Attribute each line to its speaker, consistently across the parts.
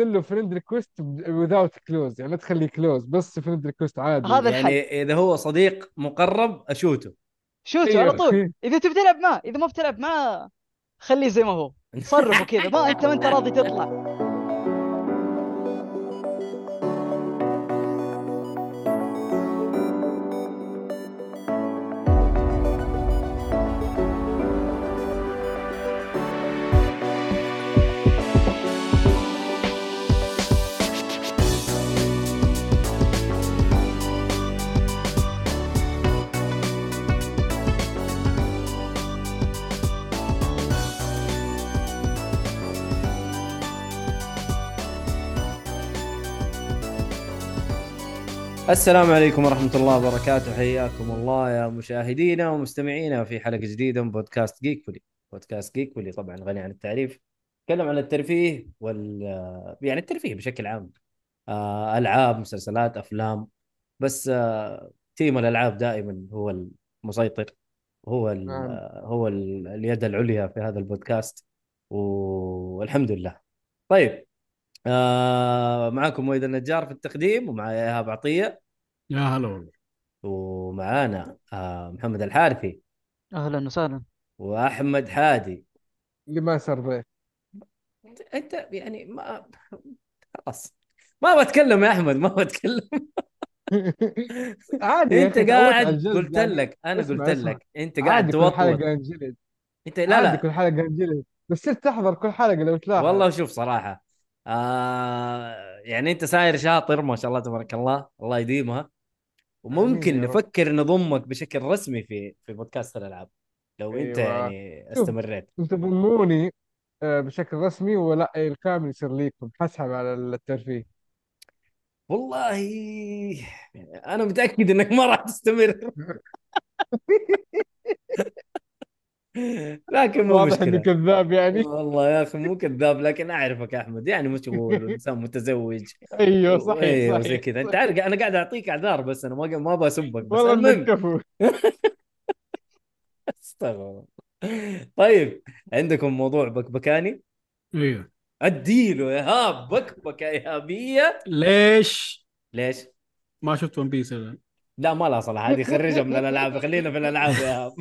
Speaker 1: له friend request without close يعني لا تخليه close بس friend request عادي
Speaker 2: هذا الحل.
Speaker 3: يعني إذا هو صديق مقرب أ
Speaker 2: shoot ه. shoot وا على
Speaker 1: أيوه.
Speaker 2: طول إذا تبي تلعب معاه إذا ما بتلعب معاه خليه زي ما هو. صرفه كذا. ما انت ما أنت راضي تطلع.
Speaker 3: السلام عليكم ورحمة الله وبركاته. حياكم الله يا مشاهدينا ومستمعينا في حلقة جديدة من بودكاست جيك فولي بودكاست جيك فولي طبعا غني عن التعريف نتكلم عن الترفيه وال يعني الترفيه بشكل عام. آه، ألعاب مسلسلات أفلام. بس آه، تيم الألعاب دائما هو المسيطر هو ال...
Speaker 1: نعم.
Speaker 3: هو ال... اليد العليا في هذا البودكاست. والحمد لله. طيب آه معكم مويد النجار في التقديم ومعي إيهاب عطية.
Speaker 4: يا هلا والله.
Speaker 3: ومعانا آه محمد الحارثي.
Speaker 2: أهلا وسهلا.
Speaker 3: وأحمد حادي.
Speaker 1: اللي ما سربيه
Speaker 3: أنت يعني ما خلاص. ما بتكلم يا أحمد ما بتكلم
Speaker 1: عادي أنت
Speaker 3: قاعد قلت. لك
Speaker 1: أنا
Speaker 3: قلت. لك. أنت قاعد توطوط
Speaker 1: حلقة انجلد.
Speaker 3: أنت لا لا.
Speaker 1: كل حلقة انجلد. بس صرت تحضر كل حلقة لو تلاحظ.
Speaker 3: والله شوف صراحة آه يعني أنت ساير شاطر ما شاء الله تبارك الله الله يديمها وممكن. نفكر نضمك بشكل رسمي في في بودكاست الألعاب لو أنت
Speaker 1: أيوة.
Speaker 3: يعني
Speaker 1: شوف.
Speaker 3: استمريت
Speaker 1: أنتم تضموني آه، بشكل رسمي ولا الكامل يصير ليكم حسب على الترفيه
Speaker 3: والله أنا متأكد إنك ما راح تستمر لكن مو
Speaker 1: واضح اني كذاب يعني.
Speaker 3: والله يا أخي مو كذاب لكن أعرفك يا أحمد. يعني مشغول وانسان متزوج.
Speaker 1: أيوه صحيح
Speaker 3: أيوه
Speaker 1: صحيح
Speaker 3: زي كذا. أنت عارف أنا قاعد أعطيك أعذار بس أنا ما ما بسبك بس
Speaker 1: والله
Speaker 3: المهم.
Speaker 1: انك كفو
Speaker 3: استغفر. طيب عندكم موضوع بكبكاني؟
Speaker 4: أيوه
Speaker 3: أديله ايهاب بكبكة إيهابية.
Speaker 4: ليش؟
Speaker 3: ليش؟
Speaker 4: ما شفت ون بيس الان؟
Speaker 3: لا ما لها صلاح هذه خرجها من الألعاب خلينا في الألعاب يا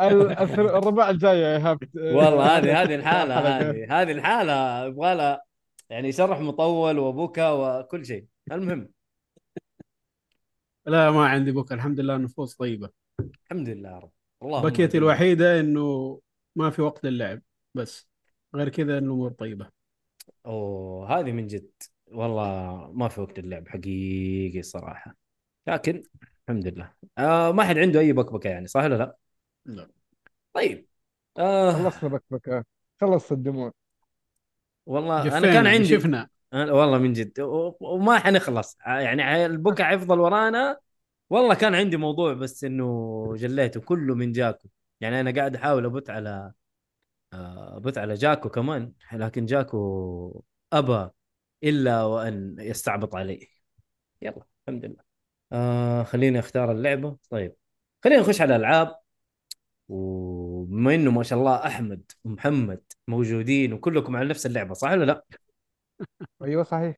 Speaker 3: ايهاب
Speaker 1: الثر- الرباع الجاي يا إيهاب.
Speaker 3: والله هذه هذه
Speaker 1: الحالة.
Speaker 3: هذه هذه الحالة يبغى لها يعني شرح مطول وبكى وكل شيء. المهم.
Speaker 4: لا ما عندي بكره الحمد لله نفوس طيبة.
Speaker 3: الحمد لله يا رب. اللهم
Speaker 4: بكيتي. الوحيدة إنه ما في وقت للعب بس. غير كذا الأمور طيبة.
Speaker 3: أوه هذه من جد. والله ما في وقت اللعب حقيقي صراحة. لكن الحمد لله. آه ما حد عنده أي بكبكة يعني صح ولا لا؟
Speaker 4: لا.
Speaker 3: طيب. آه.
Speaker 1: خلصنا بكبكة. خلص الدموع.
Speaker 3: والله
Speaker 4: أنا
Speaker 3: كان عندي
Speaker 4: شفنا
Speaker 3: والله من جد. وما حنخلص. يعني البكا حيفضل ورانا. والله كان عندي موضوع بس إنه جليته كله من جاكو. يعني أنا قاعد أحاول أبت على آه، أبت على جاكو كمان لكن جاكو أبى إلا وأن يستعبط علي. يلا الحمد لله. آه خليني أختار اللعبة. طيب خلينا نخش على الألعاب. وبما انه ما شاء الله أحمد ومحمد موجودين وكلكم على نفس اللعبة صح ولا لا؟
Speaker 1: أيوه صحيح.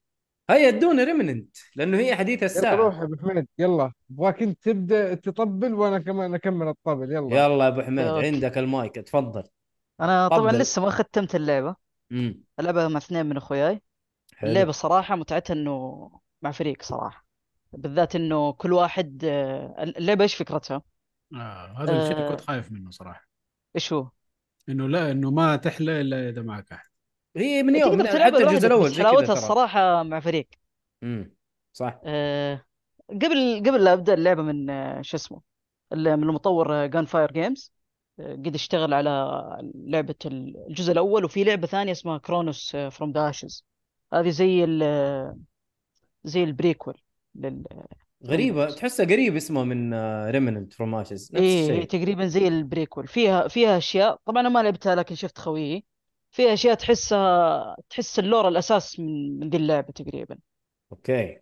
Speaker 3: هيا ادونا ريمننت لأنه هي حديث
Speaker 1: يلا
Speaker 3: الساعة.
Speaker 1: روح يا أبو حميد يلا. أبغاك أنت تبدأ تطبل وأنا كمان أكمل الطبل يلا.
Speaker 3: يلا يا أبو حميد
Speaker 2: أوكي.
Speaker 3: عندك المايك تفضل.
Speaker 2: أنا طبعا
Speaker 3: تفضل.
Speaker 2: لسه ما ختمت اللعبة.
Speaker 3: امم
Speaker 2: ألعبها مع اثنين من أخوياي.
Speaker 3: حلو.
Speaker 2: اللعبة صراحة متعتها إنه مع فريق صراحة. بالذات إنه كل واحد آه، اللعبة إيش فكرتها؟
Speaker 4: آه هذا الشيء
Speaker 2: آه.
Speaker 4: كنت خايف منه صراحة
Speaker 2: إيش هو؟
Speaker 4: إنه لا إنه ما تحلى إلا إذا معك أحد
Speaker 3: هي من يوم من حتى الجزء الأول
Speaker 2: حلاوتها الصراحة مع فريق
Speaker 3: امم صح
Speaker 2: آه، قبل قبل لا أبدأ اللعبة من آه، شو اسمه ال- من المطور Gunfire Games قد اشتغل على لعبة الجزء الأول وفي لعبة ثانية اسمها Chronos from the Ashes هذه زي ال زي ال prequel
Speaker 3: لل
Speaker 2: Remnant.
Speaker 3: تحسها قريب اسمه من Remnant From Ashes نفس
Speaker 2: هي
Speaker 3: الشيء.
Speaker 2: تقريبا زي ال prequel. فيها فيها أشياء طبعا أنا ما لعبتها لكن شفت خويي. فيها أشياء تحسها تحس ال lore الأساس من من ذي اللعبة تقريبا.
Speaker 3: okay.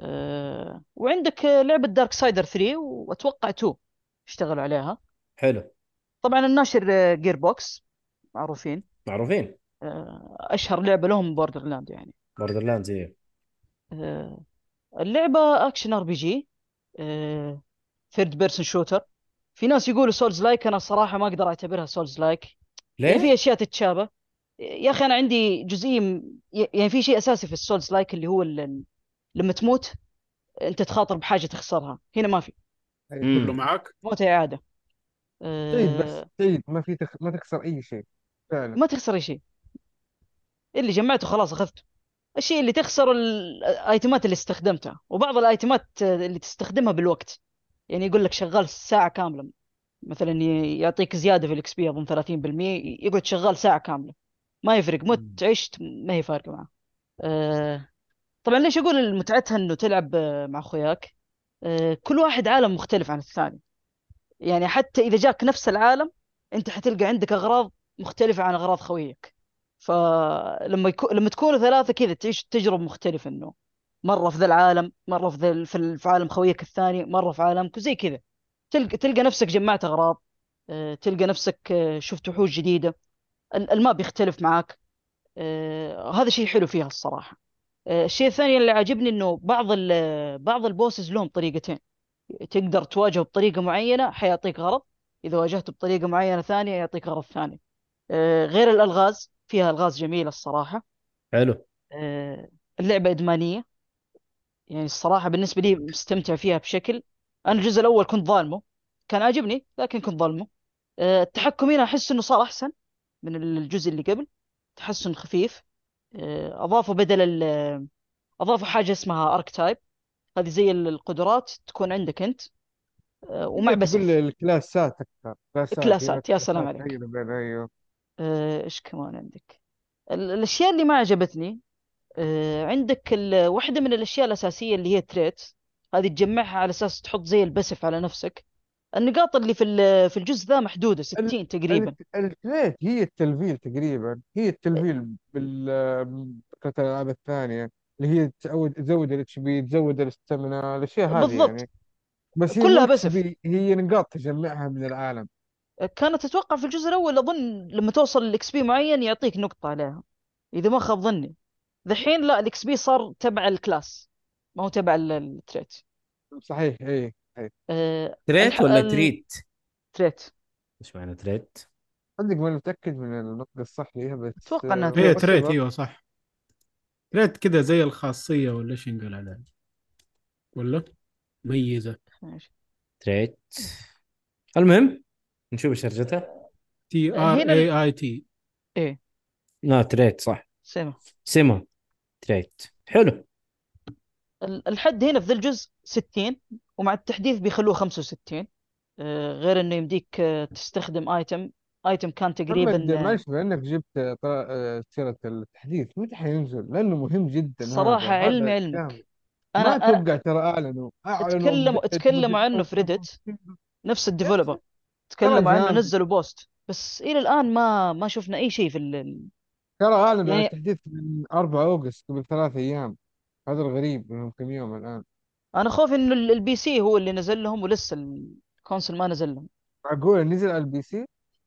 Speaker 2: أه وعندك آه، لعبة Darksiders 3 وأتوقع 2 اشتغلوا عليها.
Speaker 3: حلو.
Speaker 2: طبعا الناشر Gearbox معروفين.
Speaker 3: معروفين.
Speaker 2: آه، أشهر لعبة لهم Borderlands يعني.
Speaker 3: Borderlands إيه
Speaker 2: آه، اللعبه action RPG third person shooter في ناس يقولوا souls like أنا صراحة ما أقدر أعتبرها souls like يعني في
Speaker 3: ليه؟
Speaker 2: أشياء تتشابه. يا أخي أنا عندي جزئية م- يعني في شيء أساسي في ال souls like اللي هو ال- لما تموت أنت تخاطر بحاجة تخسرها. هنا ما في.
Speaker 1: أي.
Speaker 4: كله معك
Speaker 2: موت اعاده
Speaker 1: تعيد بس
Speaker 2: أه
Speaker 1: تعيد ما في تخ... ما تخسر أي شيء. فعلا.
Speaker 2: ما تخسر أي شيء. اللي جمعته خلاص أخذته. الشيء اللي تخسر ال- ال item ات اللي استخدمتها وبعض ال item ات اللي تستخدمها بالوقت. يعني يقول لك شغال ساعة كاملة. مثلا يعطيك زيادة في الإكس بي أظن 30% يقعد شغال ساعة كاملة. ما يفرق مت عشت ما هي فارقة معه. أه طبعا ليش أقول متعتها إنه تلعب آه، مع أخوياك؟ أه كل واحد عالم مختلف عن الثاني. يعني حتى إذا جاك نفس العالم أنت حتلقى عندك أغراض مختلفة عن أغراض خويك. فلما يكو... لما تكونوا ثلاثة كذا تعيش تجربة مختلفة إنه مرة في ذا العالم مرة في ذا في ال- في عالم خويك الثاني مرة في عالمك وزي كذا. تلقى تلقى نفسك جمعت أغراض آه، تلقى نفسك آه، شفت وحوش جديدة. ال- ال map يختلف معاك. آه، هذا شيء حلو فيها الصراحة. الشيء الثاني اللي عاجبني إنه بعض. بعض ال bosses لهم طريقتين. تقدر تواجهه بطريقة معينة حيعطيك غرض. إذا واجهته بطريقة معينة ثانية يعطيك غرض ثاني. غير الألغاز. فيها ألغاز جميلة الصراحة.
Speaker 3: حلو.
Speaker 2: آه، اللعبة إدمانية. يعني الصراحة بالنسبة لي مستمتع فيها بشكل. أنا الجزء الأول كنت ظالمه كان عاجبني لكن كنت ظالمه. آه، التحكم هنا أحس إنه صار أحسن من الجزء اللي قبل. تحسن خفيف. آه، أضافوا بدل أضافوا حاجة اسمها أركتايب هذه زي القدرات تكون عندك أنت. آه، ومع بسيف
Speaker 1: الكلاسات أكثر. كلاسات
Speaker 2: كلاسات يا سلام عليك.
Speaker 1: أيوه
Speaker 2: آه، إيش كمان عندك؟ ال- الأشياء اللي ما عجبتني آه، عندك واحدة من الأشياء الأساسية اللي هي trait هذه تجمعها على أساس تحط زي ال passive على نفسك. النقاط اللي في في الجزء ذا محدودة
Speaker 1: ال-
Speaker 2: 60 تقريبا.
Speaker 1: ال- ال trait هي التلفيل تقريبا. هي التلفيل بال بفكرة الألعاب الثانية اللي هي تزود تزود ال HP تزود ال stamina الأشياء هذه
Speaker 2: بالضبط.
Speaker 1: يعني. بس هي
Speaker 2: كلها
Speaker 1: passive. هي نقاط تجمعها من العالم.
Speaker 2: كانت تتوقع في الجزء الأول أظن لما توصل ال XP معين يعطيك نقطة عليها إذا ما خاب ظني. دحين لا ال XP صار تبع ال class ما هو تبع ال- ال trait.
Speaker 1: صحيح اي اي
Speaker 2: آه،
Speaker 3: trait
Speaker 2: الح...
Speaker 3: ولا trait؟
Speaker 2: trait.
Speaker 3: إيش معنى trait؟
Speaker 1: صدق ما متأكد من النطق الصح ليها بس
Speaker 2: أتوقع إنها
Speaker 1: آه،
Speaker 4: هي
Speaker 2: trait
Speaker 4: trait
Speaker 1: بسيطة
Speaker 4: إيوه صح. trait كذا زي الخاصية ولا إيش ينقال عليها؟ ولا؟
Speaker 2: ماشي.
Speaker 3: تريت. المهم نشوف شرجتها
Speaker 4: تي ار اي. اي تي
Speaker 2: إيه.
Speaker 3: لا تريت صح.
Speaker 2: سمع
Speaker 3: سيما تريت حلو.
Speaker 2: ال- الحد هنا في ذا الجزء 60 ومع التحديث بيخلوه 65 آه، غير إنه يمديك آه، تستخدم ايتم ايتم كان
Speaker 1: محمد
Speaker 2: تقريبا آه،
Speaker 1: معلش بما إنك جبت آه، طا- آه، سيرة التحديث متى حينزل؟ لأنه مهم جدا
Speaker 2: صراحة
Speaker 1: هذا
Speaker 2: علمي
Speaker 1: هذا
Speaker 2: علمك أنا
Speaker 1: ما أتوقع ترى أعلنوا. أعلنوا
Speaker 2: اتكلموا
Speaker 1: بداية
Speaker 2: اتكلموا عنه في Reddit نفس
Speaker 1: ال developer.
Speaker 2: تكلموا عنه
Speaker 1: جامد
Speaker 2: نزلوا post. بس إلى الآن ما ما شفنا أي شيء في ال...
Speaker 1: ترى اعلنوا عن
Speaker 2: يعني
Speaker 1: التحديث من 4 August قبل ثلاث أيام. هذا الغريب انهم كم يوم الآن.
Speaker 2: أنا خوفي إنه ال- ال PC هو اللي نزل لهم ولسه ال console ما نزل لهم.
Speaker 1: معقول نزل على ال PC؟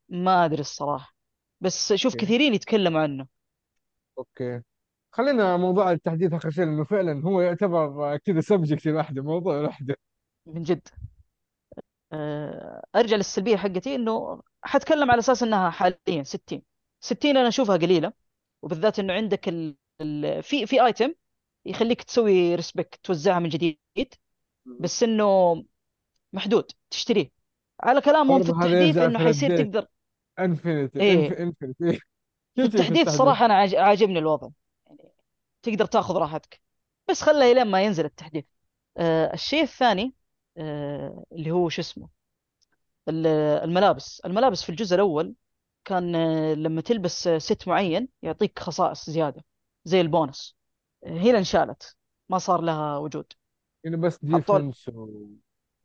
Speaker 2: ما أدري الصراحة. بس شوف
Speaker 1: okay.
Speaker 2: كثيرين يتكلموا عنه.
Speaker 1: okay. خلينا موضوع التحديث آخر شيء لأنه فعلا هو يعتبر كذا subject لوحده موضوع لوحده.
Speaker 2: من جد. أرجع للسلبية حقتي إنه حتكلم على أساس إنها حاليا 60 60 أنا أشوفها قليلة وبالذات إنه عندك ال... ال... في في item يخليك تسوي respec توزعها من جديد بس إنه محدود تشتريه. على كلامهم في
Speaker 1: برضه هذا
Speaker 2: التحديث إنه
Speaker 1: في
Speaker 2: حيصير تقدر.
Speaker 1: infinity
Speaker 2: إيه.
Speaker 1: infinity.
Speaker 2: في
Speaker 1: شيء في
Speaker 2: التحديث صراحة أنا عاج... عاجبني الوضع. يعني تقدر تاخذ راحتك. بس خلها لين ما ينزل التحديث آه الشيء الثاني آه اللي هو شو اسمه؟ ال- الملابس. الملابس في الجزء الأول كان آه، لما تلبس آه، set معين يعطيك خصائص زيادة زي البونس آه، هنا انشالت ما صار لها وجود.
Speaker 1: يعني بس
Speaker 2: حطوا
Speaker 1: ديفنس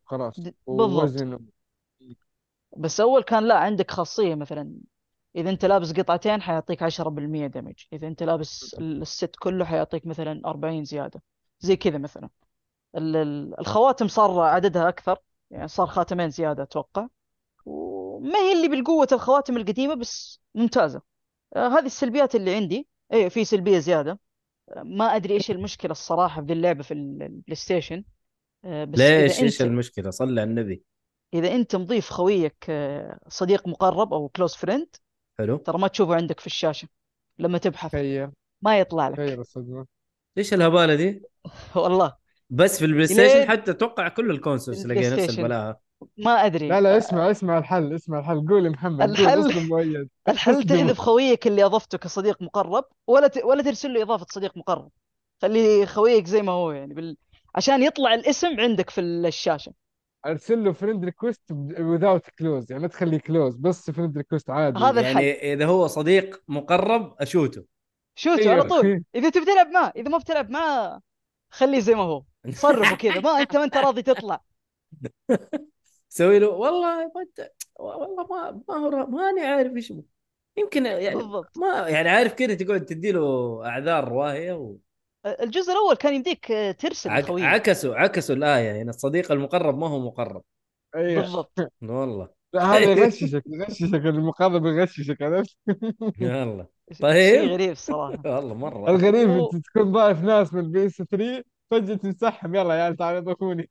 Speaker 1: وخلاص
Speaker 2: بالضبط.
Speaker 1: ووزن
Speaker 2: بس أول كان لا عندك خاصية مثلا. إذا أنت لابس قطعتين حيعطيك 10% دمج إذا أنت لابس الست كله حيعطيك مثلا 40 زيادة. زي كذا مثلا. الخواتم صار عددها أكثر يعني صار خاتمين زيادة أتوقع. وما هي اللي بالقوة الخواتم القديمة بس ممتازة. آه، هذه السلبيات اللي عندي. إيه في سلبية زيادة. آه، ما أدري إيش المشكلة الصراحة في ذي اللعبة في ال- ال PlayStation آه، بس
Speaker 3: ليش؟ إيش
Speaker 2: انت
Speaker 3: المشكلة؟ صلي على النبي.
Speaker 2: إذا أنت مضيف خويك صديق مقرب أو close friend
Speaker 3: حلو.
Speaker 2: ترى ما تشوفه عندك في الشاشة لما تبحث.
Speaker 1: تخيل
Speaker 2: ما يطلع لك.
Speaker 1: الصدمة
Speaker 3: إيش الهبالة دي؟
Speaker 2: والله.
Speaker 3: بس في ال
Speaker 2: PlayStation
Speaker 3: حتى أتوقع كل ال
Speaker 2: consoles ال Play
Speaker 3: تلاقي نفس
Speaker 2: station.
Speaker 3: البلاهه
Speaker 2: ما أدري.
Speaker 1: لا لا اسمع اسمع الحل اسمع الحل. قول يا محمد
Speaker 2: الحل
Speaker 1: مؤيد.
Speaker 2: الحل تحذف خويك اللي أضفته كصديق مقرب ولا ت... ولا ترسل له إضافة صديق مقرب. خلي خويك زي ما هو يعني بال... عشان يطلع الاسم عندك في الشاشة.
Speaker 1: أرسل له friend request without close يعني لا تخليه close بس friend request عادي.
Speaker 2: هذا الحل.
Speaker 3: يعني إذا هو صديق مقرب أشوته.
Speaker 2: شوتوا على
Speaker 1: أيوه.
Speaker 2: طول. إذا تبي تلعب معاه إذا ما بتلعب معاه خليه زي ما هو. صرفه كذا ما أنت ما أنت راضي تطلع.
Speaker 3: سوي له والله ما أنت والله ما ما هو ماني عارف إيش. يمكن يعني
Speaker 2: بالضبط.
Speaker 3: ما يعني عارف كذا تقعد تدي له أعذار واهيه و...
Speaker 2: الجزء الأول كان يمديك ترسل
Speaker 3: عك...
Speaker 2: لخويك
Speaker 3: عكسوا عكسوا الآية يعني الصديق المقرب ما هو مقرب.
Speaker 1: أيوه.
Speaker 2: بالضبط.
Speaker 3: والله.
Speaker 1: لا هذا يغششك يغششك المقابل يغششك عرفت؟
Speaker 3: يلا.
Speaker 2: شيء
Speaker 3: طيب.
Speaker 2: غريب الصراحه
Speaker 3: والله مرة.
Speaker 1: الغريب. انت تكون ضايف ناس من ال PS 3 فجأة تنسحب يلا يا عيال تعالوا ضيفوني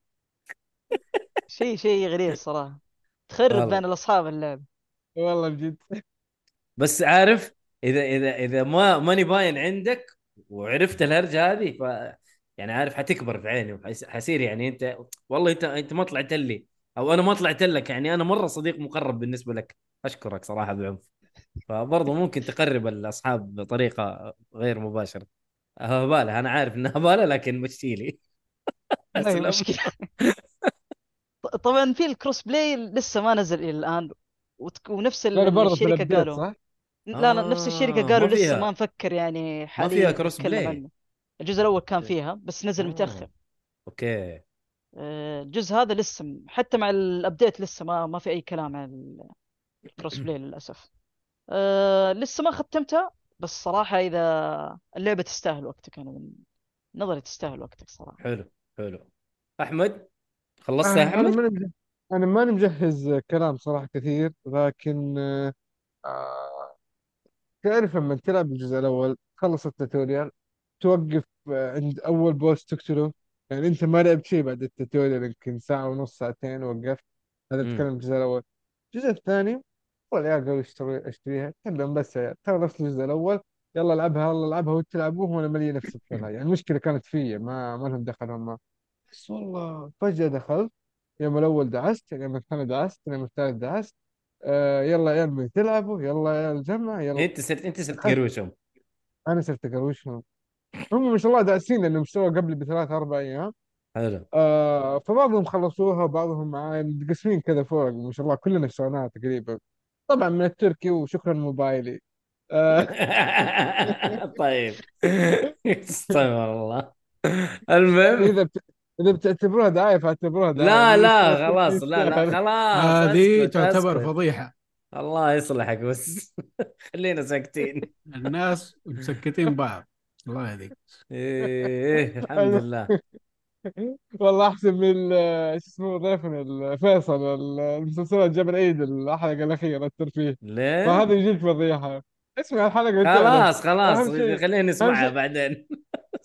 Speaker 2: شيء شيء غريب الصراحه تخرب
Speaker 3: والله.
Speaker 2: بين الاصحاب اللعب.
Speaker 1: والله بجد.
Speaker 3: بس عارف اذا اذا إذا ما ماني باين عندك وعرفت الهرجة هذه ف يعني عارف حتكبر في عيني حيصير يعني أنت والله انت أنت ما طلعت لي. أو أنا ما طلعت لك يعني أنا مرة صديق مقرب بالنسبة لك. أشكرك صراحة بعنف فبرضه ممكن تقرب الأصحاب بطريقة غير مباشرة. هبالة أنا عارف إنها هبالة لكن مشي لي
Speaker 2: مشكلة. ط- طبعا في ال cross play لسه ما نزل إلى الآن. ونفس
Speaker 1: الشركة
Speaker 2: قالوا.
Speaker 1: صح؟
Speaker 2: لا لا نفس الشركة
Speaker 3: آه
Speaker 2: قالوا
Speaker 3: ما
Speaker 2: لسه ما نفكر يعني
Speaker 3: ما فيها
Speaker 2: حاليا cross
Speaker 3: play
Speaker 2: عنه. الجزء الأول كان فيها بس نزل متأخر.
Speaker 3: آه okay.
Speaker 2: آه، الجزء هذا لسه حتى مع ال update لسه ما ما في أي كلام عن ال cross play للأسف. أه لسه ما ختمتها. بس صراحة إذا اللعبة تستاهل وقتك أنا من نظري تستاهل وقتك صراحة.
Speaker 3: حلو حلو. أحمد خلصت يا
Speaker 1: أنا
Speaker 3: أحمد؟
Speaker 1: ماني مجهز أنا ماني مجهز كلام صراحة كثير لكن آه تعرف لما تلعب الجزء الأول تخلص ال tutorial توقف عند أول boss تقتله. يعني أنت ما لعبت شيء بعد ال tutorial يمكن ساعة ونص ساعتين وقفت. هذا بتكلم الجزء الأول. الجزء الثاني والله يا قالوا اشتري اشتريها. كلهم بس يا ترى نفس الجزء الأول. يلا العبها يلا العبها وانت تلعبوه وأنا مالي نفسي فيها. يعني المشكلة كانت فيا ما ما لهم دخل هم. بس والله فجأة دخلت. يوم الأول دعست يوم الثاني دعست يوم الثالث دعست. آه يلا يا عيال تلعبوا يلا يا عيال جمع يلا.
Speaker 3: انت صرت انت صرت قروشهم.
Speaker 1: أنا صرت اقروشهم هم ما شاء الله داعسين لأنهم اشتروا قبل بثلاث أربع أيام.
Speaker 3: حلو.
Speaker 1: آه فبعضهم خلصوها وبعضهم معاي متقسمين كذا فوق ما شاء الله. كلنا اشتريناها تقريبا. طبعا من التركي وشكرا موبايلي آه.
Speaker 3: طيب. استغفر الله. المهم.
Speaker 1: إذا بت... إذا بتعتبروها دعايه فاعتبروها دعايه
Speaker 3: لا لا خلاص لا لا خلاص
Speaker 4: هذه تعتبر فضيحة.
Speaker 3: الله يصلحك بس. خلينا ساكتين.
Speaker 4: الناس مسكتين بعض. الله يهديك.
Speaker 3: إيه الحمد لله.
Speaker 1: والله أحسن من ال- شو اسمه ضيفنا ال- فيصل ال- المسلسلات جبل عيد الحلقة الأخيرة الترفيه.
Speaker 3: ليه؟
Speaker 1: فهذا يجيك فضيحة. اسمع الحلقة وتعرف
Speaker 3: خلاص خلاص
Speaker 1: أهم شيء
Speaker 3: خلينا
Speaker 1: أهم
Speaker 3: نسمعها
Speaker 1: شيء
Speaker 3: بعدين.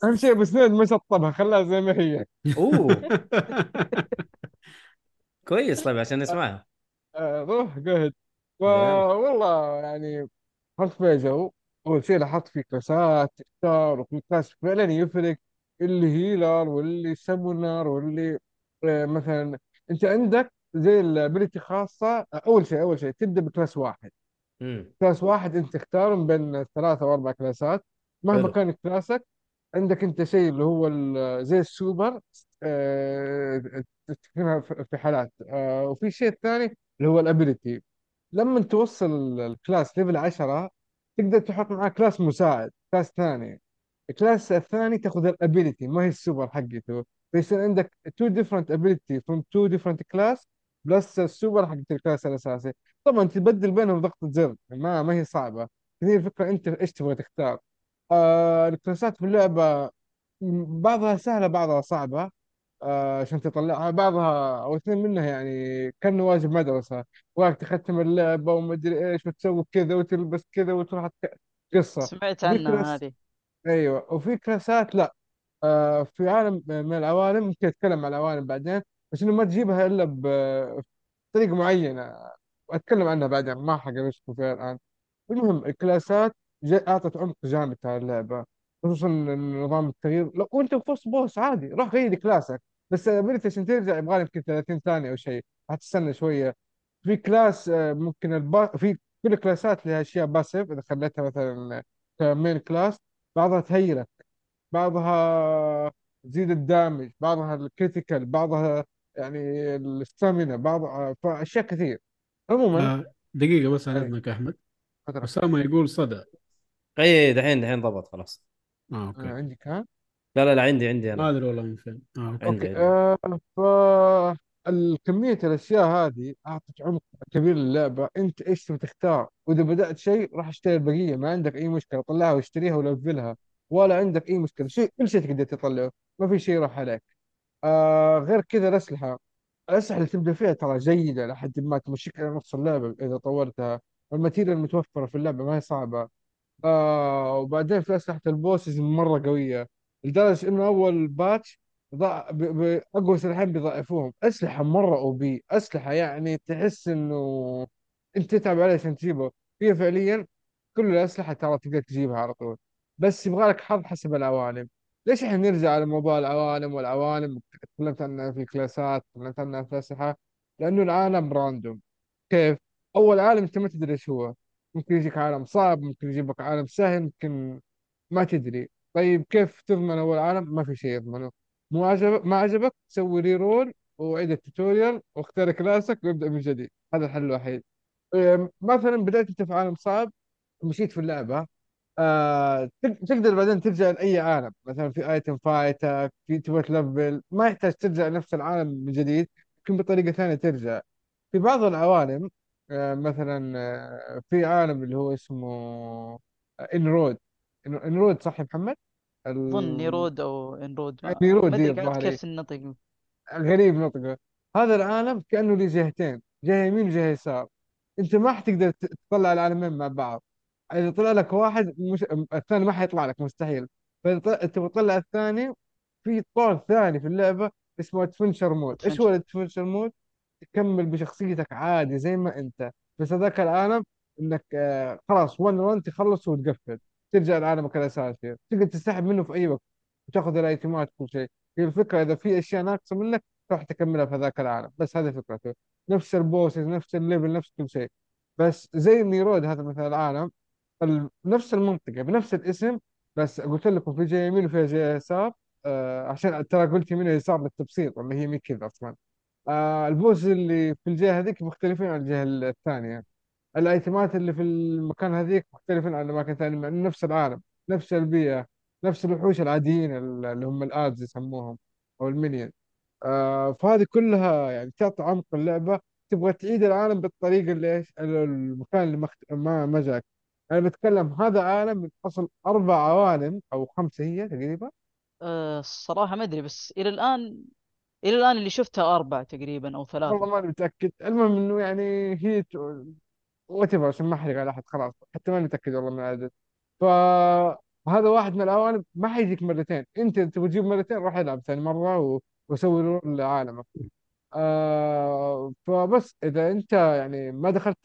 Speaker 1: أهم شيء أبو سنيد ما شطبها خلاها زي ما هي.
Speaker 3: أوه. كويس طيب عشان نسمعها.
Speaker 1: آه، روح جهد.
Speaker 3: يلا
Speaker 1: والله يعني حط فيها جو أول شيء لاحظت في classات تختار وفي class فعلا يفرق. اللي healer واللي summoner واللي آه، مثلا أنت عندك زي ال ability خاصة أول شيء أول شيء تبدأ ب class واحد.
Speaker 3: امم
Speaker 1: class واحد أنت تختار من بين ثلاثة أو أربع classات. مهما
Speaker 3: حلو.
Speaker 1: كان كلاسك عندك أنت شيء اللي هو ال- زي السوبر آه، تكتبها في في حالات آه، وفي شيء ثاني اللي هو ال ability لما توصل ال- ال class level 10 تقدر تحط معاه class مساعد class ثاني. ال class الثاني تاخذ ال ability ما هي السوبر حقته. فيصير عندك two different ability from two different class plus ال super حقت ال class الأساسي. طبعا تبدل بينهم ضغطة زر ما ما هي صعبة. هي الفكرة أنت إيش تبغى تختار؟ آه ال classات في اللعبة م- بعضها سهلة بعضها صعبة آه، عشان تطلعها. بعضها أو اثنين منها يعني كأنه واجب مدرسة. وقت تختم اللعبة ومدري إيش وتسوي كذا وتلبس كذا وتروح قصة.
Speaker 2: سمعت عنها
Speaker 1: class
Speaker 2: هذه.
Speaker 1: أيوه. وفي classات لا. آه، في عالم من العوالم ممكن أتكلم عن العوالم بعدين بس إنه ما تجيبها إلا بطريقه معينة. واتكلم عنها بعدين ما حق أشوف فيها الآن. المهم ال classات أعطت عمق جامد على اللعبة خصوصا نظام التغيير. لو وانت وسط boss عادي روح غير كلاسك. بس ability عشان ترجع يبغى لك يمكن 30 ثانية أو شيء. حتستنى شوية. في class آه، ممكن البا... في كل ال classات لها أشياء passive إذا خليتها مثلا كمين class. بعضها ت heal ك بعضها تزيد ال damage بعضها ال critical بعضها يعني ال stamina بعضها فاشياء كثير. عموما
Speaker 4: آه دقيقة بس على يا أحمد.
Speaker 1: فترة
Speaker 4: أسامة يقول صدى.
Speaker 3: إي دحين دحين ضبط خلاص.
Speaker 4: آه
Speaker 1: أنا
Speaker 4: okay
Speaker 1: عندي كان
Speaker 3: لا لا لا عندي عندي
Speaker 4: ما
Speaker 3: أنا
Speaker 4: أدري والله من فين. آه okay.
Speaker 3: عندي
Speaker 1: أوكي
Speaker 3: عندي
Speaker 1: آه فالكمية الأشياء هذه اعطت عمق كبير للعبة. أنت إيش تبي تختار؟ وإذا بدأت شيء راح أشتري البقية. ما عندك أي مشكلة طلعها واشتريها و level ها. ولا عندك أي مشكلة. شيء كل شيء تقدر تطلعه. ما في شيء راح عليك. آه غير كذا الأسلحة. الأسلحة اللي تبدأ فيها ترى جيدة لحد ما تمشيك على نص اللعبة إذا طورتها. وال material المتوفرة في اللعبة ما هي صعبة. آه وبعدين في أسلحة ال bosses مرة قوية. لدرجة إنه أول patch أقوى سلاحين بيضعفوهم. أسلحة مرة OP. أسلحة يعني تحس إنه أنت تتعب عليها عشان تجيبه هي فعليا كل الأسلحة ترى تقدر تجيبها على طول. بس يبغى لك حظ حسب العوالم. ليش إحنا نرجع على موضوع العوالم والعوالم؟ تكلمت عنها في ال classات تكلمت عنها في الأسلحة لأنه العالم random. كيف؟ أول عالم أنت ما تدري إيش هو. ممكن يجيك عالم صعب ممكن يجيبك عالم سهل ممكن ما تدري. طيب كيف تضمن أول عالم؟ ما في شيء يضمنه. مو عجبك ما عجبك؟ سوي reroll وعيد ال tutorial واختار كلاسك وابدأ من جديد. هذا الحل الوحيد. إيه، مثلا بدأت أنت في عالم صعب مشيت في اللعبة. آه تق- تقدر بعدين ترجع لأي عالم. مثلا في item فايتك في تبغى ت level ما يحتاج ترجع نفس العالم من جديد ممكن بطريقة ثانية ترجع. في بعض العوالم آه، مثلا آه، في عالم اللي هو اسمه انرود انرود صح يا محمد؟
Speaker 2: أظن
Speaker 1: ال-
Speaker 2: نيرود أو إنرود ما, ما
Speaker 1: نيرود دي
Speaker 2: أدري قاعد
Speaker 1: الظاهر
Speaker 2: كيف. النطق.
Speaker 1: غريب نطقه. هذا العالم كأنه له جهتين جهة يمين وجهة يسار. أنت ما حتقدر ت- تطلع العالمين مع بعض. إذا طلع لك واحد مش... الثاني ما حيطلع لك مستحيل. فإذا ط- أنت بتطلع الثاني في طور ثاني في اللعبة اسمه adventure mode إيش هو
Speaker 2: adventure
Speaker 1: ال adventure mode تكمل بشخصيتك عادي زي ما أنت. بس هذاك العالم إنك آه خلاص one run تخلص وتقفل. ترجع لعالمك الاساسي تقدر تسحب منه في أي وقت وتاخذ ال itemات كل شيء. هي الفكرة إذا في أشياء ناقصة منك تروح تكملها في هذاك العالم. بس هذه فكرته. نفس ال bosses نفس ال level نفس كل شيء. بس زي نيرود هذا مثلا العالم ال- نفس المنطقة بنفس الاسم. بس قلت لكم في جهه يمين وفي جهه يسار آه عشان ترى قلت يمين ويسار للتبسيط ولا هي كذا أصلا. آه ال boss اللي في الجهة هذيك مختلفين عن الجهة الثانية. ال itemات اللي في المكان هذيك مختلفين عن الأماكن الثانية مع نفس العالم نفس البيئة نفس الوحوش العاديين اللي هم الادز يسموهم أو المينيون آه فهذه كلها يعني تعطي عمق اللعبة تبغى تعيد العالم بالطريقة اللي إيش؟ المكان اللي مخت... ما ما جاك. أنا بتكلم هذا عالم من اصل أربع عوالم أو خمسة هي تقريبا.
Speaker 2: أه الصراحة ما أدري بس إلى الآن إلى الآن اللي شفتها أربع تقريبا أو
Speaker 1: والله
Speaker 2: ثلاثة
Speaker 1: ماني متأكد. المهم إنه يعني هي وات عشان ما احرق على أحد خلاص. حتى ما متاكد والله من العدد. فهذا واحد من الأوانب ما حيجيك مرتين. أنت تبغى تجيب مرتين روح العب ثاني مرة و... وسوي roll لعالمك. آه فبس إذا أنت يعني ما دخلت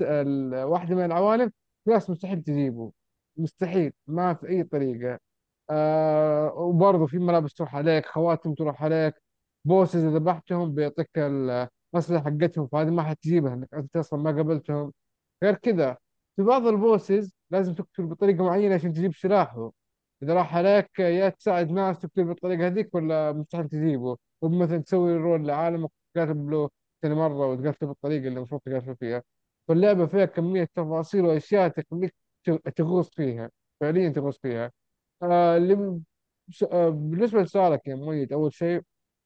Speaker 1: واحدة من العوالم خلاص مستحيل تجيبه. مستحيل ما في أي طريقة. آه وبرضه في ملابس تروح عليك خواتم تروح عليك. bosses إذا ذبحتهم بيعطيك الأسلحة حقتهم فهذه ما حتجيبها إنك أنت أصلا ما قابلتهم. غير كذا في بعض البوسز لازم تقتل بطريقة معينة عشان تجيب سلاحه. إذا راح عليك يا تساعد ناس تقتل بالطريقة هذيك ولا مستحيل تجيبه. ومثلا تسوي رول لعالم وتقاتل له ثاني مرة وتقاتله بالطريقة اللي المفروض تقاتله فيها. فاللعبة فيها كمية تفاصيل وأشياء تخليك تغوص فيها. فعليا تغوص فيها. آه اللي آه بالنسبة لسؤالك يا مؤيد أول شيء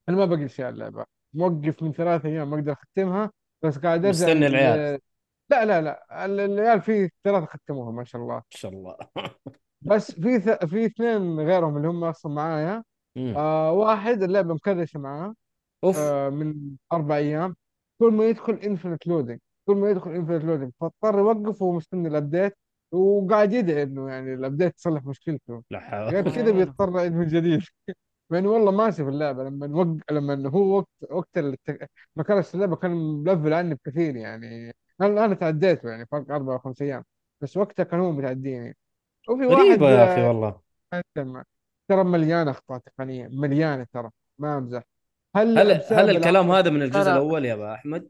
Speaker 1: أنا ما بقي شيء على اللعبة. موقف من ثلاثة أيام ما أقدر أختمها بس قاعد أرجع
Speaker 3: مستني العيال.
Speaker 1: لا لا لا ال- العيال في ثلاثة ختموها ما شاء الله.
Speaker 3: ان شاء الله.
Speaker 1: بس في ث... في اثنين غيرهم اللي هم أصلا معايا
Speaker 3: مم.
Speaker 1: آه واحد اللعبة م crash ة معاه
Speaker 3: أوف.
Speaker 1: آه، من أربع أيام. كل ما يدخل infinite loading كل ما يدخل infinite loading فاضطر يوقف وهو مستني ال update وقاعد يدعي إنه يعني ال update تصلح مشكلته.
Speaker 3: لا حول.
Speaker 1: غير كذا بيضطر من جديد. إنه والله ماشي في اللعبة لما وق... لما هو وقت وقت الت... ما كانت اللعبة كان ملفل عني بكثير يعني. أنا أنا تعديته يعني فرق أربع أو خمس أيام. بس وقتها كان هو متعديني. وفي
Speaker 3: غريبة
Speaker 1: واحد
Speaker 3: يا أخي
Speaker 1: آه،
Speaker 3: والله.
Speaker 1: ترى مليانه أخطاء تقنية مليانة ترى. ما أمزح. هل
Speaker 3: هل هل الكلام هذا من الجزء
Speaker 2: لا
Speaker 3: الأول يا أبا أحمد؟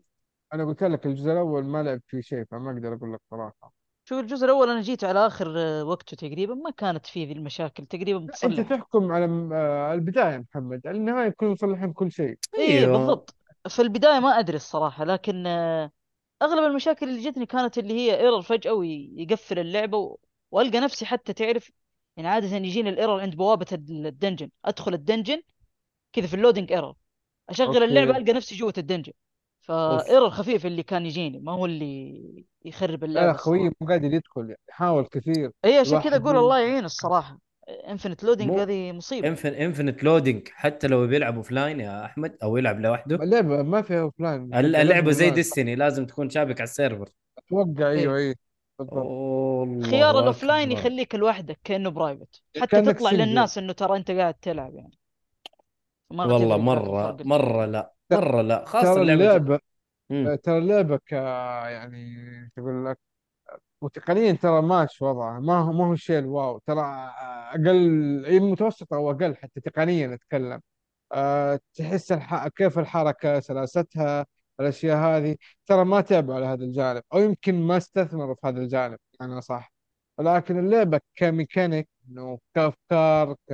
Speaker 1: أنا قلت لك الجزء الأول ما لعبت فيه شيء فما أقدر أقول لك صراحة.
Speaker 2: شوف الجزء الأول أنا جيت على آخر آه، وقته تقريبا. ما كانت فيه ذي المشاكل تقريبا
Speaker 1: لا
Speaker 2: أنت
Speaker 1: تحكم على آه، البداية محمد. النهاية يكونوا مصلحين كل شيء.
Speaker 2: إيه
Speaker 3: أيوه.
Speaker 2: بالضبط. في البداية ما أدري الصراحة لكن أغلب المشاكل اللي جتني كانت اللي هي error فجأة ويقفل اللعبة و... وألقى نفسي حتى تعرف يعني عادة يجيني ال error عند بوابة ال dungeon أدخل ال dungeon كذا في ال loading error أشغل
Speaker 1: اللعبة
Speaker 2: okay ألقى نفسي جوة ال
Speaker 3: dungeon
Speaker 2: ف error خفيف اللي كان يجيني ما هو اللي يخرب
Speaker 1: لا لا
Speaker 2: اللعبه
Speaker 1: خوي مو قادر يدخل يعني حاول كثير.
Speaker 2: اي عشان كذا
Speaker 1: أقول
Speaker 2: الله يعين الصراحة. infinite
Speaker 3: loading
Speaker 2: هذه مصيبة.
Speaker 3: infin- infinite loading حتى لو بيلعب offline يا أحمد أو يلعب لوحده.
Speaker 1: اللعبه ما فيها offline
Speaker 3: الل-
Speaker 1: انت لازم
Speaker 3: اللعبة زي Destiny لازم تكون شابك على ال
Speaker 1: server. أتوقع
Speaker 2: أيوه إيه.
Speaker 1: اي بالضبط.
Speaker 3: أوه،
Speaker 2: خيار
Speaker 3: الله
Speaker 2: ال offline
Speaker 3: اكبر
Speaker 2: يخليك لوحدك كأنه private حتى تطلع
Speaker 1: single
Speaker 2: للناس إنه ترى أنت قاعد تلعب يعني. ما
Speaker 3: والله
Speaker 2: الفرق
Speaker 3: مرة لا. مرة لا. خاصة
Speaker 1: ترى
Speaker 3: اللعبة ج...
Speaker 1: اللعبه. ترى اللعبة ك يعني تقول لك؟ وتقنيا ترى ماشي وضعها ما هو ما هو الشيء الواو ترى أقل هي متوسطة أو أقل حتى تقنيا أتكلم. أه تحس الح... كيف الحركة سلاستها الأشياء هذه ترى ما تعبوا على هذا الجانب أو يمكن ما استثمروا في هذا الجانب أنا صح. لكن اللعبة كميكانيك إنه كافكار ك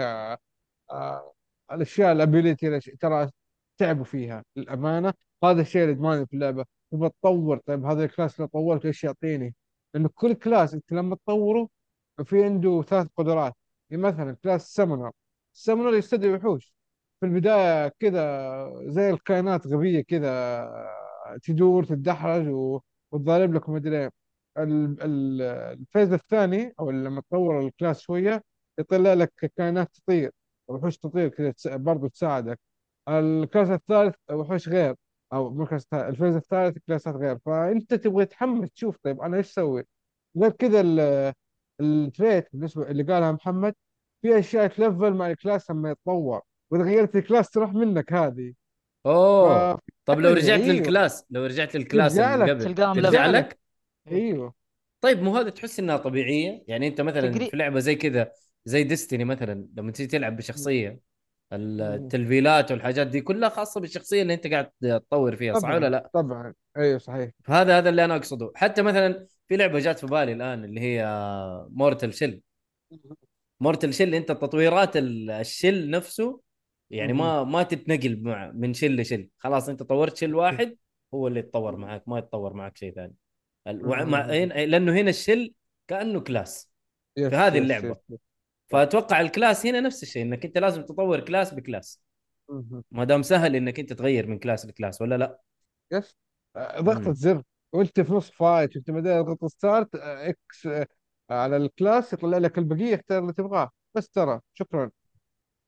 Speaker 1: آه الأشياء ال ability ترى تعبوا فيها للأمانة. هذا الشيء اللي في اللعبة تبغى تطور طيب هذا ال class لو طورت إيش يعطيني؟ لأنه كل class أنت لما تطوره في عنده ثلاث قدرات. يعني مثلا class summoner ال summoner يستدعي وحوش. في البداية كذا زي الكائنات غبية كذا تدور تتدحرج وتضارب لك ومدري ال- ال- ال phase الثاني أو لما تطور ال class شوية يطلع لك كائنات تطير. وحوش تطير كذا برضو تساعدك. ال class الثالث وحوش غير. أو الثالث ال phase الثالث كلاسات غير فأنت تبغى تحمس تشوف طيب أنا إيش أسوي؟ غير كذا ال- ال trait بالنسبة اللي قالها محمد في أشياء تلفل مع ال class لما يتطور وإذا غيرت ال class تروح منك هذه. ف
Speaker 3: اوه طب لو رجعت
Speaker 1: أيوه.
Speaker 3: لل class لو رجعت لل
Speaker 1: class
Speaker 3: اللي قبل ترجع
Speaker 1: لك؟ أيوه.
Speaker 3: طيب مو هذا تحس إنها طبيعية؟ يعني أنت مثلا
Speaker 2: تقري
Speaker 3: في لعبة زي كذا زي ديستني مثلا لما تيجي تلعب بشخصية
Speaker 1: مم.
Speaker 3: التلفيلات والحاجات دي كلها خاصة بالشخصية اللي انت قاعد تطور فيها صح ولا لا؟
Speaker 1: طبعا. أيوه صحيح.
Speaker 3: فهذا هذا اللي أنا أقصده. حتى مثلا في لعبة جات في بالي الآن اللي هي مورتل شيل مورتل شيل أنت تطويرات ال- الشيل نفسه يعني. ما ما تتنقل مع من شيل لشيل. خلاص أنت طورت شيل واحد هو اللي يتطور معك ما يتطور معك شيء ثاني. مع...
Speaker 1: لأنه
Speaker 3: هنا ال shell كأنه class. في هذه
Speaker 1: اللعبة. فأتوقع
Speaker 3: ال class هنا نفس الشيء إنك أنت لازم تطور class ب
Speaker 1: class.
Speaker 3: ما دام سهل إنك أنت تغير من class ل class ولا لا؟
Speaker 1: yes. آه، ضغطة زر وانت في نص fight وانت بدأت تضغط start آه، X آه، على ال class يطلع لك البقية اختار اللي تبغاه. بس ترى شكرا.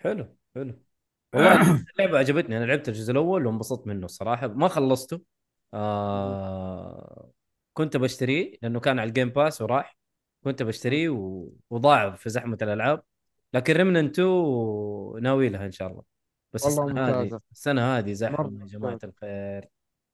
Speaker 3: حلو حلو. والله اللعبة عجبتني. أنا لعبت الجزء الأول وانبسطت منه الصراحه ما خلصته. آه... كنت بشتريه لأنه كان على ال Game Pass وراح. كنت بشتريه و... وضاع في زحمة الألعاب. لكن Remnant 2 ناوي لها إن شاء الله. بس
Speaker 1: والله
Speaker 3: السنة هذه السنة هذه زحمة يا
Speaker 1: جماعة
Speaker 3: الخير.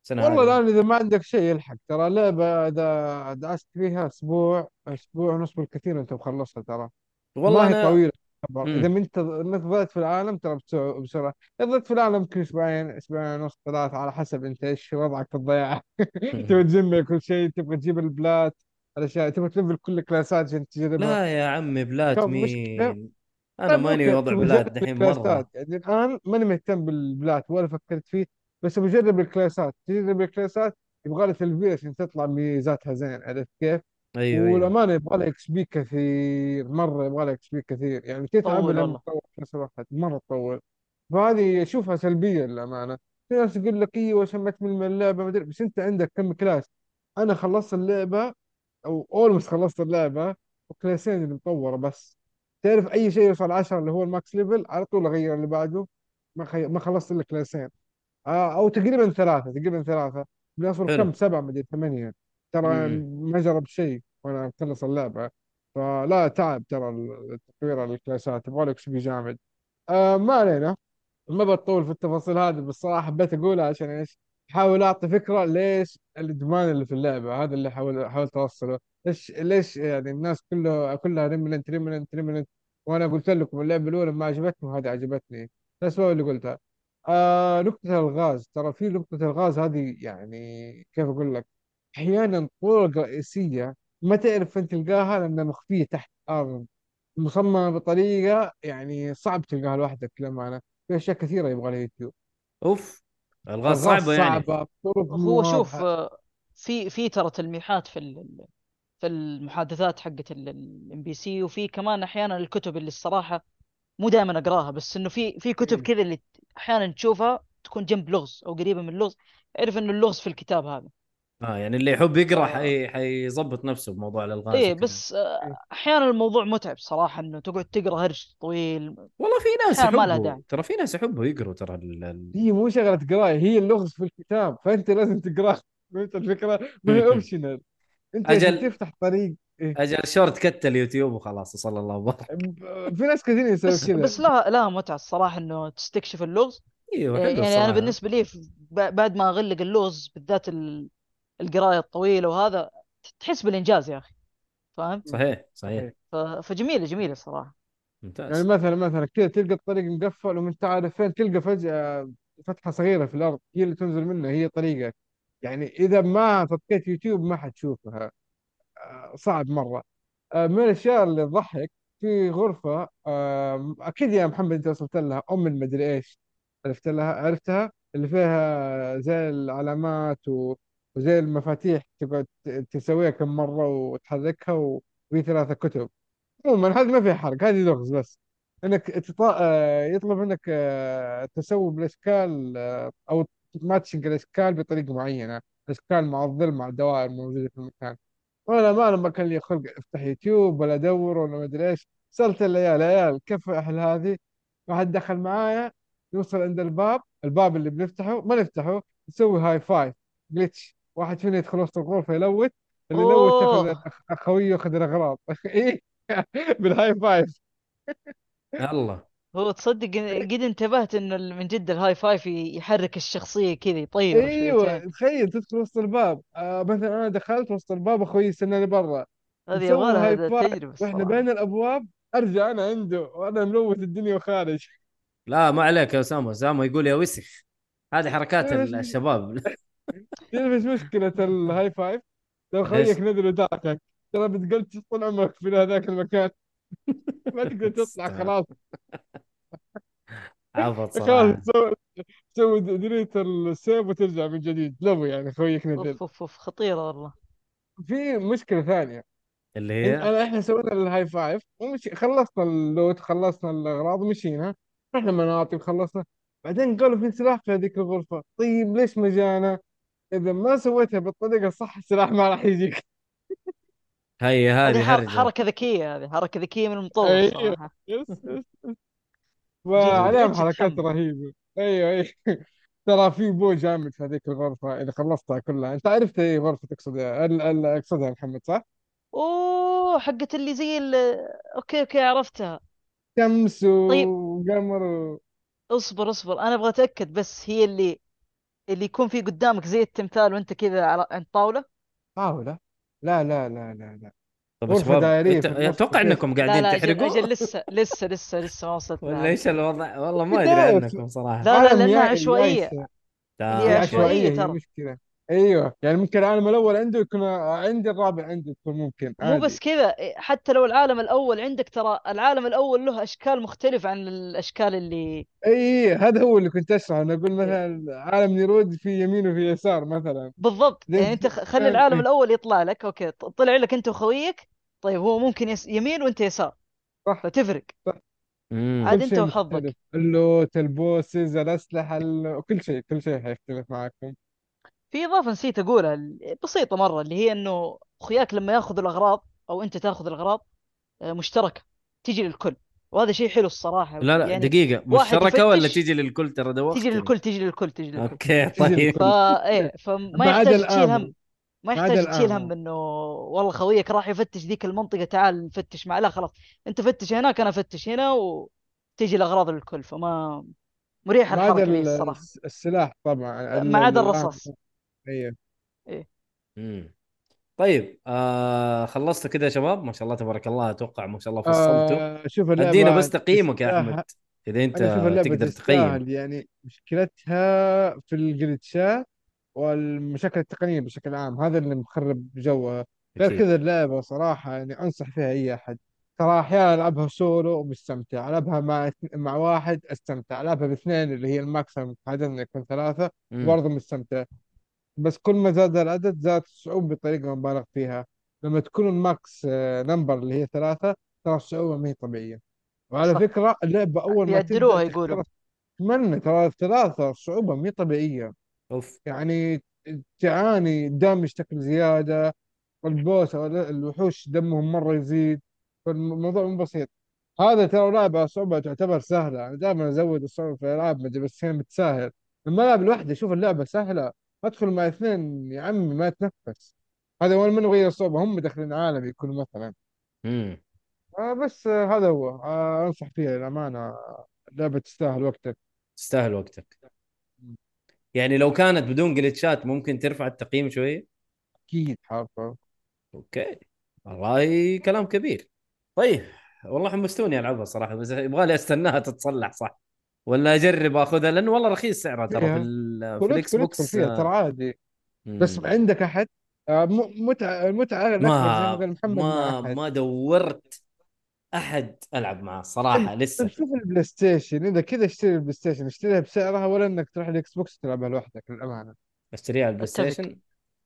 Speaker 3: السنة
Speaker 1: والله
Speaker 3: هذه
Speaker 1: الآن إذا ما عندك شيء يلحق ترى لعبة إذا دعست فيها أسبوع أسبوع ونص بالكثير أنت مخلصها ترى.
Speaker 3: والله
Speaker 1: ما هي. إذا
Speaker 3: امم
Speaker 1: ما أنت إنك ضلت في العالم ترى بسرعة. إذا ضلت في العالم يمكن أسبوعين أسبوعين ونص ثلاثة على حسب أنت إيش وضعك في الضياع. تبغى تجمع كل شيء تبغى تجيب البلات الأشياء تبغى تلفل كل الكلاسات عشان تجربها
Speaker 3: لا يا عمي بلات مين؟
Speaker 1: أنا
Speaker 3: ماني وضع بلات دحين مرة.
Speaker 1: يعني الآن ماني مهتم بالبلات ولا فكرت فيه بس بجرب الكلاسات. تجرب الكلاسات يبغى لها تلفيل عشان تطلع ميزاتها زين عرفت كيف؟
Speaker 3: أيوه أيوه.
Speaker 1: والأمانة يبغى لها XP كثير مرة يبغى لها XP كثير. يعني تتعب لما
Speaker 2: والله.
Speaker 1: تطور في نفس الوقت مرة تطول فهذه اشوفها سلبية للأمانة. في ناس يقول لك إيوه عشان ما تمل من اللعبة ما أدري. بس أنت عندك كم class. أنا خلصت اللعبة أو almost خلصت اللعبه وكلاسين اللي مطوره بس. تعرف أي شيء يوصل 10 اللي هو ال max level على طول أغير اللي بعده. ما خي... ما خلصت إلا كلاسين. آه أو تقريبا ثلاثة تقريبا ثلاثة.
Speaker 3: حلو.
Speaker 1: كم؟ سبعة مدري ثمانية. ترى
Speaker 3: امم
Speaker 1: ما جرب شيء وأنا مخلص اللعبه فلا تعب ترى التطوير الكلاسات. يبغى لك شيء جامد. آه ما علينا. ما بطول في التفاصيل هذه بس صراحة حبيت أقولها عشان إيش؟ أحاول أعطي فكرة ليش الإدمان اللي في اللعبة هذا اللي حاول حاولت أوصله ليش ليش يعني الناس كله كلها ريمننت ريمننت ريمننت وأنا قلت لكم اللعبة الأولى ما عجبتني وهذه عجبتني. الأسباب اللي قلتها. آه نقطة الألغاز. ترى في نقطة الألغاز هذه يعني كيف أقول لك؟ أحيانا طرق رئيسية ما تعرف أنت تلقاها لأنها مخفية تحت الأرض. مصممة بطريقة يعني صعب تلقاها لوحدك للأمانة. في أشياء كثيرة يبغى لها يوتيوب.
Speaker 3: أوف.
Speaker 1: الألغاز
Speaker 3: صعبة يعني.
Speaker 1: صعبة.
Speaker 2: هو شوف في في ترى تلميحات في ال- في المحادثات حقت ال NPC وفي كمان أحيانا الكتب اللي الصراحة مو دائما أقراها بس إنه في في كتب
Speaker 1: إيه.
Speaker 2: كذا اللي أحيانا تشوفها تكون جنب لغز أو قريبة من اللغز أعرف إنه اللغز في الكتاب هذا.
Speaker 3: آه يعني اللي يحب يقرأ
Speaker 2: آه.
Speaker 3: حي... حيظبط نفسه بموضوع
Speaker 2: الألغاز
Speaker 3: إيه.
Speaker 2: بس آه،. أحيانا الموضوع متعب صراحة إنه تقعد تقرأ هرج طويل
Speaker 3: والله في ناس يحبوا. ترى في ناس يحبوا يقروا ترى ال... ال...
Speaker 1: هي مو شغلة قرايه هي اللغز في الكتاب فأنت لازم تقراه فهمت الفكرة ما هي اوبشنال أنت
Speaker 3: أجل.
Speaker 1: تفتح طريق إيه.
Speaker 3: أجل شورت كت اليوتيوب وخلاص وصلى الله وبارك
Speaker 1: في ناس كثير يسوي
Speaker 2: بس
Speaker 1: كذا
Speaker 2: بس لها لها متعة الصراحه إنه تستكشف اللغز
Speaker 3: إيوه حلو
Speaker 2: يعني
Speaker 3: الصراحة
Speaker 2: أنا بالنسبة لي بعد ما أغلق اللغز بالذات ال- القراية الطويلة وهذا تحس بالإنجاز يا أخي فاهم؟
Speaker 3: صحيح صحيح.
Speaker 2: ف- فجميلة جميلة الصراحه
Speaker 1: يعني
Speaker 3: ممتاز
Speaker 1: مثلا مثلا كذا تلقى الطريق مقفل وانت عارف فين تلقى فجأة فتحة صغيرة في الأرض هي اللي تنزل منها هي طريقك. يعني إذا ما فكيت يوتيوب ما حتشوفها. آه، صعب مرة. آه، من الأشياء اللي تضحك في غرفة آه، أكيد يا محمد أنت وصلت لها أم المدري إيش عرفت لها عرفتها؟ اللي فيها زي العلامات و- وزي المفاتيح تقعد تسويها كم مرة وتحركها وفي ثلاثة كتب. عموما هذه ما فيها حرق هذه لغز بس. إنك تطا... آه، يطلب منك آه، تسوي بالإشكال آه، أو matching الأشكال بطريقة معينة. الأشكال مع الظل مع الدوائر الموجودة في المكان. وأنا ما لما كان لي خلق أفتح يوتيوب ولا أدور ولا ما أدري إيش. سألت العيال عيال كيف أحل هذه؟ واحد دخل معايا يوصل عند الباب. الباب اللي بنفتحه ما نفتحه نسوي high five glitch واحد فينا يدخل وسط الغرفة يلوت اللي يلوت ياخذ
Speaker 2: اوه
Speaker 1: اخويه ياخذ الأغراض. إيه بال high five.
Speaker 3: الله
Speaker 2: هو تصدق قد انتبهت انه من جد ال high five يحرك الشخصية كذا يطير أيوه
Speaker 1: تخيل تدخل وسط الباب. آه مثلا أنا دخلت وسط الباب أخوي يستناني برا.
Speaker 2: هذه يبغى لها تجربه وإحنا
Speaker 1: بين الأبواب أرجع أنا عنده وأنا ملوت الدنيا وخارج.
Speaker 3: لا ما عليك يا أسامة. أسامة يقول يا وسخ. هذه حركات الشباب.
Speaker 1: تعرف إيش مشكلة ال high five؟
Speaker 3: لو؟
Speaker 1: خويك نزل وداكك ترى بتقلتش طول عمرك في هذاك المكان. ما تقدر تطلع خلاص.
Speaker 3: عبط
Speaker 1: خلاص
Speaker 3: صراحة.
Speaker 1: تسوي تسوي delete ال save وترجع من جديد. لو يعني خويك نزل
Speaker 2: أوف أوف أوف خطيرة والله.
Speaker 1: في مشكلة ثانية.
Speaker 3: اللي
Speaker 1: إن
Speaker 3: هي
Speaker 1: أنا إحنا سوينا ال high five ومشي خلصنا ال loot خلصنا الأغراض ومشينا. رحنا مناطق خلصنا. بعدين قالوا في سلاح في هذيك الغرفة. طيب ليش ما جانا؟ إذا ما سويتها بالطريقة الصح السلاح ما راح يجيك.
Speaker 3: هي
Speaker 2: هذه
Speaker 3: هرجة.
Speaker 2: حركة ذكية هذه حركة ذكية من المطور
Speaker 1: yes
Speaker 2: جد
Speaker 1: وعليهم حركات. رهيبة. أيوه أيوه. ترى في bow جامد في هذيك الغرفة إذا خلصتها كلها. أنت عرفت أي غرفة تقصد ال- ال- أقصدها يا محمد صح؟
Speaker 2: أوه حقت اللي زي ال okay okay عرفتها.
Speaker 1: شمس
Speaker 2: طيب.
Speaker 1: وقمر و...
Speaker 2: اصبر اصبر. أنا أبغى أتأكد بس هي اللي اللي يكون في قدامك زي التمثال وانت كذا على عند طاولة
Speaker 1: طاولة لا لا لا لا لا
Speaker 3: طب يا
Speaker 1: غرفة
Speaker 3: شباب
Speaker 1: دائرية
Speaker 3: أنت-
Speaker 1: في النص
Speaker 3: أتوقع
Speaker 1: كيف؟
Speaker 3: إنكم
Speaker 2: لا
Speaker 3: قاعدين
Speaker 2: لا أجل,
Speaker 3: تحرقوا
Speaker 2: أجل لسه لسه لسه لسه ما وصلت
Speaker 3: ولا إيش الوضع والله ما أدري
Speaker 1: بداية.
Speaker 3: عنكم صراحة
Speaker 2: لا لا
Speaker 1: عالم
Speaker 2: عشوائية
Speaker 1: يائسة.
Speaker 3: آه.
Speaker 2: هي عشوائية
Speaker 1: عشوائية هي
Speaker 2: ترى.
Speaker 1: مشكلة أيوه يعني ممكن العالم الأول عنده يكون عندي الرابع عنده يكون ممكن
Speaker 2: مو
Speaker 1: عادي.
Speaker 2: بس كذا حتى لو العالم الأول عندك ترى العالم الأول له أشكال مختلفه عن الأشكال اللي
Speaker 1: إي هذا هو اللي كنت اشرحه أنا أقول مثلا عالم نيرود في يمين وفي يسار مثلا.
Speaker 2: بالضبط
Speaker 1: زي
Speaker 2: يعني أنت خ- خلي
Speaker 1: الجزء-
Speaker 2: العالم
Speaker 1: إيه.
Speaker 2: الأول يطلع لك أوكي ط- طلع لك أنت وخويك طيب هو ممكن يس... يمين وأنت يسار
Speaker 1: صح.
Speaker 2: فتفرق.
Speaker 3: مم.
Speaker 2: عاد
Speaker 1: كل شيء
Speaker 2: وحظك.
Speaker 1: مختلف ال loot ال bosses الأسلحة ال... كل شيء كل شيء حيختلف معكم
Speaker 2: في إضافة نسيت أقولها بسيطة مرة اللي هي إنه أخوياك لما يأخذ الأغراض أو أنت تأخذ الأغراض آه، مشتركة تجي للكل. وهذا شيء حلو الصراحة
Speaker 3: لا لا
Speaker 2: يعني
Speaker 3: دقيقة.
Speaker 2: واحد
Speaker 3: مشتركة ولا تيجي للكل؟ ترى
Speaker 2: تيجي
Speaker 3: دوختني
Speaker 2: للكل تيجي للكل تيجي للكل.
Speaker 1: أوكي
Speaker 3: طيب.
Speaker 2: فا إيه فما يحتاج تشيل. هم ما يحتاج تشيل. هم إنه والله خويك راح يفتش ذيك المنطقة تعال نفتش معه. لا خلاص. أنت فتش هناك أنا أفتش هنا وتيجي الأغراض للكل. فما مريح
Speaker 1: الحركة
Speaker 2: الصراحة.
Speaker 1: السلاح طبعا
Speaker 2: ما عدا. الرصاص.
Speaker 1: أيوه
Speaker 3: مم. طيب آه خلصت كده يا شباب؟ ما شاء الله تبارك الله أتوقع ما شاء الله فصلتوا.
Speaker 1: آه شوف اللعبة
Speaker 3: أدينا بس تقييمك يا
Speaker 1: تستاهل-
Speaker 3: أحمد. إذا أنت
Speaker 1: أنا أشوف اللعبة
Speaker 3: تقدر تقيم.
Speaker 1: تستاهل يعني مشكلتها في ال glitches والمشاكل التقنية بشكل عام هذا اللي مخرب جوها. غير. كذا اللعبة صراحة يعني أنصح فيها أي أحد. ترى أحيانا ألعبها سولو ومستمتع ألعبها مع مع واحد أستمتع ألعبها باثنين اللي هي ال maximum عادة إنه يكون ثلاثة. برضه مستمتع. بس كل ما زاد العدد زاد الصعوبة بطريقة مبالغ فيها. لما تكون ال max آه، number اللي هي ثلاثة ترى الصعوبة ما هي طبيعية. وعلى
Speaker 2: صح.
Speaker 1: فكرة اللعبة أول ما
Speaker 2: بيعدلوها
Speaker 1: تبدأ
Speaker 2: يقولوا.
Speaker 1: تتمنى ترى الثلاثة الصعوبة ما هي طبيعية.
Speaker 3: أوف.
Speaker 1: يعني تعاني الدم يشتكل زيادة وال boss أو الوحوش دمهم مرة يزيد. فالموضوع مو بسيط. هذا ترى لعبة صعوبة تعتبر سهلة. أنا دائما أزود الصعوبة في الألعاب ما أدري بس هنا متساهل. لما ألعب لوحدي أشوف اللعبة سهلة. أدخل مع اثنين يا عمي ما أتنفس هذا وين من غير الصعوبة هم داخلين عالم يكونوا مثلا.
Speaker 3: مم.
Speaker 1: آه بس آه هذا هو. آه أنصح فيها للأمانة. لعبة تستاهل وقتك.
Speaker 3: تستاهل وقتك. يعني لو كانت بدون جلتشات ممكن ترفع التقييم شوية
Speaker 1: أكيد حرفة
Speaker 3: أوكي. والله كلام كبير. طيب والله حمستوني ألعبها صراحة بس يبغى لي أستناها تتصلح صح؟ ولا أجرب أخذها؟ لأنه والله رخيص سعرها ترى في,
Speaker 1: ادخل الإكس
Speaker 3: بوكس
Speaker 1: ترى
Speaker 3: آه،
Speaker 1: عادي بس
Speaker 3: مم.
Speaker 1: عندك أحد؟ آه م- متعة المتعة الأكبر زي ما محمد
Speaker 3: ما ما دورت أحد ألعب معاه
Speaker 1: صراحة
Speaker 3: لسه.
Speaker 1: شوف البلاي ستيشن إذا كذا اشتري البلاي ستيشن اشتريها بسعرها ولا إنك تروح الإكس بوكس تلعبها لوحدك للأمانة.
Speaker 3: أشتريها على البلاي. ستيشن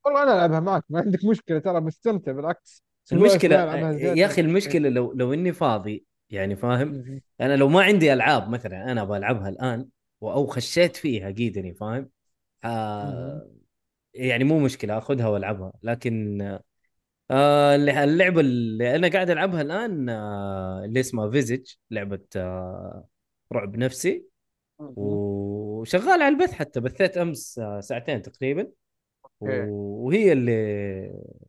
Speaker 1: والله أنا ألعبها معك ما عندك مشكلة ترى مستمتع بالعكس. المشكلة.
Speaker 3: يا أخي المشكلة لو لو إني فاضي يعني فاهم. أنا لو ما عندي ألعاب مثلا أنا بلعبها الآن أو خشيت فيها قيدني فاهم؟ آه يعني مو مشكلة أخذها وألعبها. لكن آه اللعبه اللي أنا قاعد ألعبها الآن آه اللي اسمها Visage لعبة آه رعب نفسي. وشغال على البث حتى بثيت أمس آه ساعتين تقريبا.
Speaker 1: okay.
Speaker 3: وهي اللي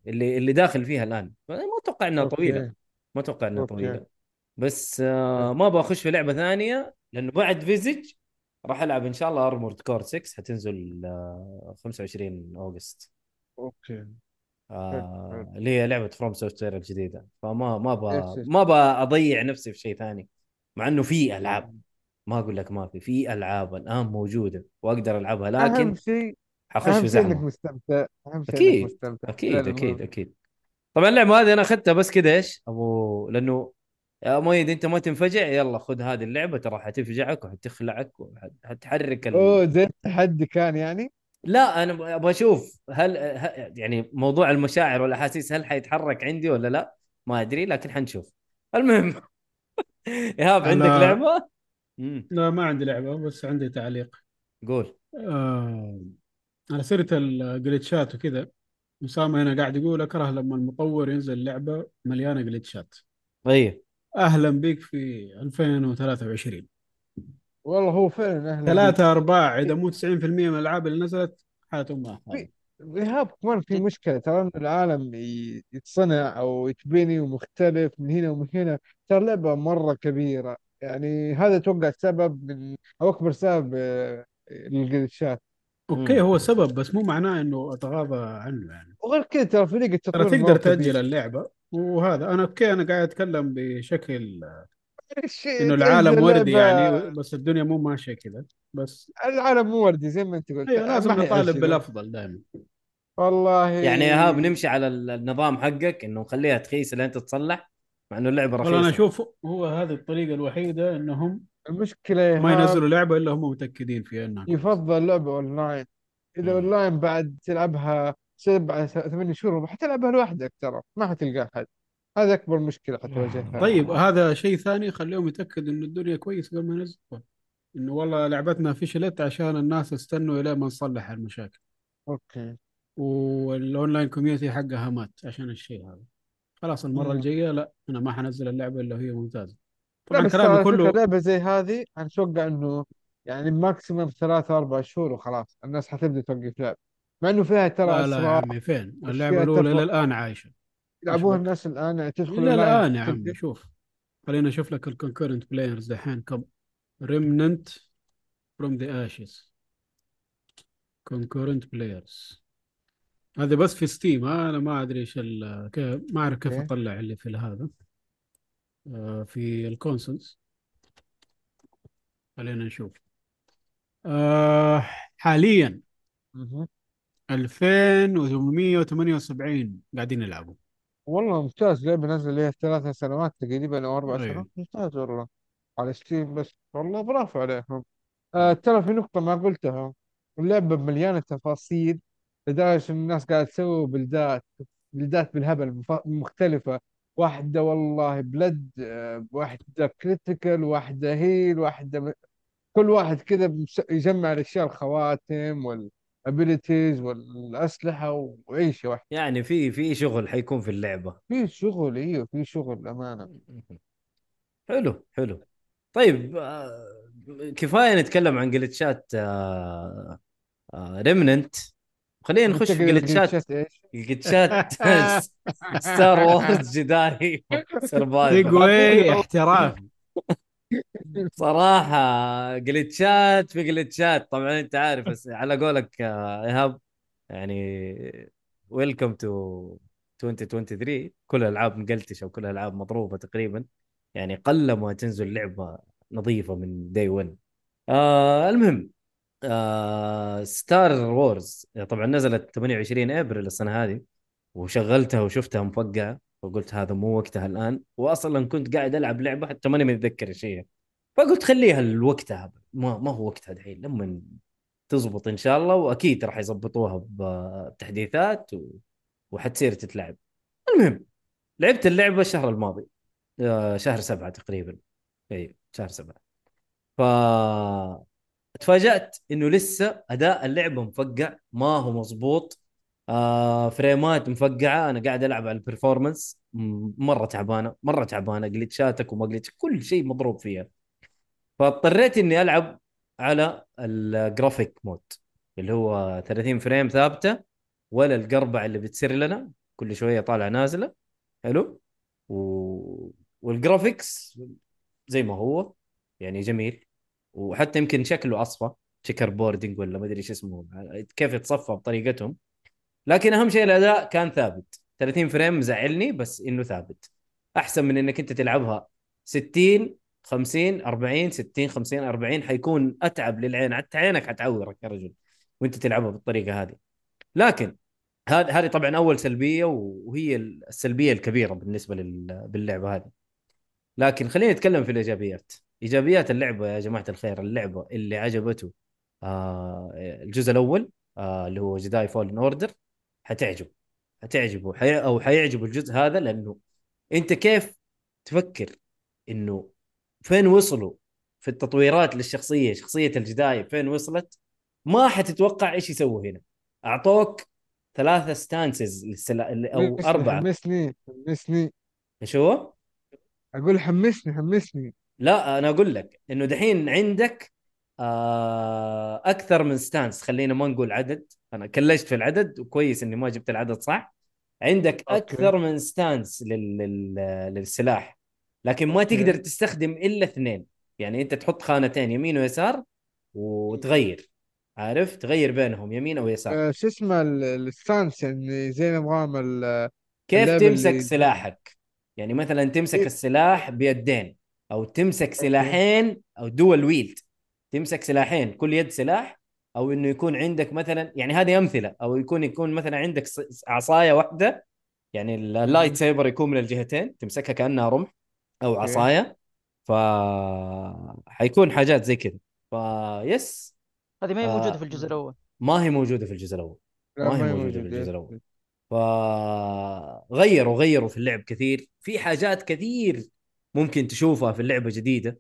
Speaker 3: اللي اللي داخل فيها الآن. ما أتوقع إنها
Speaker 1: okay.
Speaker 3: طويلة. ما أتوقع إنها
Speaker 1: okay.
Speaker 3: طويلة. بس آه ما بخش في لعبة ثانية لأنه بعد Visage راح ألعب إن شاء الله Armored Core 6 حتنزل آه 25 August.
Speaker 1: okay.
Speaker 3: آه اللي هي لعبة FromSoftware الجديدة. فما ما
Speaker 1: يس،
Speaker 3: ب
Speaker 1: يس.
Speaker 3: ما بضيع نفسي في شيء ثاني مع إنه في ألعاب. ما أقول لك ما في في ألعاب الآن موجودة وأقدر ألعبها لكن
Speaker 1: اهم شيء
Speaker 3: حخش في
Speaker 1: شيء إنك
Speaker 3: زحمة.
Speaker 1: مستمتع أهم شيء أكيد مستمتع.
Speaker 3: أكيد
Speaker 1: أكيد.
Speaker 3: أكيد. طبعا اللعبة هذه أنا أخذتها بس كذا إيش؟ أبو لأنه يا مؤيد أنت ما تنفجع؟ يلا خذ هذه اللعبة ترى حتفجعك وحتخلعك وحتحرك ال...
Speaker 1: أوه زي التحدي كان يعني؟
Speaker 3: لا أنا أبغى أشوف هل ه- يعني موضوع المشاعر والأحاسيس هل حيتحرك عندي ولا لا؟ ما أدري لكن حنشوف. المهم إيهاب عندك
Speaker 4: أنا-
Speaker 3: لعبه؟
Speaker 4: لا ما عندي لعبة بس عندي تعليق.
Speaker 3: قول.
Speaker 4: آه على سيرة الجلitchات وكذا أسامة هنا قاعد يقول أكره لما المطور ينزل لعبة مليانة جلitchات
Speaker 3: طيب.
Speaker 4: أهلا بك في 2023
Speaker 1: والله هو فعلا أهلا.
Speaker 4: ثلاثة أرباع إذا مو 90% من الألعاب اللي نزلت ما
Speaker 1: في- إيهاب كمان في مشكلة ترى إن العالم يتصنع أو يتبني ومختلف من هنا ومن هنا. ترى لعبة مرة كبيرة. يعني هذا أتوقع سبب من أو أكبر سبب آه، لل
Speaker 4: glitches okay هو سبب بس مو معناه إنه أتغاضى عنه يعني.
Speaker 1: وغير كذا ترى فريق
Speaker 4: ترى
Speaker 1: التطوير
Speaker 4: تقدر
Speaker 1: مرة
Speaker 4: تأجل
Speaker 1: كبير
Speaker 4: اللعبة. وهذا. أنا okay أنا قاعد أتكلم بشكل
Speaker 1: تأجل
Speaker 4: العالم وردي يعني بس الدنيا مو ماشية كذا. بس
Speaker 1: العالم مو وردي زي ما أنت قلت.
Speaker 4: أيوة لازم نطالب. بالأفضل دائما.
Speaker 1: والله.
Speaker 3: يعني يا ايهاب نمشي على ال- النظام حقك إنه نخليها تخيس لين تتصلح مع إنه اللعبة رخيصه
Speaker 4: والله أنا أشوف هو هذه الطريقة الوحيدة إنهم
Speaker 1: المشكلة يا
Speaker 4: ما ينزلوا لعبة إلا هم متأكدين فيها كويسة.
Speaker 1: يفضل لعبة أونلاين إذا
Speaker 3: مم.
Speaker 1: أونلاين بعد تلعبها سبع ثمان شهور حتلعبها لوحدك ترى ما حتلقى أحد. هذا أكبر مشكلة حتواجهها
Speaker 4: طيب هذا شيء ثاني خليهم يتأكدوا إنه الدنيا كويسة قبل ما ينزلوا. إنه والله لعبتنا فشلت عشان الناس استنوا إلى ما نصلح المشاكل.
Speaker 1: okay.
Speaker 4: وال online community حقها مات عشان الشيء هذا. خلاص
Speaker 1: المرة.
Speaker 4: الجاية لا أنا ما حنزل اللعبة إلا هي
Speaker 1: ممتازة.
Speaker 4: طبعا كلامي كله
Speaker 1: لعبة زي هذه أنا أتوقع إنه يعني maximum ثلاثة أربع شهور وخلاص. الناس حتبدأ توقف لعب. مع إنه فيها ترى
Speaker 4: لا لا يا عمي فين؟ الأولى
Speaker 1: تفرق
Speaker 4: للآن عايشة. إيش
Speaker 1: يلعبوها؟ الناس الآن يعني تدخل اللاين
Speaker 4: الآن. يا عمي. شوف. خلينا أشوف لك ال concurrent players دحين. كم؟ Remnant From the Ashes. concurrent players. هذا بس في Steam أنا ما أدري إيش ما أعرف كيف. أطلع اللي في هذا. آه، في ال consoles خلينا نشوف. آه، حاليا. 2878 قاعدين يلعبوا.
Speaker 1: والله ممتاز لعبة نزل لها ثلاث سنوات تقريبا أو أربع
Speaker 4: أيوه.
Speaker 1: سنوات ممتاز والله. على Steam بس. والله برافو عليهم. آه ترى في نقطة ما قلتها. اللعبة مليانة تفاصيل لدرجة إن الناس قاعدة تسوي builds builds بالهبل مختلفة. واحدة والله build آه واحدة critical واحدة heal واحدة. كل واحد كذا يجمع الأشياء الخواتم وال abilities والأسلحة وعيشة واحدة
Speaker 3: يعني في في شغل حيكون في اللعبة.
Speaker 1: في شغل إيوه في شغل امانه
Speaker 3: حلو حلو. طيب آه، كفاية نتكلم عن glitches آه، Remnant خلينا نخش في glitches
Speaker 1: glitches إيش؟
Speaker 3: glitches Star Wars Jedi Survivor
Speaker 4: سيجواي احترافي
Speaker 3: صراحة glitches في glitches طبعا أنت عارف بس على قولك آه، إيهاب يعني welcome to 2023 كل الالعاب مقلتشه وكل الالعاب مضروبة تقريبا. يعني قل ما تنزل لعبة نظيفة من day 1 آه المهم آه Star Wars طبعا نزلت 28 ابريل السنة هذه وشغلتها وشفتها مفقعة. وقلت هذا مو وقتها الآن واصلا كنت قاعد ألعب لعبة حتى ماني متذكر إيش هي. فقلت خليها لوقتها ما, ما هو وقتها دحين لما تزبط إن شاء الله وأكيد راح يظبطوها بتحديثات و... وحتصير تتلعب. المهم لعبت اللعبة الشهر الماضي آه، شهر سبعة تقريبا. إي شهر سبعة. ف تفاجأت إنه لسه أداء اللعبة مفقع ما هو مظبوط آه frame ات مفقعة. أنا قاعد ألعب على ال performance مرة تعبانة مرة تعبانة. glitch اتك وما glitch كل شيء مضروب فيها. فاضطريت إني ألعب على ال graphic mode اللي هو 30 frame ثابتة ولا القربع اللي بتصير لنا. كل شوية طالعه نازلة. حلو؟ و... وال graphics زي ما هو. يعني جميل. وحتى يمكن شكله أصفى. checkerboarding ولا ما أدري إيش اسمه. كيف يتصفى بطريقتهم. لكن أهم شيء الأداء كان ثابت. 30 frame مزعلني بس إنه ثابت. أحسن من إنك أنت تلعبها 60 50 40 60 50 40 حيكون أتعب للعين. حتى عينك حتعورك يا رجل وأنت تلعبها بالطريقة هذه. لكن هذه هذه طبعا أول سلبية وهي السلبية الكبيرة بالنسبة لل- باللعبة هذه. لكن خلينا نتكلم في الإيجابيات. إيجابيات اللعبه يا جماعة الخير اللعبة اللي عجبته آه الجزء الأول آه اللي هو جداي فولن اوردر حتعجب. حتعجبه. حي... أو حيعجبه الجزء هذا لأنه أنت كيف تفكر إنه فين وصلوا في التطويرات للشخصية شخصية الجداي فين وصلت؟ ما حتتوقع إيش يسووا هنا. أعطوك ثلاثة ستانسز للسلا...
Speaker 1: أو
Speaker 3: أربعة.
Speaker 1: حمسني حمسني.
Speaker 3: إيش هو؟
Speaker 1: أقول حمسني حمسني.
Speaker 3: لا أنا أقول لك إنه دحين عندك أكثر من stance. خلينا ما نقول عدد. أنا كلشت في العدد وكويس إني ما جبت العدد صح. عندك
Speaker 1: okay.
Speaker 3: أكثر من stance لل... لل... للسلاح. لكن ما
Speaker 1: okay.
Speaker 3: تقدر تستخدم إلا اثنين. يعني أنت تحط خانتين يمين ويسار وتغير. عارف؟ تغير بينهم يمين أو يسار.
Speaker 1: آه شو اسمه ال- ال stance يعني زي نظام ال-
Speaker 3: كيف تمسك
Speaker 1: اللي-
Speaker 3: سلاحك؟ يعني مثلا تمسك
Speaker 1: إيه.
Speaker 3: السلاح بيدين أو تمسك سلاحين أو dual wield. تمسك سلاحين كل يد سلاح أو إنه يكون عندك مثلا يعني هذه أمثلة أو يكون يكون مثلا عندك عصاية واحدة يعني ال lightsaber يكون من الجهتين تمسكها كأنها رمح أو
Speaker 1: okay.
Speaker 3: عصاية ف حيكون حاجات زي كذا بس
Speaker 2: هذه ما هي. موجودة في الجزء الأول
Speaker 3: ما هي موجودة في الجزء الأول
Speaker 1: لا
Speaker 3: ما هي
Speaker 1: ما
Speaker 3: موجودة في. الجزء الأول. فغيروا غيروا في اللعب كثير في حاجات كثير ممكن تشوفها في اللعبة جديدة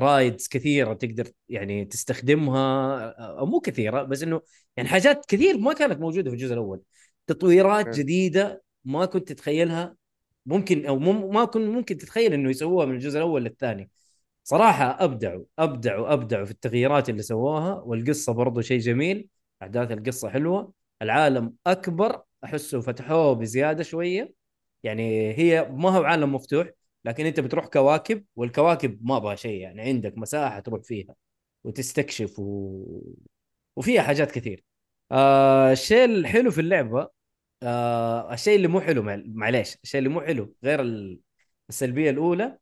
Speaker 3: رايدز كثيرة تقدر يعني تستخدمها أو مو كثيرة بس إنه يعني حاجات كثير ما كانت موجودة في الجزء الأول. تطويرات
Speaker 1: حلو.
Speaker 3: جديدة ما كنت تتخيلها ممكن أو مم ما كنت ممكن تتخيل إنه يسووها من الجزء الأول للثاني. صراحة أبدعوا أبدعوا أبدعوا في التغييرات اللي سووها والقصة برضو شيء جميل أحداث القصة حلوة العالم أكبر أحسه فتحوه بزيادة شوية. يعني هي ما هو عالم مفتوح لكن انت بتروح كواكب والكواكب ما أبغى شيء يعني عندك مساحة تروح فيها وتستكشف و... وفيها حاجات كثير. آه الشيء الحلو في اللعبة آه الشيء اللي مو حلو مع- معليش الشيء اللي مو حلو غير ال- السلبية الأولى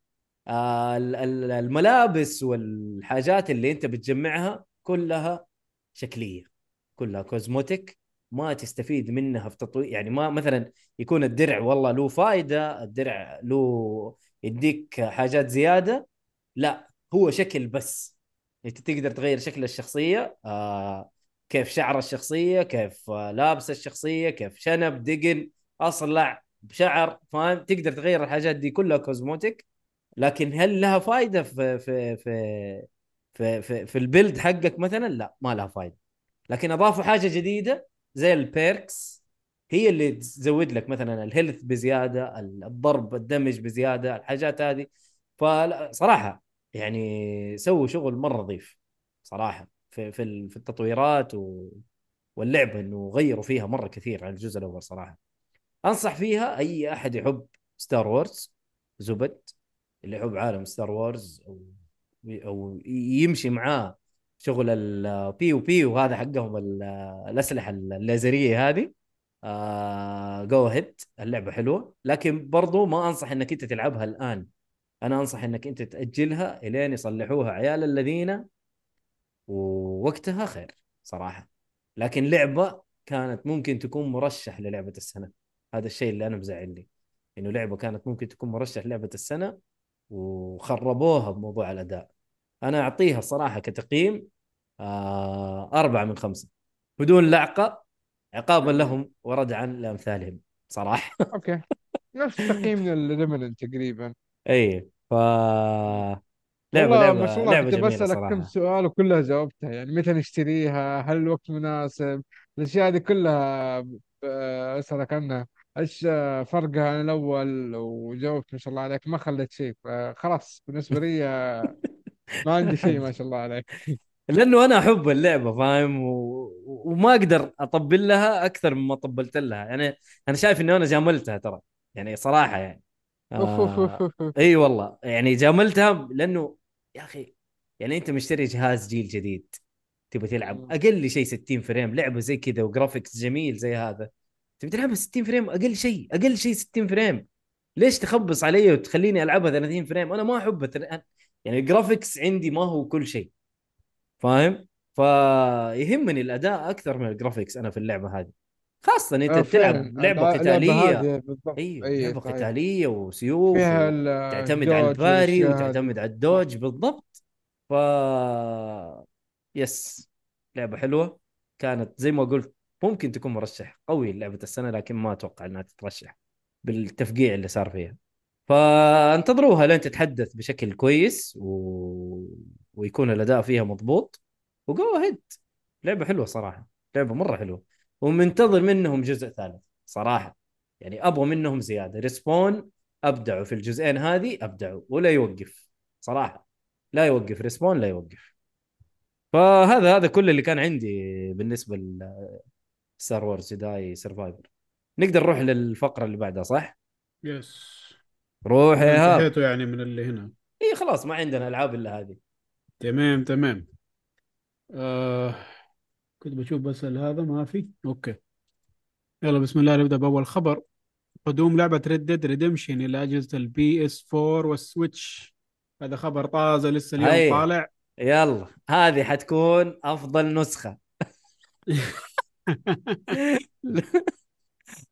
Speaker 3: آه ال- ال- الملابس والحاجات اللي انت بتجمعها كلها شكلية كلها كوزموتيك ما تستفيد منها في تطوير يعني ما مثلا يكون الدرع والله له فائده الدرع له يديك حاجات زيادة لا هو شكل بس. انت تقدر تغير شكل الشخصية آه كيف شعر الشخصية كيف آه لابس الشخصية كيف شنب دقن أصلع بشعر فاهم؟ تقدر تغير الحاجات دي كلها كوزموتيك. لكن هل لها فائده في في في في في, في ال build حقك مثلا؟ لا ما لها فائده لكن أضافوا حاجة جديدة زي ال perks. هي اللي تزود لك مثلا ال health بزيادة الضرب ال damage بزيادة الحاجات هذه. فصراحه يعني سووا شغل مرة نظيف صراحة في في ال- في التطويرات و... واللعبه إنه غيروا فيها مرة كثير عن الجزء الأول صراحة. أنصح فيها أي أحد يحب Star Wars زبد اللي يحب عالم Star Wars أو أو يمشي معاه شغل البي بي وهذا حقهم ال- الأسلحة الليزرية هذه. go ahead اللعبة حلوة. لكن برضو ما أنصح إنك أنت تلعبها الآن. أنا أنصح إنك أنت تأجلها إلين يصلحوها عيال الذين ووقتها خير صراحة. لكن لعبة كانت ممكن تكون مرشح للعبة السنة. هذا الشيء اللي أنا مزعلني إنه لعبة كانت ممكن تكون مرشح لعبة السنة وخربوها بموضوع الأداء. أنا أعطيها الصراحه كتقييم آه أربعة من خمسة. بدون لعقة عقابا لهم وردعا لأمثالهم صراحة.
Speaker 1: okay. نفس تقييمنا لل Remnant تقريبا.
Speaker 3: اي ف لعبة
Speaker 1: والله
Speaker 3: لعبة
Speaker 1: ما شاء الله كنت بسألك كم سؤال وكلها جاوبتها يعني متى نشتريها؟ هل الوقت مناسب؟ الأشياء هذه كلها ب- أسألك عنها. إيش فرقها عن الأول؟ وجاوبت ما شاء الله عليك ما خليت شيء خلاص بالنسبة لي ما عندي شيء ما شاء الله عليك.
Speaker 3: لأنه أنا أحب اللعبة فاهم؟ و... وما أقدر أطبل لها أكثر مما طبلت لها. يعني أنا شايف إنه أنا جاملتها ترى يعني صراحة يعني. آه... إي والله. يعني جاملتها لأنه يا أخي يعني أنت مشتري جهاز جيل جديد تبغى تلعب. أقل شيء 60 frame لعبة زي كذا و graphics جميل زي هذا. تبي تلعبها 60 frame أقل شيء أقل شيء 60 frame. ليش تخبص علي وتخليني ألعبها 30 frame؟ أنا ما احب. يعني ال graphics عندي ما هو كل شيء. فاهم؟ فيهمني الأداء أكثر من ال graphics أنا في اللعبة هذه. خاصة أنت
Speaker 1: آه، فعلا. لعبة قتالية.
Speaker 3: أيوه
Speaker 1: أي
Speaker 3: لعبة
Speaker 1: صحيح
Speaker 3: قتالية وسيوف
Speaker 1: فيها
Speaker 3: وتعتمد على
Speaker 1: ال parry
Speaker 3: وتعتمد على ال dodge بالضبط. ف يس لعبة حلوة. كانت زي ما قلت ممكن تكون مرشح قوي لعبة السنة لكن ما أتوقع إنها تترشح بالتفقيع اللي صار فيها. فانتظروها لين تتحدث بشكل كويس و... ويكون الأداء فيها مضبوط. وجو هيد لعبة حلوة صراحة. لعبة مرة حلوة. ومنتظر منهم جزء ثالث صراحة. يعني أبغى منهم زيادة. ريسبون أبدعوا في الجزئين هذه أبدعوا. ولا يوقف صراحة. لا يوقف. Respawn لا يوقف. فهذا هذا كل اللي كان عندي بالنسبة ل Star Wars Jedi Survivor نقدر نروح للفقرة اللي بعدها صح؟
Speaker 4: yes
Speaker 3: روح يا هاب.
Speaker 4: يعني من اللي هنا.
Speaker 3: اي خلاص. ما عندنا ألعاب إلا هذه.
Speaker 4: تمام تمام. آه كنت بشوف بس هذا ما في. okay. يلا بسم الله نبدأ بأول خبر. قدوم لعبة Red Dead Redemption إلى أجهزة ال PS 4 وال Switch هذا خبر طازة لسه اليوم
Speaker 3: هيا.
Speaker 4: طالع.
Speaker 3: يلا هذه حتكون أفضل نسخة.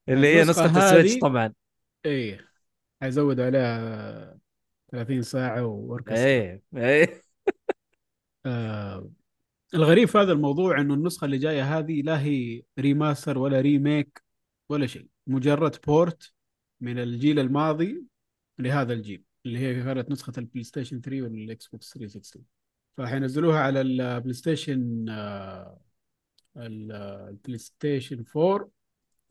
Speaker 3: اللي هي نسخة ال
Speaker 4: Switch
Speaker 3: طبعا.
Speaker 4: إيه. حيزود عليها 30 ساعة ووركست
Speaker 3: إيه إيه.
Speaker 4: آه الغريب في هذا الموضوع إنه النسخة اللي جاية هذه لا هي remaster ولا remake ولا شيء. مجرد port من الجيل الماضي لهذا الجيل اللي هي كانت نسخة ال PlayStation 3 وال Xbox 360 فحينزلوها على ال PlayStation آه، ال- ال PlayStation 4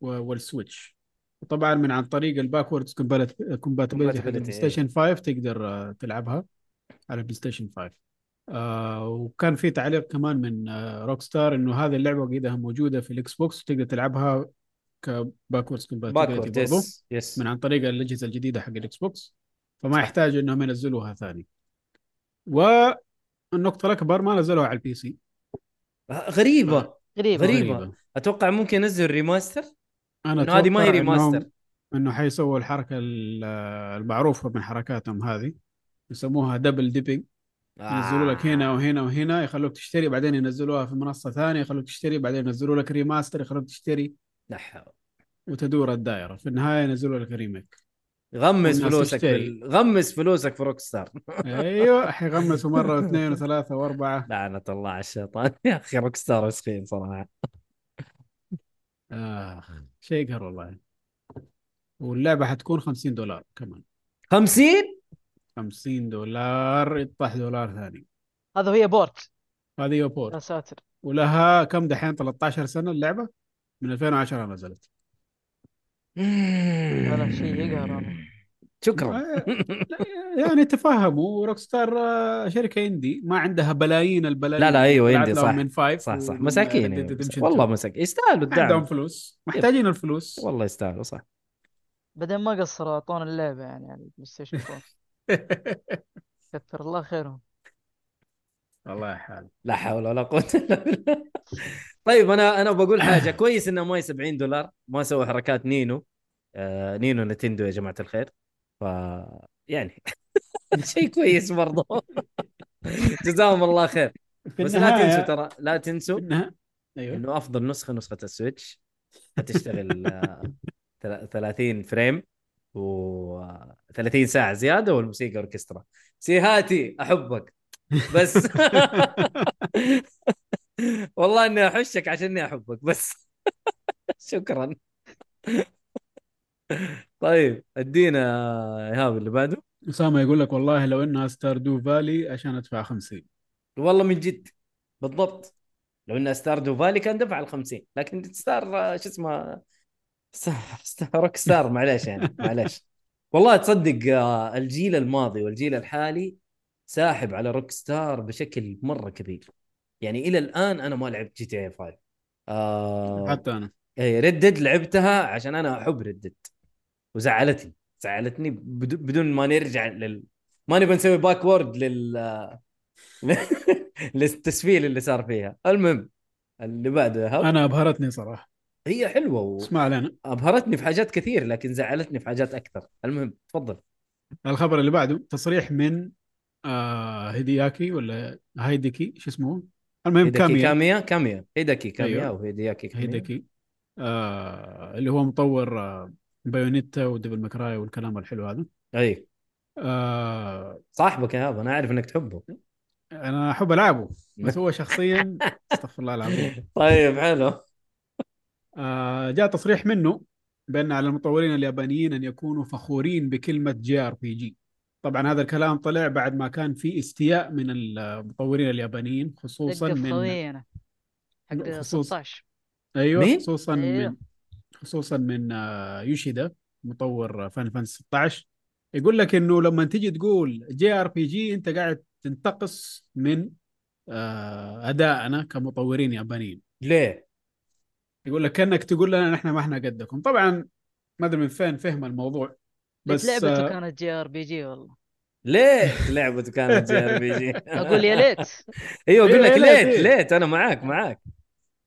Speaker 4: و- وال Switch وطبعا من عن طريق ال backwards
Speaker 3: compatibility
Speaker 4: حق ال PlayStation 5 تقدر آه، تلعبها على PlayStation 5 آه وكان في تعليق كمان من آه Rockstar إنه هذه اللعبة وقيدها موجودة في ال Xbox وتقدر تلعبها ك
Speaker 3: backwards
Speaker 4: backward compatibility
Speaker 3: yes yes
Speaker 4: من عن طريق الأجهزة الجديدة حق ال Xbox فما
Speaker 3: صح.
Speaker 4: يحتاج إنهم ينزلوها ثاني. والنقطه الأكبر ما نزلوها على ال PC
Speaker 3: غريبة.
Speaker 2: غريبة.
Speaker 3: غريبة. أتوقع ممكن ينزل remaster
Speaker 4: أنا
Speaker 3: إنه هذه ما هي
Speaker 4: remaster. إنه حيسووا الحركة ال- المعروفة من حركاتهم هذه. يسموها double dipping ينزلوا لك هنا وهنا وهنا يخلوك تشتري بعدين ينزلوها في منصة ثانية يخلوك تشتري بعدين ينزلوا لك remaster يخلوك تشتري.
Speaker 3: لا حول.
Speaker 4: وتدور الدائرة. في النهاية ينزلوا لك remake
Speaker 3: غمس فلوسك. بال... غمس فلوسك في Rockstar
Speaker 4: أيوه حيغمسوا مرة واثنين وثلاثة وأربعة.
Speaker 3: لعنة الله على الشيطان. يا أخي Rockstar مسكين صراحة.
Speaker 4: آه شيء يقهر والله. واللعبة حتكون 50 دولار كمان.
Speaker 3: 50
Speaker 4: 50 دولار يطرح دولار ثاني.
Speaker 2: هذا هي port.
Speaker 4: هذه هي
Speaker 2: يا
Speaker 4: port
Speaker 2: ساتر.
Speaker 4: ولها كم دحين؟ 13 سنة اللعبة؟ من 2010 نزلت
Speaker 2: لا شيء يقهر.
Speaker 3: شكرا.
Speaker 4: آه، يعني تفهموا Rockstar آه، شركة indie ما عندها بلايين البلايين
Speaker 3: لا لا أيوه
Speaker 4: indie
Speaker 3: صح.
Speaker 4: من five
Speaker 3: صح صح. مساكين.
Speaker 4: Redemption
Speaker 3: والله
Speaker 4: 2.
Speaker 3: مساكين. يستاهلوا
Speaker 4: عندهم
Speaker 3: الدعم
Speaker 4: فلوس محتاجين الفلوس.
Speaker 3: والله يستاهلوا صح.
Speaker 2: بعدين ما قصروا أعطونا اللعبة يعني على ال PlayStation 4 كثر الله خيرهم.
Speaker 4: والله حال
Speaker 3: لا حول ولا قوة إلا بالله. طيب أنا أنا بقول حاجة. كويس انها ما هي 70 دولار ما سووا حركات نينو. آه نينو Nintendo يا جماعة الخير. ف يعني شيء كويس برضه جزاهم الله خير. بس لا تنسوا ترى لا تنسوا
Speaker 4: أيوه. إنه
Speaker 3: أفضل نسخة نسخة ال Switch حتشتغل آه، تلا- 30 frame. و 30 ساعة زيادة والموسيقى أوركسترا. سيهاتي أحبك. بس. والله إني أحشك عشان اني أحبك بس. شكرا. طيب ادينا إيهاب اللي بعده.
Speaker 4: أسامة يقول لك والله لو إنها Stardew Valley عشان أدفع 50
Speaker 3: والله من جد. بالضبط. لو إنها Stardew Valley كان دفع ال 50 لكن ستار شو اسمه ستار ستار Rockstar معليش يعني معليش. والله تصدق آه، الجيل الماضي والجيل الحالي ساحب على Rockstar بشكل مرة كبير. يعني إلى الآن أنا ما لعبت GTA 5 آه
Speaker 4: حتى أنا.
Speaker 3: Red Dead لعبتها عشان أنا أحب Red Dead وزعلتني زعلتني بدون ما نرجع لل ما نبي نسوي backward لل للتسفيل اللي صار فيها. المهم اللي بعده إيهاب.
Speaker 4: أنا أبهرتني صراحة.
Speaker 3: هي حلوة
Speaker 4: اسمع لنا.
Speaker 3: وابهرتني في حاجات كثير لكن زعلتني في حاجات أكثر. المهم تفضل.
Speaker 4: الخبر اللي بعده تصريح من آه هيدياكي ولا هايديكي؟ شو اسمه المهم كاميا.
Speaker 3: كاميا كاميا. هيداكي كاميا
Speaker 4: أيوه.
Speaker 3: أو هيدياكي كاميا.
Speaker 4: هيداكي آه اللي هو مطور آه Bayonetta و Devil May Cry والكلام الحلو هذا.
Speaker 3: أي.
Speaker 4: آه
Speaker 3: صاحبك يا هذا أنا أعرف إنك تحبه.
Speaker 4: أنا أحب ألعبه بس هو شخصيا أستغفر الله العظيم.
Speaker 3: طيب حلو.
Speaker 4: جاء تصريح منه بأن على المطورين اليابانيين أن يكونوا فخورين بكلمة JRPG طبعا هذا الكلام طلع بعد ما كان في استياء من المطورين اليابانيين خصوصا من
Speaker 2: حق
Speaker 4: خصوص-
Speaker 2: 16
Speaker 4: أيوه
Speaker 3: مين؟
Speaker 4: خصوصا
Speaker 2: أيوه.
Speaker 4: من خصوصا من آه، يوشيدا مطور Final Fantasy 16 يقول لك إنه لما تيجي تقول JRPG أنت قاعد تنتقص من آه، أدائنا كمطورين يابانيين
Speaker 3: ليه؟
Speaker 4: يقول لك كأنك تقول لنا نحن ما إحنا قدكم. طبعا ما أدري من فين فهم الموضوع
Speaker 2: بس
Speaker 4: بس
Speaker 2: لعبته
Speaker 4: آه،
Speaker 2: كانت JRPG والله؟
Speaker 3: ليه لعبته كانت JRPG.
Speaker 2: أقول يا ليت.
Speaker 3: أيوه أقول لك
Speaker 4: إيه، ليت،
Speaker 3: ليت
Speaker 4: إيه.
Speaker 3: ليت أنا معاك معاك.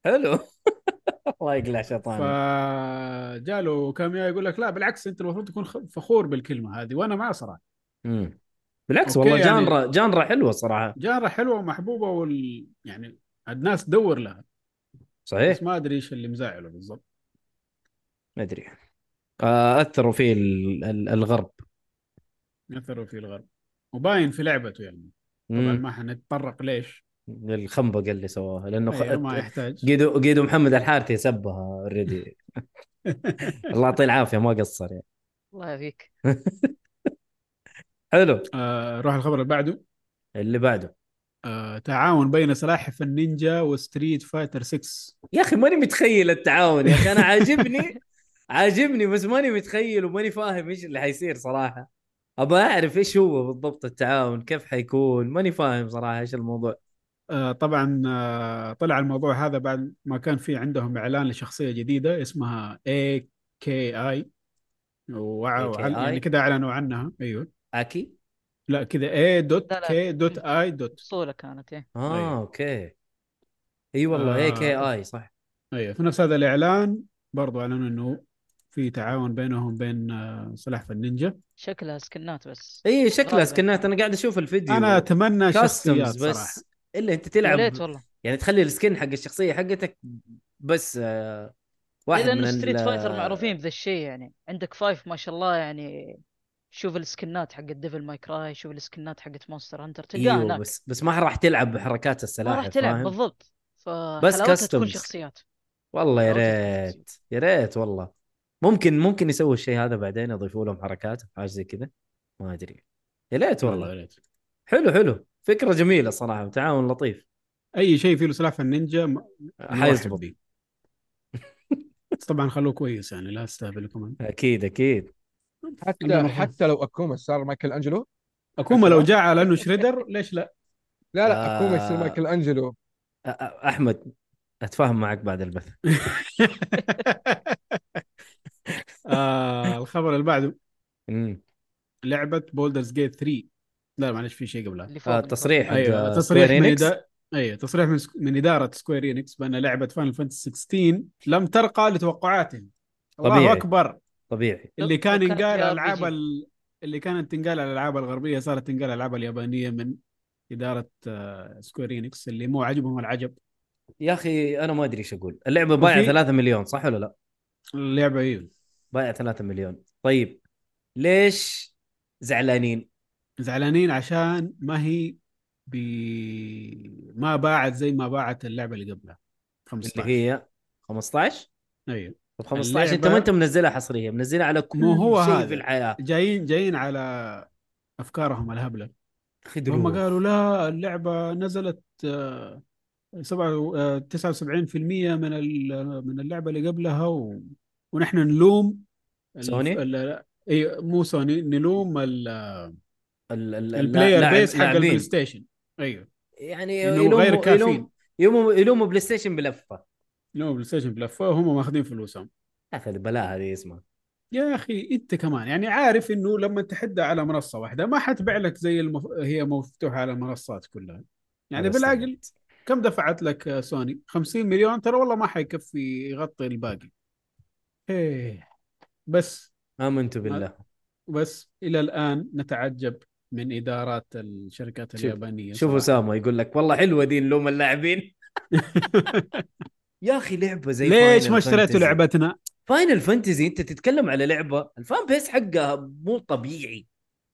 Speaker 3: حلو. الله يقلع شيطان
Speaker 4: فجاله كاميا يقول لك لا بالعكس أنت المفروض تكون فخور بالكلمة هذه وأنا معه
Speaker 3: صراحة. بالعكس والله
Speaker 4: يعني-
Speaker 3: جانرا جانرا حلوة صراحة.
Speaker 4: جاره حلوة ومحبوبة وال يعني الناس تدور لها.
Speaker 3: صحيح؟
Speaker 4: بس ما أدري إيش اللي مزعله بالضبط.
Speaker 3: ما أدري. أثروا فيه ال- ال- الغرب.
Speaker 4: أثروا في الغرب. وباين في لعبته يعني. طبعا. ما حنتطرق ليش.
Speaker 3: الخنبقه اللي سواها لأنه خ...
Speaker 4: أيوة ما يحتاج.
Speaker 3: قيدو قيدو محمد الحارثي سبها already الله يعطيه العافية ما قصر يعني.
Speaker 2: الله يعافيك.
Speaker 3: حلو.
Speaker 4: آه روح الخبر اللي بعده.
Speaker 3: اللي بعده.
Speaker 4: آه تعاون بين سلاحف النينجا و Street Fighter 6
Speaker 3: يا أخي ماني متخيل التعاون يا أخي. أنا عاجبني عاجبني بس ماني متخيل وماني فاهم إيش اللي حيصير صراحة. أبى أعرف إيش هو بالضبط التعاون كيف حيكون؟ ماني فاهم صراحة إيش الموضوع.
Speaker 4: آه طبعا آه طلع الموضوع هذا بعد ما كان في عندهم إعلان لشخصية جديدة اسمها A K I يعني كذا اعلنوا عنها. أيوه.
Speaker 3: أكي.
Speaker 4: لا كذا
Speaker 2: A dot.
Speaker 4: K dot I dot
Speaker 2: صولة كانت إيه.
Speaker 3: آه
Speaker 4: أيوه.
Speaker 3: okay. إي والله A
Speaker 4: K.
Speaker 3: I صح.
Speaker 4: أيوه. في نفس هذا الإعلان برضو أعلنوا إنه في تعاون بينهم بين آه، سلاحف النينجا.
Speaker 2: شكلها سكنات بس.
Speaker 3: إي شكلها. سكنات. أنا قاعد أشوف الفيديو.
Speaker 4: أنا أتمنى شخصيات
Speaker 3: بس إلا أنت
Speaker 2: يا
Speaker 3: تلعب
Speaker 2: ريت والله.
Speaker 3: يعني تخلي ال skin حق الشخصية حقتك بس آه، واحد من Street
Speaker 2: Fighter معروفين بذا الشيء يعني. عندك five ما شاء الله يعني شوف السكنات حق ال Devil May Cry شوف السكنات حقت Monster Hunter تلقاها
Speaker 3: إيوه
Speaker 2: هناك.
Speaker 3: بس بس ما راح تلعب بحركات
Speaker 2: ما
Speaker 3: السلاحف
Speaker 2: راح تلعب
Speaker 3: فاهم؟
Speaker 2: بالضبط. فحلاوتها تكون
Speaker 3: customs.
Speaker 2: شخصيات.
Speaker 3: والله يا
Speaker 2: تكون
Speaker 3: ريت يا ريت والله. ممكن ممكن يسوي الشيء هذا بعدين يضيفوا لهم حركات حاجة زي كذا. ما أدري. يا ريت
Speaker 4: والله. يا ريت.
Speaker 3: حلو حلو. فكرة جميلة صراحة وتعاون لطيف.
Speaker 4: أي شيء فيه له سلاحف النينجا م-
Speaker 3: حيزبط.
Speaker 4: بس طبعا خلوه كويس يعني لا تستهبلوا كمان
Speaker 3: أكيد أكيد.
Speaker 1: حتى. حتى لو أكوما صار مايكل أنجلو
Speaker 4: أكوما لو جاء على أنه شريدر ليش لا؟
Speaker 1: لا لا
Speaker 3: آه.
Speaker 1: أكوما يصير مايكل
Speaker 3: أنجلو أحمد أتفاهم معك بعد البث
Speaker 4: آه الخبر اللي بعده
Speaker 3: امم
Speaker 4: لعبة بولدرز جيت 3 لا معلش في شيء قبلها
Speaker 3: آه. تصريح حق أيوه
Speaker 4: تصريح من. إدا... أيوه تصريح من, سك... من إدارة سكوير إنكس بأن لعبة فاينل فانتسي 16 لم ترقى لتوقعاتهم الله
Speaker 3: طبيعي.
Speaker 4: أكبر
Speaker 3: طبيعي.
Speaker 4: اللي كان ينقال
Speaker 2: في
Speaker 4: ألعاب. اللي كانت تنقال على الألعاب الغربية صارت تنقال الالعاب اليابانية من إدارة آه، سكوير إنكس اللي مو عاجبهم العجب.
Speaker 3: يا أخي أنا ما أدري إيش أقول. اللعبة بايعة
Speaker 4: وفي-
Speaker 3: 3 مليون صح ولا لا؟
Speaker 4: اللعبة أيوه
Speaker 3: بايعة 3 مليون. طيب ليش زعلانين؟
Speaker 4: زعلانين عشان ما هي ب... ما باعت زي ما باعت اللعبة اللي قبلها 15
Speaker 3: اللي هي 15
Speaker 4: أيوه
Speaker 3: طب 15 انت ما انت منزلها حصريه منزلها على كل
Speaker 4: مو هو
Speaker 3: شيء
Speaker 4: هذا.
Speaker 3: في الحياة
Speaker 4: جايين جايين على أفكارهم الهبله هم قالوا لا اللعبة نزلت آه، سبعة آه، 79% من ال- من اللعبة اللي قبلها و... ونحن نلوم
Speaker 3: سوني؟
Speaker 4: ال- اي مو سوني نلوم ال-
Speaker 3: ال- ال-
Speaker 4: ال
Speaker 3: player
Speaker 4: base حق. البلاي ستيشن أيوه
Speaker 3: يعني يلوموا
Speaker 4: غير كافيين.
Speaker 3: يلوم يلوموا يلوموا بلاي ستيشن بلفة
Speaker 4: نلوم بلاي ستيشن بلفه وهم ماخذين فلوسهم.
Speaker 3: يا أخي البلاء هذه اسمها
Speaker 4: يا أخي أنت كمان يعني عارف إنه لما تحدها على منصة واحدة ما حتبيع لك زي المف... هي مفتوحة على المنصات كلها. يعني بالعقل. كم دفعت لك سوني؟ 50 مليون؟ ترى والله ما حيكفي يغطي الباقي. إيه. بس.
Speaker 3: آمنت بالله.
Speaker 4: بس إلى الآن نتعجب من إدارات الشركات اليابانية
Speaker 3: شوف. اسامه يقول لك والله حلوة دي نلوم اللاعبين. يا أخي لعبة زي
Speaker 4: ليش ما اشتريتوا. لعبتنا؟
Speaker 3: فاينل فانتزي أنت تتكلم على لعبة ال fan base حقها مو طبيعي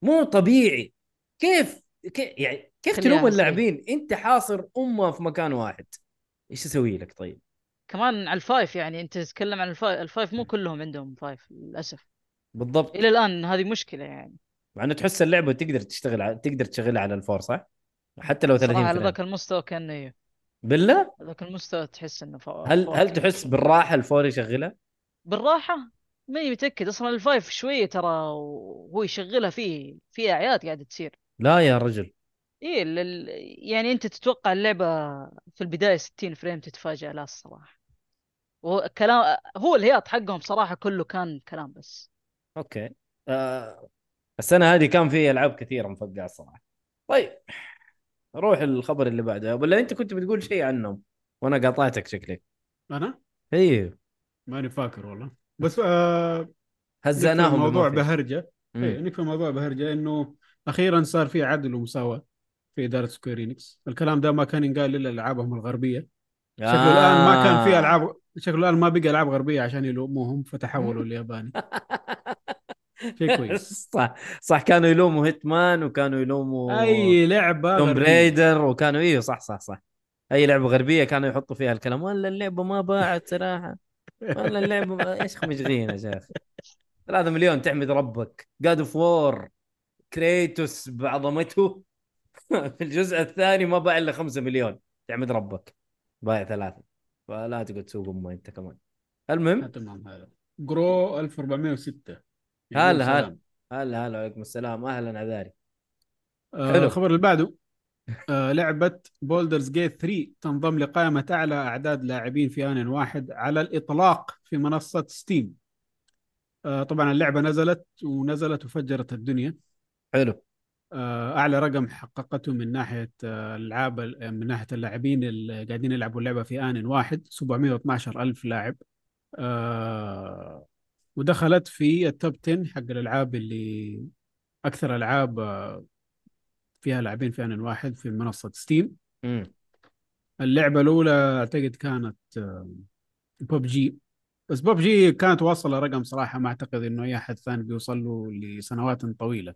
Speaker 3: مو طبيعي. كيف كيف يعني كيف تلوم. اللاعبين؟ أنت حاصر أمة في مكان واحد. إيش أسوي لك طيب؟
Speaker 2: كمان على ال five يعني أنت تتكلم عن ال five ال five مو كلهم عندهم five للأسف.
Speaker 3: بالضبط.
Speaker 2: إلى الآن هذه مشكلة يعني.
Speaker 3: مع إنه تحس اللعبة تقدر تشتغل على... تقدر تشغلها على الفور صح؟ حتى لو 30
Speaker 2: صراحة على ذاك المستوى كان إيه.
Speaker 3: بالله؟
Speaker 2: ذاك المستوى تحس إنه فا...
Speaker 3: هل
Speaker 2: فوق
Speaker 3: هل. تحس بالراحة الفور يشغلها؟
Speaker 2: بالراحة؟ ماني متأكد أصلا الفايف شوية ترى وهو يشغلها فيه في أعياد قاعدة تصير.
Speaker 3: لا يا رجل.
Speaker 2: إيه ال- يعني أنت تتوقع اللعبة في البداية 60 فريم تتفاجأ؟ لا الصراحة. وكلام هو الهياط حقهم صراحة كله كان كلام بس.
Speaker 3: أوكي. آه السنة هذه كان في ألعاب كثيرة مفقعة الصراحة. طيب. روح الخبر اللي بعده. ولا أنت كنت بتقول شيء عنهم. وأنا قاطعتك شكلك.
Speaker 4: أنا؟
Speaker 3: أيوه
Speaker 4: ماني فاكر والله. بس آه نكفي
Speaker 3: هزأناهم
Speaker 4: الموضوع.
Speaker 3: بهرجة.
Speaker 4: إيه نكفي الموضوع بهرجة إنه أخيرا صار في عدل ومساواة في إدارة سكوير إنكس. الكلام ده ما كان ينقال إلا العابهم الغربية. شكله الآن ما كان في
Speaker 3: آه.
Speaker 4: ألعاب شكله الآن ما بقى ألعاب غربية عشان يلوموهم فتحولوا للياباني شيء كويس.
Speaker 3: صح صح كانوا يلوموا هيتمان وكانوا يلوموا
Speaker 4: أي لعبة
Speaker 3: توم. ريدر وكانوا أيوه صح صح صح. أي لعبة غربية كانوا يحطوا فيها الكلام ولا اللعبة ما باعت صراحة ولا اللعبة ما... إيش مشغين يا شيخ؟ 3 مليون تحمد ربك. جاد أوف وور كريتوس بعظمته. في الجزء الثاني ما باع إلا 5 مليون تحمد ربك. بايع ثلاثة. فلا تقعد تسوق أمه أنت كمان. المهم؟
Speaker 4: تمام هذا. جرو 1406
Speaker 3: هلا هلا. هلا هلا وعليكم السلام. أهلا عذاري
Speaker 4: آه
Speaker 3: حلو.
Speaker 4: الخبر اللي بعده آه لعبة بولدرز جيت 3 تنضم لقائمة أعلى أعداد لاعبين في آن واحد على الإطلاق في منصة ستيم آه طبعا اللعبة نزلت ونزلت وفجرت الدنيا.
Speaker 3: حلو.
Speaker 4: آه أعلى رقم حققته من ناحية آه، الألعاب من ناحية اللاعبين اللي قاعدين يلعبوا اللعبة في آن واحد 712 ألف لاعب. آه ودخلت في ال top 10 حق الألعاب اللي أكثر ألعاب آه، فيها لاعبين في آن واحد في منصة ستيم اللعبة الأولى أعتقد كانت ببجي بس ببجي كانت واصلة رقم صراحة ما أعتقد إنه أي أحد ثاني بيوصل له لسنوات طويلة.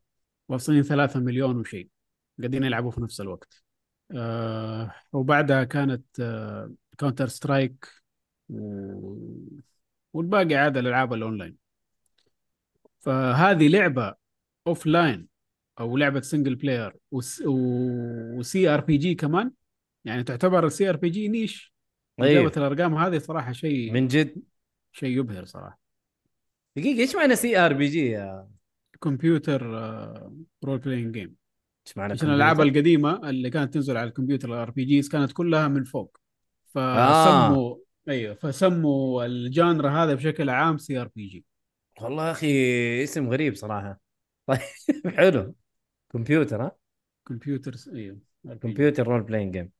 Speaker 4: واصلين ثلاثة مليون وشيء قاعدين يلعبوا في نفس الوقت. آه وبعدها كانت آه كاونتر سترايك و... والباقي عاد الألعاب الأونلاين. فهذه لعبة offline أو لعبة single player و CRPG كمان. يعني تعتبر ال CRPG niche
Speaker 3: أيوه.
Speaker 4: جابت الأرقام هذه صراحة شيء
Speaker 3: من جد.
Speaker 4: شيء يبهر صراحة.
Speaker 3: دقيقة إيش معنى سي ار بي جي يا
Speaker 4: كمبيوتر رول بلاينج جيم
Speaker 3: إيش معنى
Speaker 4: عشان
Speaker 3: الألعاب؟
Speaker 4: القديمة اللي كانت تنزل على الكمبيوتر ال RPGs كانت كلها من فوق.
Speaker 3: آه.
Speaker 4: أيوه فسموا ال genre هذا بشكل عام CR PG
Speaker 3: والله يا أخي اسم غريب صراحة. طيب حلو. كمبيوتر ها؟
Speaker 4: كمبيوتر
Speaker 3: أيوه. computer role-playing game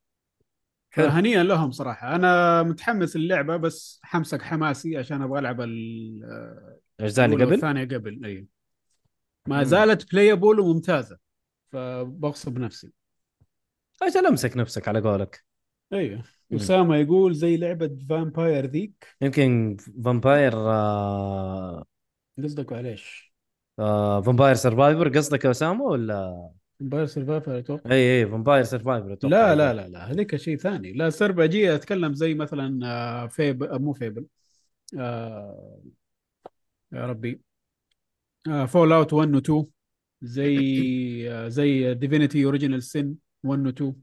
Speaker 3: حلو.
Speaker 4: فهنيئا لهم صراحة. أنا متحمس اللعبه بس حمسك حماسي عشان أبغى ألعب ال-
Speaker 3: الاجزاء اللي قبل؟
Speaker 4: والثانيه قبل أيوه. ما. زالت playable وممتازة فبغصب نفسي.
Speaker 3: أجل أمسك نفسك على قولك. أيوه.
Speaker 4: اسامه يقول زي لعبة Vampire ذيك.
Speaker 3: يمكن Vampire آه
Speaker 4: قصدك على إيش؟
Speaker 3: آه Vampire Survivor قصدك يا أسامة ولا؟
Speaker 4: فامباير سرفايفر أتوقع.
Speaker 3: إي إي Vampire Survivor أتوقع
Speaker 4: لا لا لا لا هذيك شيء ثاني. لا CRPG أتكلم زي مثلا فيب آه، مو Fable آه يا ربي. آه Fallout 1 و 2 زي زي Divinity Original Sin 1 و 2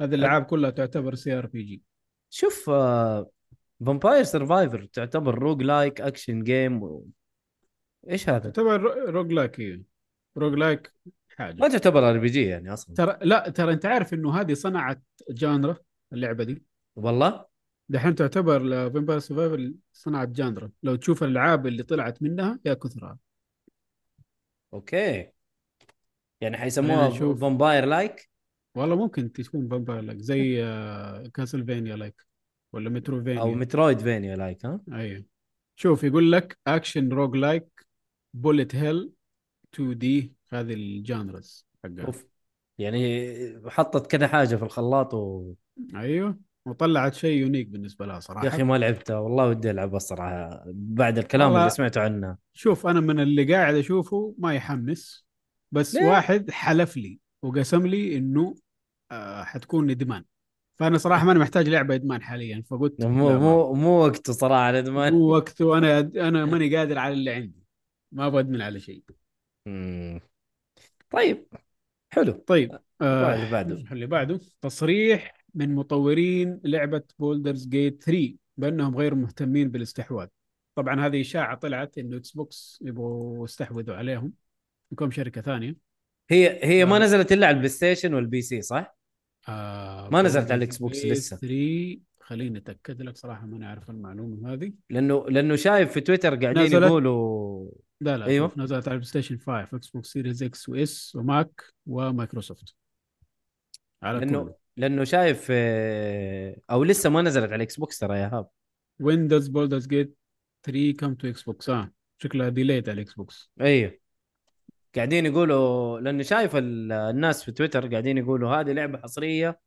Speaker 4: هذه الألعاب كلها تعتبر CRPG
Speaker 3: شوف آه Vampire Survivor تعتبر roguelike action game و... إيش هذا؟
Speaker 4: تعتبر roguelike إيه. roguelike
Speaker 3: ما
Speaker 4: حاجة
Speaker 3: تعتبر RPG يعني أصلا.
Speaker 4: ترى لا ترى أنت عارف إنه هذه صنعت genre اللعبة دي؟
Speaker 3: والله؟
Speaker 4: دحين تعتبر Vampire Survivor صنعت genre. لو تشوف الألعاب اللي طلعت منها يا كثرها.
Speaker 3: أوكي. يعني حيسموها. Vampire-like
Speaker 4: والله ممكن تكون Vampire-like زي Castlevania-like ولا
Speaker 3: Metrovania أو Metroidvania like ها؟
Speaker 4: أيوه. شوف يقول لك action roguelike bullet hell 2D هذه ال genres حقها.
Speaker 3: أوف. يعني حطت كذا حاجة في الخلاط و...
Speaker 4: أيوه. وطلعت شيء يونيك بالنسبة لها صراحة.
Speaker 3: يا أخي ما لعبتها والله ودي العبها الصراحة. بعد الكلام اللي سمعته عنها
Speaker 4: شوف أنا من اللي قاعد أشوفه ما يحمس بس
Speaker 3: ليه؟
Speaker 4: واحد حلف لي وقسم لي إنه آه حتكون ادمان فأنا صراحة ماني محتاج لعبة إدمان حاليا فقلت
Speaker 3: مو مو مو وقته صراحة الإدمان.
Speaker 4: مو وقته أنا أنا ماني قادر على اللي عندي. ما أبغى أدمن على شيء.
Speaker 3: طيب حلو.
Speaker 4: طيب آه
Speaker 3: اللي بعده.
Speaker 4: اللي بعده. تصريح من مطورين لعبة Baldur's Gate 3 بأنهم غير مهتمين بالاستحواذ. طبعا هذه إشاعة طلعت إنه Xbox يبغوا يستحوذوا عليهم. يكون شركة ثانية.
Speaker 3: هي هي ما
Speaker 4: آه.
Speaker 3: نزلت إلا على ال PlayStation وال PC صح؟
Speaker 4: آه
Speaker 3: ما نزلت على ال
Speaker 4: Xbox
Speaker 3: لسه.
Speaker 4: 3 خليني أتأكد لك صراحة ماني عارف المعلومة هذه
Speaker 3: لأنه لأنه شايف في تويتر قاعدين
Speaker 4: نزلت.
Speaker 3: يقولوا
Speaker 4: لا لا. شوف نزلت على ال PlayStation 5 Xbox Series X و S و Mac و Microsoft على
Speaker 3: لأنه
Speaker 4: كله
Speaker 3: لأنه شايف آه، أو لسه ما نزلت على ال Xbox ترى يا هاب
Speaker 4: Windows Baldur's Gate 3 come to Xbox آه شكلها delayed على ال Xbox
Speaker 3: أيوه قاعدين يقولوا لأنه شايف ال- الناس في تويتر قاعدين يقولوا هذه لعبة حصرية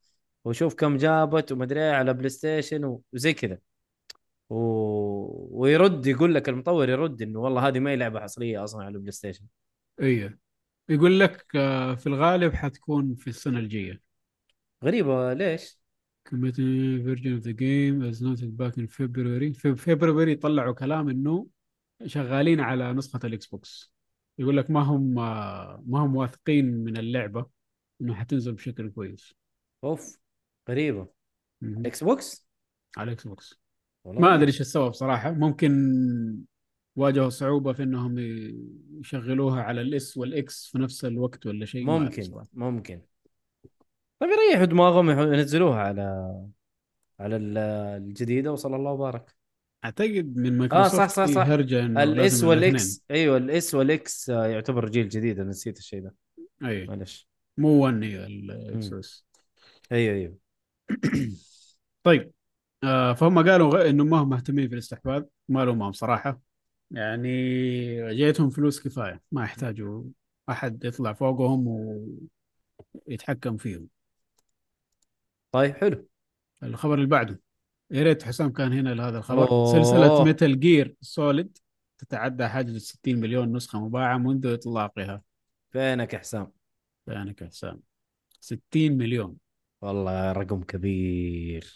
Speaker 3: وشوف كم جابت ومدري إيه على PlayStation وزي كذا. و... ويرد يقول لك المطور يرد إنه والله هذه ما هي لعبة حصرية أصلا على ال PlayStation.
Speaker 4: أيوه يقول لك آه في الغالب حتكون في السنة الجاية.
Speaker 3: غريبة ليش؟
Speaker 4: committed version of the game as noted back in February. في فبراير طلعوا كلام إنه شغالين على نسخة ال Xbox. يقول لك ما هم ما هم واثقين من اللعبة إنه حتنزل بشكل كويس.
Speaker 3: أوف
Speaker 4: غريبة.
Speaker 3: إكس بوكس
Speaker 4: على ال
Speaker 3: Xbox
Speaker 4: ما أدري إيش السبب صراحة. ممكن واجهوا صعوبة في إنهم يشغلوها على ال S وال X في نفس الوقت ولا شيء.
Speaker 3: ممكن. ممكن. طيب يريحوا دماغهم ينزلوها على على ال- الجديدة وصلى الله وبارك.
Speaker 4: أعتقد من
Speaker 3: آه
Speaker 4: مايكروسوفت
Speaker 3: صح صح. صح
Speaker 4: هرجه إنه
Speaker 3: ال
Speaker 4: S
Speaker 3: وال X أيوه ال S وال X آه، يعتبر جيل جديد أنا نسيت الشيء ده.
Speaker 4: اي
Speaker 3: معلش.
Speaker 4: مو 1 هي ال
Speaker 3: X.
Speaker 4: S
Speaker 3: أيوه أيوه.
Speaker 4: طيب آه فهم قالوا انهم ما هم مهتمين في الاستحواذ ما لهم صراحة. يعني جيتهم فلوس كفاية ما يحتاجوا أحد يطلع فوقهم ويتحكم فيهم.
Speaker 3: طيب حلو.
Speaker 4: الخبر اللي بعده. يا ريت حسام كان هنا لهذا الخبر.
Speaker 3: أوه.
Speaker 4: سلسله Metal Gear Solid تتعدى حاجز 60 مليون نسخة مباعة منذ إطلاقها.
Speaker 3: فينك يا حسام؟
Speaker 4: فينك يا حسام؟ 60 مليون.
Speaker 3: والله رقم كبير.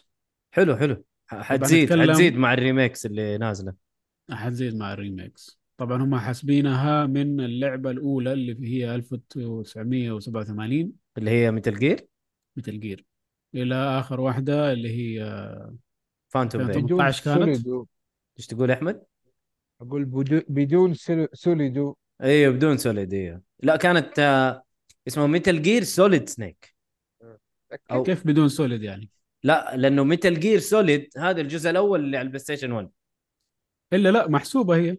Speaker 3: حلو حلو. حتزيد حتزيد مع ال remakes اللي نازلة.
Speaker 4: حتزيد مع ال remakes. طبعا هم حاسبينها من اللعبة الأولى اللي هي 1987
Speaker 3: اللي هي Metal Gear
Speaker 4: Metal Gear إلى آخر واحدة اللي هي
Speaker 3: Phantom
Speaker 4: Phantom
Speaker 3: Pain
Speaker 1: بدون
Speaker 4: 18 كانت؟
Speaker 3: إيش تقول أحمد؟
Speaker 1: أقول بدو- بدون Solid
Speaker 3: إيوه بدون Solid إيوه لا كانت آه، اسمها Metal Gear Solid Snake أو-
Speaker 4: كيف بدون Solid يعني
Speaker 3: لا لأنه Metal Gear Solid هذا الجزء الأول اللي على ال PlayStation 1
Speaker 4: إلا لا محسوبة هي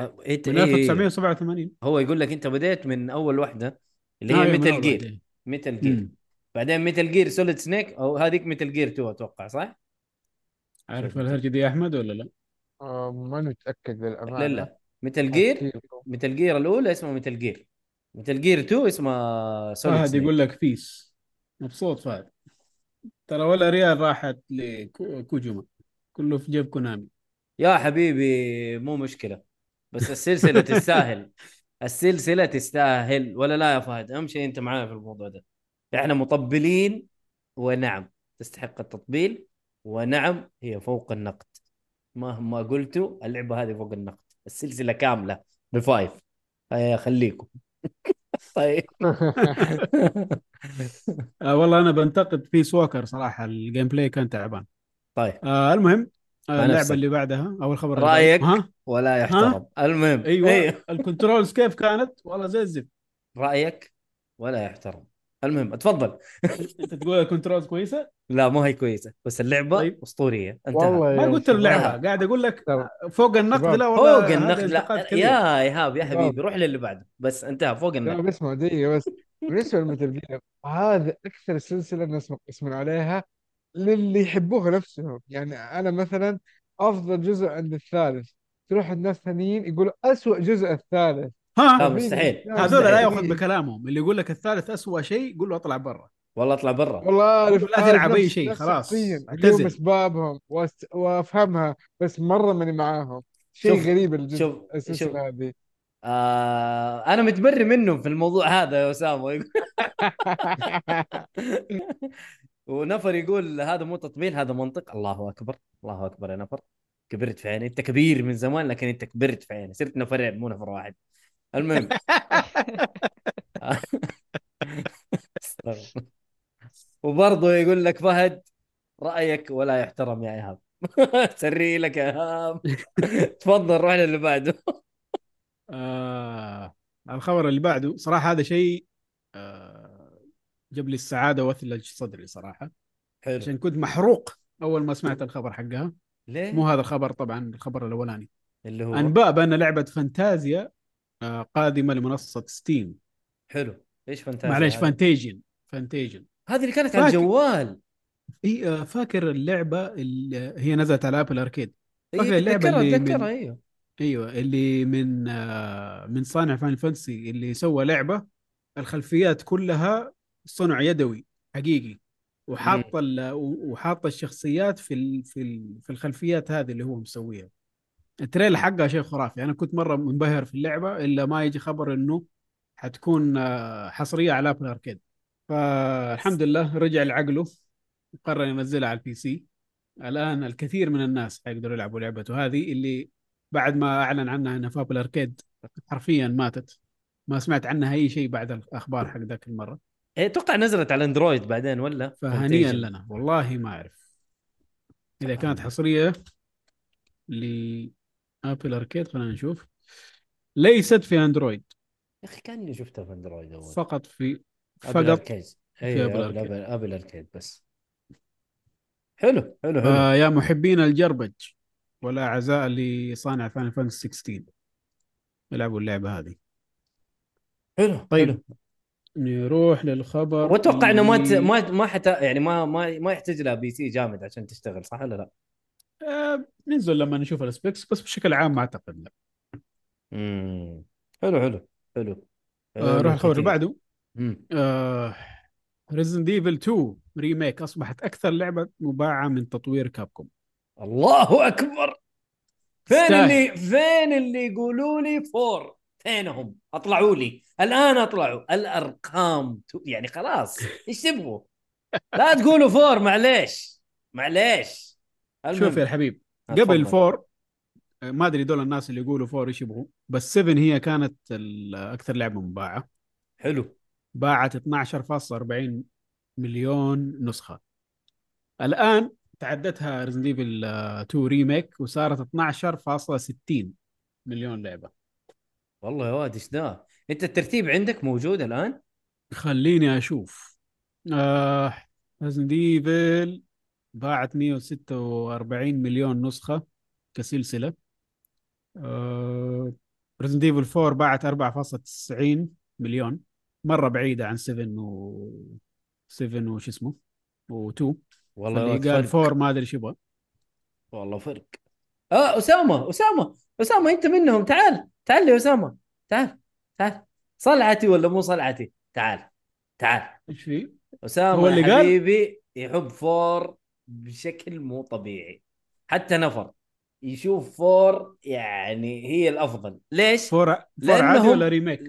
Speaker 3: آه، إنت-
Speaker 4: من
Speaker 3: إيه، إيه.
Speaker 4: 1987
Speaker 3: هو يقول لك أنت بديت من أول واحدة اللي هي
Speaker 4: أول
Speaker 3: Gear
Speaker 4: واحدة.
Speaker 3: Metal
Speaker 4: Gear.
Speaker 3: بعدين Metal Gear Solid Snake أو هذيك Metal Gear 2 أتوقع صح؟
Speaker 4: عارف
Speaker 3: شوف.
Speaker 4: الهرجه دي يا أحمد ولا لا؟
Speaker 1: آه ما متاكد للأمانة.
Speaker 3: لا لا.
Speaker 1: Metal Gear.
Speaker 3: Metal Gear الأولى اسمها Metal Gear Metal Gear 2 اسمها Solid
Speaker 4: فهد يقول لك face مبسوط فهد. ترى ولا ريال راحت لكوجوما كله في جيب Konami.
Speaker 3: يا حبيبي مو مشكلة. بس السلسلة تستاهل. السلسلة تستاهل. ولا لا يا فهد؟ أهم شيء أنت معايا في الموضوع ده. إحنا مطبلين ونعم. تستحق التطبيل. ونعم هي فوق النقد. مهما قلتوا اللعبة هذه فوق النقد. السلسلة كاملة ب five. هيا خليكم. طيب.
Speaker 4: آه والله أنا بنتقد في سوكر صراحة. ال gameplay كان تعبان.
Speaker 3: طيب.
Speaker 4: آه المهم آه
Speaker 3: اللعبة.
Speaker 4: اللي بعدها أو الخبر رأيك. ها؟
Speaker 3: ولا يحترم. المهم.
Speaker 4: أيوه
Speaker 3: أيوه.
Speaker 4: ال controls كيف كانت؟ والله زي الزفت.
Speaker 3: رأيك؟ ولا يحترم. المهم اتفضل.
Speaker 4: أنت تقول ال controls كويسة؟
Speaker 3: لا ما هي كويسة بس اللعبة
Speaker 4: طيب.
Speaker 3: أسطورية انتهى.
Speaker 1: والله
Speaker 4: ما قلت. اللعبة قاعد أقول لك فوق النقد. لا والله
Speaker 3: فوق النقد لا. يا ايهاب يا. حبيبي روح للي بعده. بس انتهى فوق
Speaker 1: لا
Speaker 3: النقد
Speaker 1: بسمع دقيقة بس. بالنسبة ل Metal Gear هذا أكثر سلسلة الناس يسمون عليها للي يحبوها نفسهم. يعني أنا مثلا أفضل جزء عند الثالث. تروح الناس ثانيين يقولوا أسوأ جزء الثالث.
Speaker 4: ها؟
Speaker 3: مستحيل.
Speaker 4: هذول لا. ياخذ بكلامهم. اللي يقول لك الثالث أسوأ شيء قول له اطلع برا.
Speaker 3: والله اطلع برا.
Speaker 1: والله
Speaker 4: لا تلعب أي
Speaker 1: نفس-
Speaker 4: شيء، خلاص. اعتزل.
Speaker 1: وأست... وأفهمها بس مرة ماني معاهم. شيء
Speaker 3: شوف-
Speaker 1: غريب الجزء
Speaker 3: شوف- شوف.
Speaker 1: هذه.
Speaker 3: آه أنا متبري منه في الموضوع هذا يا أسامة. ونفر يقول هذا مو تطبيل هذا منطق. الله أكبر الله أكبر يا نفر. كبرت في عيني. أنت كبير من زمان لكن أنت كبرت في عيني. صرت نفرين مو نفر واحد. المهم. وبرضه يقول لك فهد رأيك ولا يحترم يا إيهاب؟ سري لك يا إيهاب. تفضل روح للي بعده.
Speaker 4: آه الخبر اللي بعده صراحة هذا شيء آه جاب لي السعادة وثلج صدري صراحة.
Speaker 3: حلو.
Speaker 4: عشان كنت محروق أول ما سمعت الخبر حقها.
Speaker 3: ليه؟
Speaker 4: مو هذا الخبر طبعا الخبر الأولاني.
Speaker 3: اللي هو؟
Speaker 4: أنباء بأن لعبة Fantasian آه قادمة لمنصة Steam
Speaker 3: حلو. إيش Fantasian
Speaker 4: معليش
Speaker 3: هذه؟
Speaker 4: Fantasian Fantasian
Speaker 3: هذه اللي كانت على. الجوال.
Speaker 4: إي آه فاكر اللعبة اللي هي نزلت على Apple Arcade فاكر
Speaker 3: اتذكرها
Speaker 4: اللي من-
Speaker 3: إيوه.
Speaker 4: إيوه اللي من آه من صانع Final Fantasy اللي سوى لعبة. الخلفيات كلها صنع يدوي حقيقي. وحاط ال- وحاط الشخصيات في ال في ال في الخلفيات هذه اللي هو مسويها. ال trailer حقها شيء خرافي. أنا كنت مرة منبهر في اللعبة إلا ما يجي خبر إنه حتكون آه، حصرية على Apple Arcade فالحمد لله رجع لعقله وقرر ينزلها على ال PC الآن الكثير من الناس حيقدروا يلعبوا لعبته هذه اللي بعد ما أعلن عنها إنها في Apple Arcade حرفيا ماتت. ما سمعت عنها أي شيء بعد الأخبار حق ذاك المرة.
Speaker 3: إيه، أتوقع نزلت على Android بعدين ولا؟
Speaker 4: فهنيئا. لنا. والله ما أعرف. إذا كانت حصرية ل Apple Arcade خلينا نشوف. ليست في Android
Speaker 3: يا أخي كأني شفتها في Android أول.
Speaker 4: فقط في فقط
Speaker 3: Arcade
Speaker 4: في Apple
Speaker 3: Arcade. Apple Arcade بس. حلو حلو حلو.
Speaker 4: آه يا محبين ال JRPG والأعزاء لصانع Final Fantasy 16 العبوا اللعبة هذه.
Speaker 3: حلو
Speaker 4: طيب.
Speaker 3: حلو.
Speaker 4: نروح للخبر
Speaker 3: وأتوقع إنه ما ت... ما ما حتى يعني ما ما ما يحتاج لها PC جامد عشان تشتغل صح ولا لا؟
Speaker 4: آه ننزل لما نشوف ال specs بس بشكل عام ما أعتقد لا.
Speaker 3: امم حلو حلو حلو.
Speaker 4: آه روح الخبر اللي. بعده. آه Resident Evil 2 Remake أصبحت أكثر لعبة مباعة من تطوير Capcom
Speaker 3: الله أكبر! فين
Speaker 4: تستاهل.
Speaker 3: اللي فين اللي يقولوا لي four فينهم؟ أطلعوا لي. الآن أطلعوا. الأرقام تو- يعني خلاص إيش تبغوا؟ لا تقولوا four معليش معليش. المهم.
Speaker 4: شوف يا الحبيب قبل. four ما أدري دول الناس اللي يقولوا four إيش يبغوا بس 7 هي كانت أكثر لعبة مباعة.
Speaker 3: حلو.
Speaker 4: باعت 12.40 مليون نسخة. الآن تعدتها Resident Evil 2 Remake وصارت 12.60 مليون لعبة.
Speaker 3: والله يا واد إيش ذا أنت الترتيب عندك موجود الآن؟
Speaker 4: خليني أشوف. آه Resident Evil باعت 146 مليون نسخة كسلسلة. آه Resident Evil 4 باعت 4.90 مليون. مرة بعيدة عن 7 و 7 وش اسمه و2
Speaker 3: والله
Speaker 4: قال
Speaker 3: فرق.
Speaker 4: 4 ما أدري إيش يبغى.
Speaker 3: والله فرق. آه اسامه اسامه اسامه أنت منهم. تعال تعال يا اسامه تعال تعال. صلعتي ولا مو صلعتي؟ تعال تعال.
Speaker 4: إيش في؟
Speaker 3: اسامه
Speaker 4: هو اللي
Speaker 3: اللي
Speaker 4: قال؟
Speaker 3: حبيبي يحب four بشكل مو طبيعي. حتى نفر يشوف four يعني هي الأفضل. ليش؟
Speaker 4: four
Speaker 3: four
Speaker 4: عادي ولا remake؟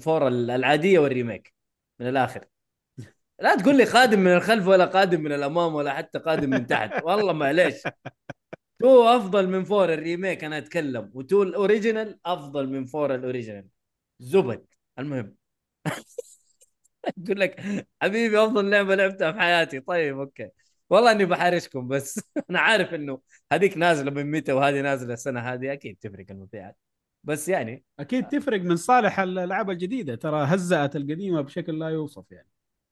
Speaker 3: four العادية وال remake من الآخر. لا تقول لي قادم من الخلف ولا قادم من الأمام ولا حتى قادم من تحت. والله معليش two أفضل من four ال remake أنا أتكلم و two ال original أفضل من four ال original. زبد. المهم. يقول لك حبيبي أفضل لعبة لعبتها في حياتي. طيب أوكي. والله إني بحارشكم بس أنا عارف إنه هذيك نازلة من متى وهذه نازلة السنة هذه أكيد تفرق المبيعات. بس يعني
Speaker 4: أكيد تفرق من صالح الألعاب الجديدة ترى هزأت القديمة بشكل لا يوصف يعني.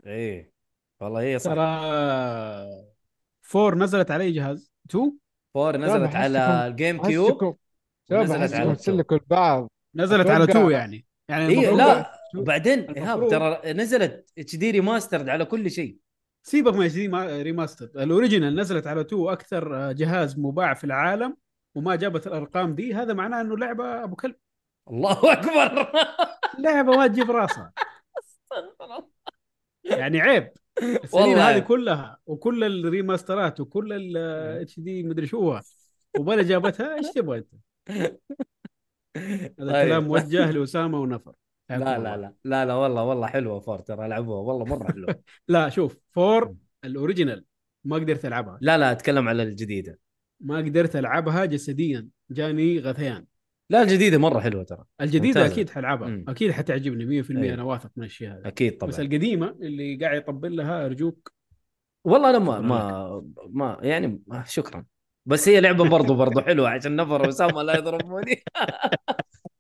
Speaker 3: إيه والله هي صح.
Speaker 4: ترى four نزلت على أي جهاز؟ 2
Speaker 3: فور نزلت على
Speaker 1: ال GameCube
Speaker 3: ونزلت على.
Speaker 1: تسلكوا البعض.
Speaker 4: نزلت على 2 يعني. يعني المفروض
Speaker 3: لا وبعدين
Speaker 4: إيهاب
Speaker 3: ترى نزلت HD remastered على كل شيء.
Speaker 4: سيبك من HD remaster ال original نزلت على 2 أكثر جهاز مباع في العالم وما جابت الأرقام دي. هذا معناه إنه لعبة أبو كلب.
Speaker 3: الله أكبر.
Speaker 4: لعبة ما تجيب راسها. يعني عيب. السنين هذه. كلها وكل الريماسترات وكل ال HD مدري شو وبلا جابتها إيش تبغى أنت؟ هذا
Speaker 3: طيب.
Speaker 4: كلام موجه لأسامة ونفر.
Speaker 3: لا. لا لا لا لا والله والله حلوة four ترى لعبوها والله مرة حلوة.
Speaker 4: لا شوف four ال original ما قدرت ألعبها.
Speaker 3: لا لا أتكلم على الجديدة.
Speaker 4: ما قدرت ألعبها جسديا جاني غثيان.
Speaker 3: لا الجديدة مرة حلوة ترى.
Speaker 4: الجديدة
Speaker 3: ممتازة.
Speaker 4: أكيد حلعبها.
Speaker 3: مم.
Speaker 4: أكيد حتعجبني 100%
Speaker 3: أيوة.
Speaker 4: أنا واثق من الشيء هذا.
Speaker 3: أكيد
Speaker 4: بس
Speaker 3: طبعا
Speaker 4: القديمة اللي قاعد يطبل لها أرجوك.
Speaker 3: والله أنا ما ما ما يعني ما- شكرا. بس هي لعبة برضو برضو حلوة عشان نفر واسامه لا يضربوني.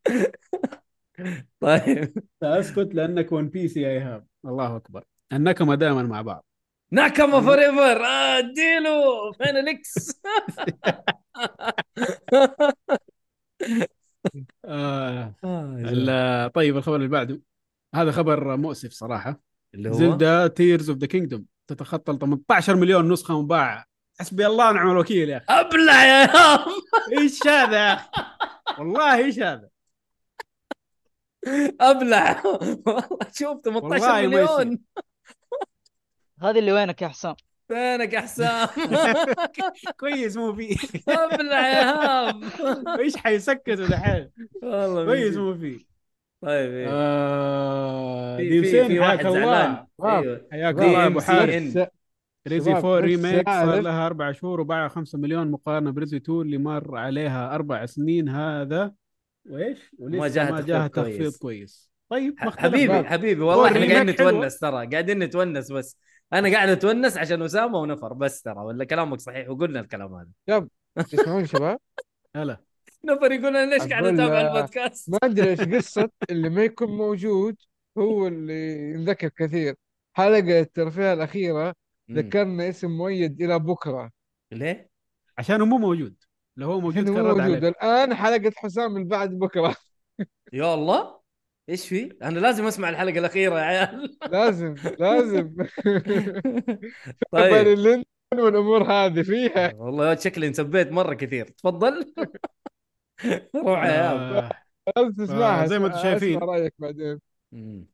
Speaker 3: طيب.
Speaker 4: اسكت لأنك One Piece يا إيهاب. الله أكبر. ال nakama دائما مع بعض.
Speaker 3: nakama forever اديله فين ال X
Speaker 4: آه ال- طيب الخبر اللي بعده. هذا خبر مؤسف صراحة.
Speaker 3: اللي هو؟
Speaker 4: Zelda Tears of the Kingdom تتخطى ال 18 مليون نسخة مباعة. حسبي الله ونعم الوكيل يا أخي.
Speaker 3: أبلع يا
Speaker 4: إيش هذا يا أخي؟ والله إيش هذا؟
Speaker 3: أبلع. والله شوف 18
Speaker 4: والله ما
Speaker 3: مليون.
Speaker 2: هذه اللي وينك يا حسام؟
Speaker 3: فينك يا حسام؟
Speaker 4: كويس مو فيه.
Speaker 3: أبلع يا هام.
Speaker 4: إيش حيسكتوا دحين؟
Speaker 3: والله
Speaker 4: كويس. مو فيه.
Speaker 3: طيب إيه.
Speaker 4: آه
Speaker 3: في
Speaker 4: ديم
Speaker 3: في في واحد
Speaker 4: الله.
Speaker 3: زعلان. أيوه.
Speaker 4: حياك
Speaker 3: دي
Speaker 4: الله
Speaker 3: أبو
Speaker 4: حارث.
Speaker 3: إن.
Speaker 4: Resi
Speaker 1: شباب،
Speaker 4: 4
Speaker 1: نفسي
Speaker 4: remake صار لها أربع شهور وباع 5 مليون مقارنة ب Resi 2 اللي مر عليها أربع سنين هذا. وإيش؟ ولسه
Speaker 3: ما جاها تخفيض كويس.
Speaker 4: طيب ما اختلفنا.
Speaker 3: حبيبي حبيبي والله
Speaker 4: إحنا
Speaker 3: قاعدين. نتونس ترى قاعدين نتونس بس أنا قاعد أتونس عشان أسامة ونفر بس ترى ولا كلامك صحيح وقلنا الكلام هذا
Speaker 1: تسمعون شباب
Speaker 4: هلا
Speaker 3: نفر يقول أنا ليش قاعد
Speaker 1: أتابع
Speaker 3: البودكاست
Speaker 1: ما أدري إيش قصة اللي ما يكون موجود هو اللي ينذكر كثير حلقة الترفيه
Speaker 3: الأخيرة.
Speaker 1: ذكرنا اسم مؤيد إلى بكرة
Speaker 3: ليه؟
Speaker 4: عشانه مو موجود لو هو موجود
Speaker 1: عشان
Speaker 4: كان رد
Speaker 1: موجود.
Speaker 4: عليك
Speaker 1: الآن حلقة حسام اللي بعد بكرة.
Speaker 3: يا الله. إيش في؟ أنا لازم أسمع الحلقة الأخيرة يا عيال.
Speaker 1: لازم لازم.
Speaker 3: طيب.
Speaker 1: اللين والأمور هذه فيها.
Speaker 3: والله شكلي انسبيت مرة كثير. تفضل. روح يا عيال.
Speaker 4: آه.
Speaker 1: لازم تسمعها.
Speaker 4: زي ما أنتم شايفين.
Speaker 1: رأيك بعدين.
Speaker 3: مم.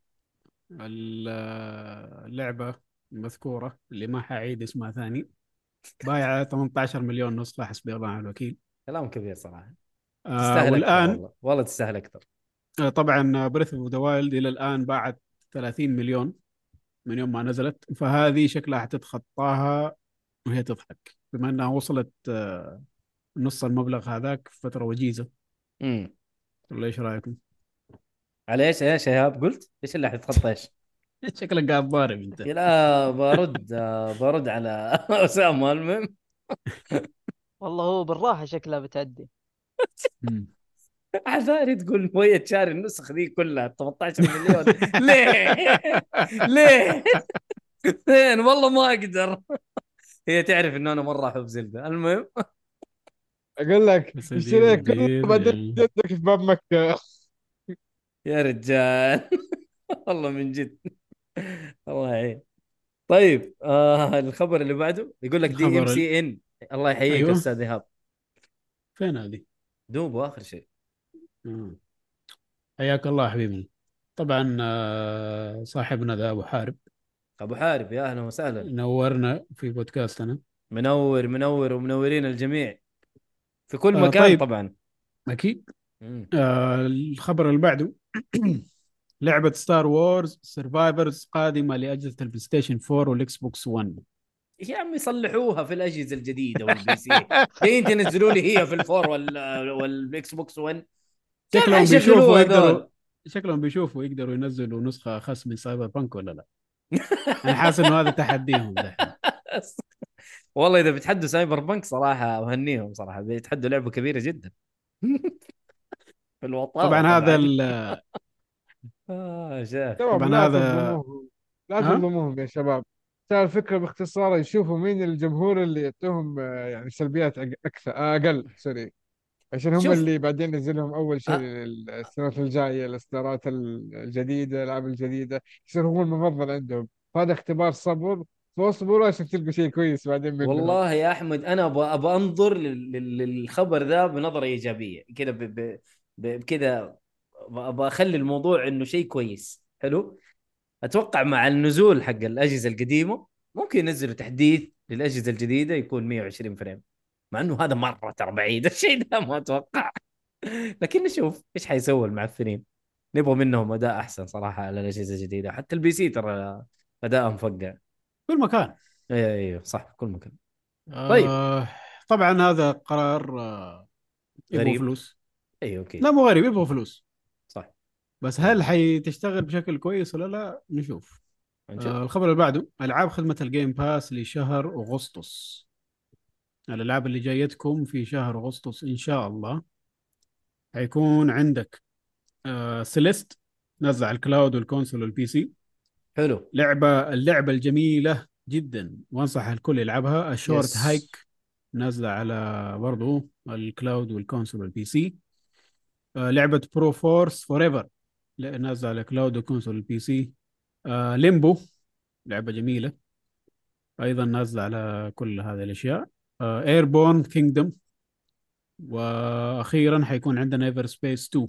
Speaker 4: ال- اللعبة المذكورة اللي ما حأعيد اسمها ثاني. بايعة 18 مليون نسخة حسبي الله ونعم الوكيل
Speaker 3: كلام كبير صراحة
Speaker 4: آه
Speaker 3: تستاهل أكثر
Speaker 4: والآن
Speaker 3: والله. والله تستاهل أكثر
Speaker 4: آه طبعا Breath of the Wild إلى الآن باعت 30 مليون من يوم ما نزلت فهذه شكلها حتتخطاها وهي تضحك بما أنها وصلت آه نص المبلغ هذاك في فترة وجيزة
Speaker 3: امم
Speaker 4: ولا إيش رأيكم؟
Speaker 3: على إيش يا شهاب قلت؟ إيش اللي حتتخطى إيش؟
Speaker 4: شكلك قاعد ضارب أنت.
Speaker 3: لا برد برد على أسامة المهم.
Speaker 2: والله هو بالراحة شكلها بتعدي.
Speaker 3: عذاري تقول مويه شاري النسخ ذي كلها 18 مليون. ليه؟ ليه؟ فين والله ما أقدر. هي تعرف إنه أنا مرة أحب Zelda. المهم.
Speaker 1: أقول لك
Speaker 4: بس
Speaker 1: اشتري
Speaker 4: دي- دي-
Speaker 1: كله بعدين
Speaker 4: دي-
Speaker 1: جدك في باب مكة.
Speaker 3: يا رجال. والله من جد. الله يعين طيب آه الخبر اللي بعده يقول لك DMC ان الله يحييك
Speaker 4: أيوه.
Speaker 3: أستاذ إيهاب.
Speaker 4: فين هذه؟
Speaker 3: دوبه اخر شيء.
Speaker 4: مم. حياك الله حبيبنا طبعا آه، صاحبنا ذا أبو حارب.
Speaker 3: أبو حارب يا أهلا وسهلا.
Speaker 4: نورنا في بودكاستنا.
Speaker 3: منور منور ومنورين الجميع. في كل
Speaker 4: آه،
Speaker 3: مكان
Speaker 4: طيب.
Speaker 3: طبعا. أكيد.
Speaker 4: آه، الخبر اللي بعده. لعبة Star Wars Survivors قادمة لأجهزة ال PlayStation 4 وال Xbox 1
Speaker 3: يا عمي صلحوها في الأجهزة الجديدة وال PC جايين تنزلوا لي هي في ال four وال وال Xbox 1 كيف
Speaker 4: شكلهم بيشوفوا يقدروا؟ شكلهم بيشوفوا يقدروا ينزلوا نسخة أخس من Cyberpunk ولا لا. أنا حاسس إنه هذا تحديهم
Speaker 3: والله إذا بيتحدوا Cyberpunk صراحة أهنيهم صراحة. بيتحدوا لعبة كبيرة جدا. في الوطاوه
Speaker 4: طبعا هذا
Speaker 3: آه شيخ
Speaker 1: شباب
Speaker 4: طبعاً
Speaker 1: لا
Speaker 4: هذا-
Speaker 1: تظلموهم. لا
Speaker 4: ها؟
Speaker 1: تظلموهم يا شباب. ترى الفكرة باختصار يشوفوا مين الجمهور اللي يعطيهم آه، يعني سلبيات أكثر آه، أقل sorry. عشان هم
Speaker 3: شوف.
Speaker 1: اللي بعدين ينزلهم أول شيء
Speaker 3: آه.
Speaker 1: السنوات الجاية الإصدارات الجديدة الألعاب الجديدة يصير هو المفضل عندهم. هذا اختبار صبر فاصبروا عشان تلقوا شيء كويس بعدين منهم
Speaker 3: والله يا أحمد أنا أبغى أبغى أنظر لل- لل- للخبر ذا بنظرة إيجابية. كذا ب- ب- ب- كذا أبغى اخلي الموضوع إنه شيء كويس. حلو؟ أتوقع مع النزول حق الأجهزة القديمة ممكن ينزلوا تحديث للأجهزة الجديدة يكون 120 فريم. مع إنه هذا مرة ترى بعيد. الشيء ده ما أتوقع. لكن نشوف إيش حيسووا المعفنين. نبغى منهم أداء أحسن صراحة على الأجهزة الجديدة. حتى ال PC ترى اداء مفقع
Speaker 4: كل مكان.
Speaker 3: أيوه أيوه صح في كل مكان. طيب.
Speaker 4: آه، طبعا هذا قرار آه، يبغى
Speaker 3: غريب.
Speaker 4: فلوس.
Speaker 3: أيوه أوكي.
Speaker 4: لا مو غريب يبغى فلوس. بس هل حتشتغل بشكل كويس ولا لا؟ نشوف. آه الخبر اللي بعده ألعاب خدمة ال Game Pass لشهر أغسطس. الألعاب اللي جايتكم في شهر أغسطس إن شاء الله. حيكون عندك آه Celeste نزل على ال cloud وال console وال PC
Speaker 3: حلو.
Speaker 4: لعبة اللعبة الجميلة جدا. وانصح الكل يلعبها. ال
Speaker 3: Short
Speaker 4: Hike نازله على برضو ال cloud وال console وال PC آه لعبة Broforce Forever نازله على cloud وال console وال PC. آه Limbo لعبة جميلة. أيضا نازلة على كل هذه الأشياء. Airborne Kingdom وأخيرا حيكون عندنا Everspace 2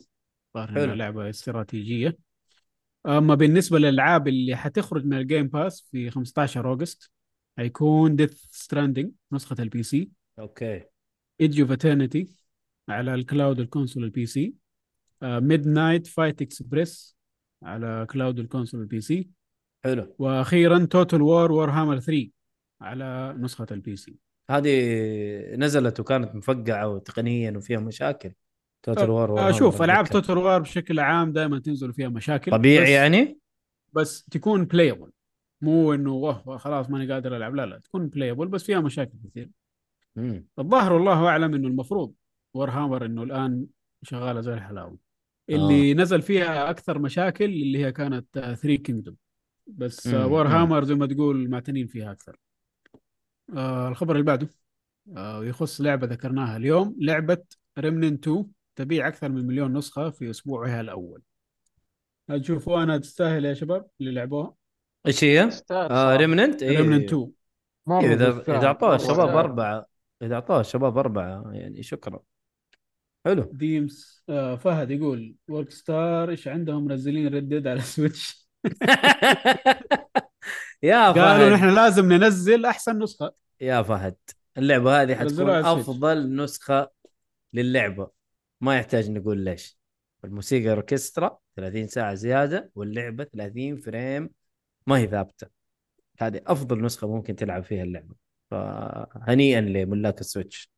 Speaker 4: ظاهر لعبة استراتيجية. أما بالنسبة للألعاب اللي حتخرج من ال Game Pass في 15 August حيكون Death Stranding نسخة ال PC.
Speaker 3: okay.
Speaker 4: Edge of Eternity على ال cloud وال console ال PC. Midnight Fight Express على cloud وال console ال
Speaker 3: PC.
Speaker 4: حلو. وأخيرا Total War Warhammer 3 على نسخة ال PC.
Speaker 3: هذه نزلت وكانت مفقعه وتقنيا وفيها مشاكل. Total War
Speaker 4: آه شوف ألعاب توتال وور بشكل عام دائما تنزل فيها مشاكل
Speaker 3: طبيعي
Speaker 4: بس
Speaker 3: يعني؟
Speaker 4: بس تكون playable مو إنه واه خلاص ماني قادر ألعب. لا لا تكون playable بس فيها مشاكل كثير. الظاهر والله أعلم إنه المفروض Warhammer إنه الآن شغالة زي الحلاوة. اللي نزل فيها أكثر مشاكل اللي هي كانت 3 Kingdoms بس Warhammer زي ما تقول معتنين فيها أكثر. آه الخبر اللي بعده آه يخص لعبة ذكرناها اليوم لعبة Remnant 2 تبيع أكثر من مليون نسخة في أسبوعها الأول. هل تشوفوا أنا تستاهل يا شباب اللي لعبوها.
Speaker 3: إيش هي؟ آه. Remnant
Speaker 4: Remnant 2
Speaker 1: مرة
Speaker 3: إيه إذا
Speaker 1: تستاهل.
Speaker 3: إذا
Speaker 1: أعطوها
Speaker 3: الشباب. أربعة إذا أعطوها الشباب أربعة يعني شكرا. حلو.
Speaker 4: ديمز آه فهد يقول Rockstar إيش عندهم منزلين Red Dead على Switch
Speaker 3: يا
Speaker 4: قالوا
Speaker 3: فهد.
Speaker 4: نحن لازم ننزل أحسن نسخة.
Speaker 3: يا فهد اللعبة هذه حتكون. أفضل نسخة للعبة. ما يحتاج نقول ليش. الموسيقى أوركسترا 30 ساعة زيادة واللعبة 30 frame ما هي ثابتة. هذه أفضل نسخة ممكن تلعب فيها اللعبة. فهنيئا لملاك ال Switch.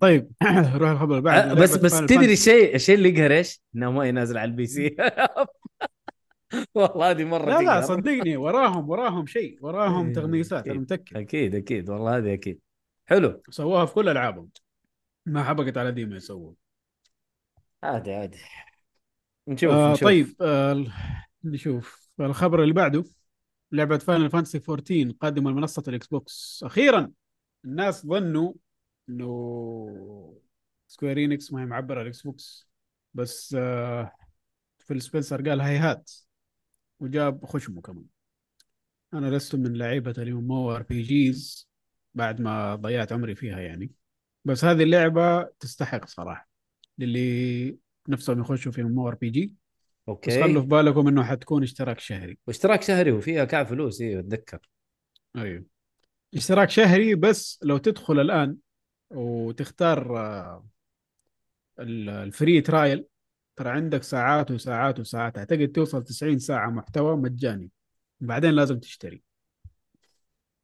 Speaker 4: طيب روح الخبر اللي بعده
Speaker 3: بس بس تدري. الشيء الشيء اللي يقهر إيش؟ إنه ما ينزل على ال PC. والله هذه مرة
Speaker 4: لا لا. صدقني وراهم وراهم شيء وراهم
Speaker 3: إيه،
Speaker 4: تغميسات. أنا متاكد
Speaker 3: أكيد أكيد والله هذه أكيد. حلو.
Speaker 4: سووها في كل ألعابهم. ما حبقت على ديما يسووا
Speaker 3: عادي عادي. نشوف
Speaker 4: آه
Speaker 3: نشوف.
Speaker 4: طيب آه نشوف. الخبر اللي بعده لعبة Final Fantasy 14 قادمة لمنصة ال Xbox. أخيرا الناس ظنوا إنه Square Enix ما هي معبرة ال Xbox بس آه Phil Spencer قال هيهات وجاب خشمه كمان. أنا لست من لعيبة ال MMORPGs بعد ما ضيعت عمري فيها يعني. بس هذه اللعبة تستحق صراحة. للي نفسهم يخشوا في MMORPG بس خلوا
Speaker 3: okay
Speaker 4: في بالكم إنه حتكون اشتراك شهري.
Speaker 3: واشتراك شهري وفيها كعب فلوس أيوه أتذكر.
Speaker 4: أيوه. اشتراك شهري بس لو تدخل الآن وتختار آه، ال- ال free trial. ترى عندك ساعات وساعات وساعات. أعتقد توصل 90 ساعة محتوى مجاني. بعدين لازم تشتري.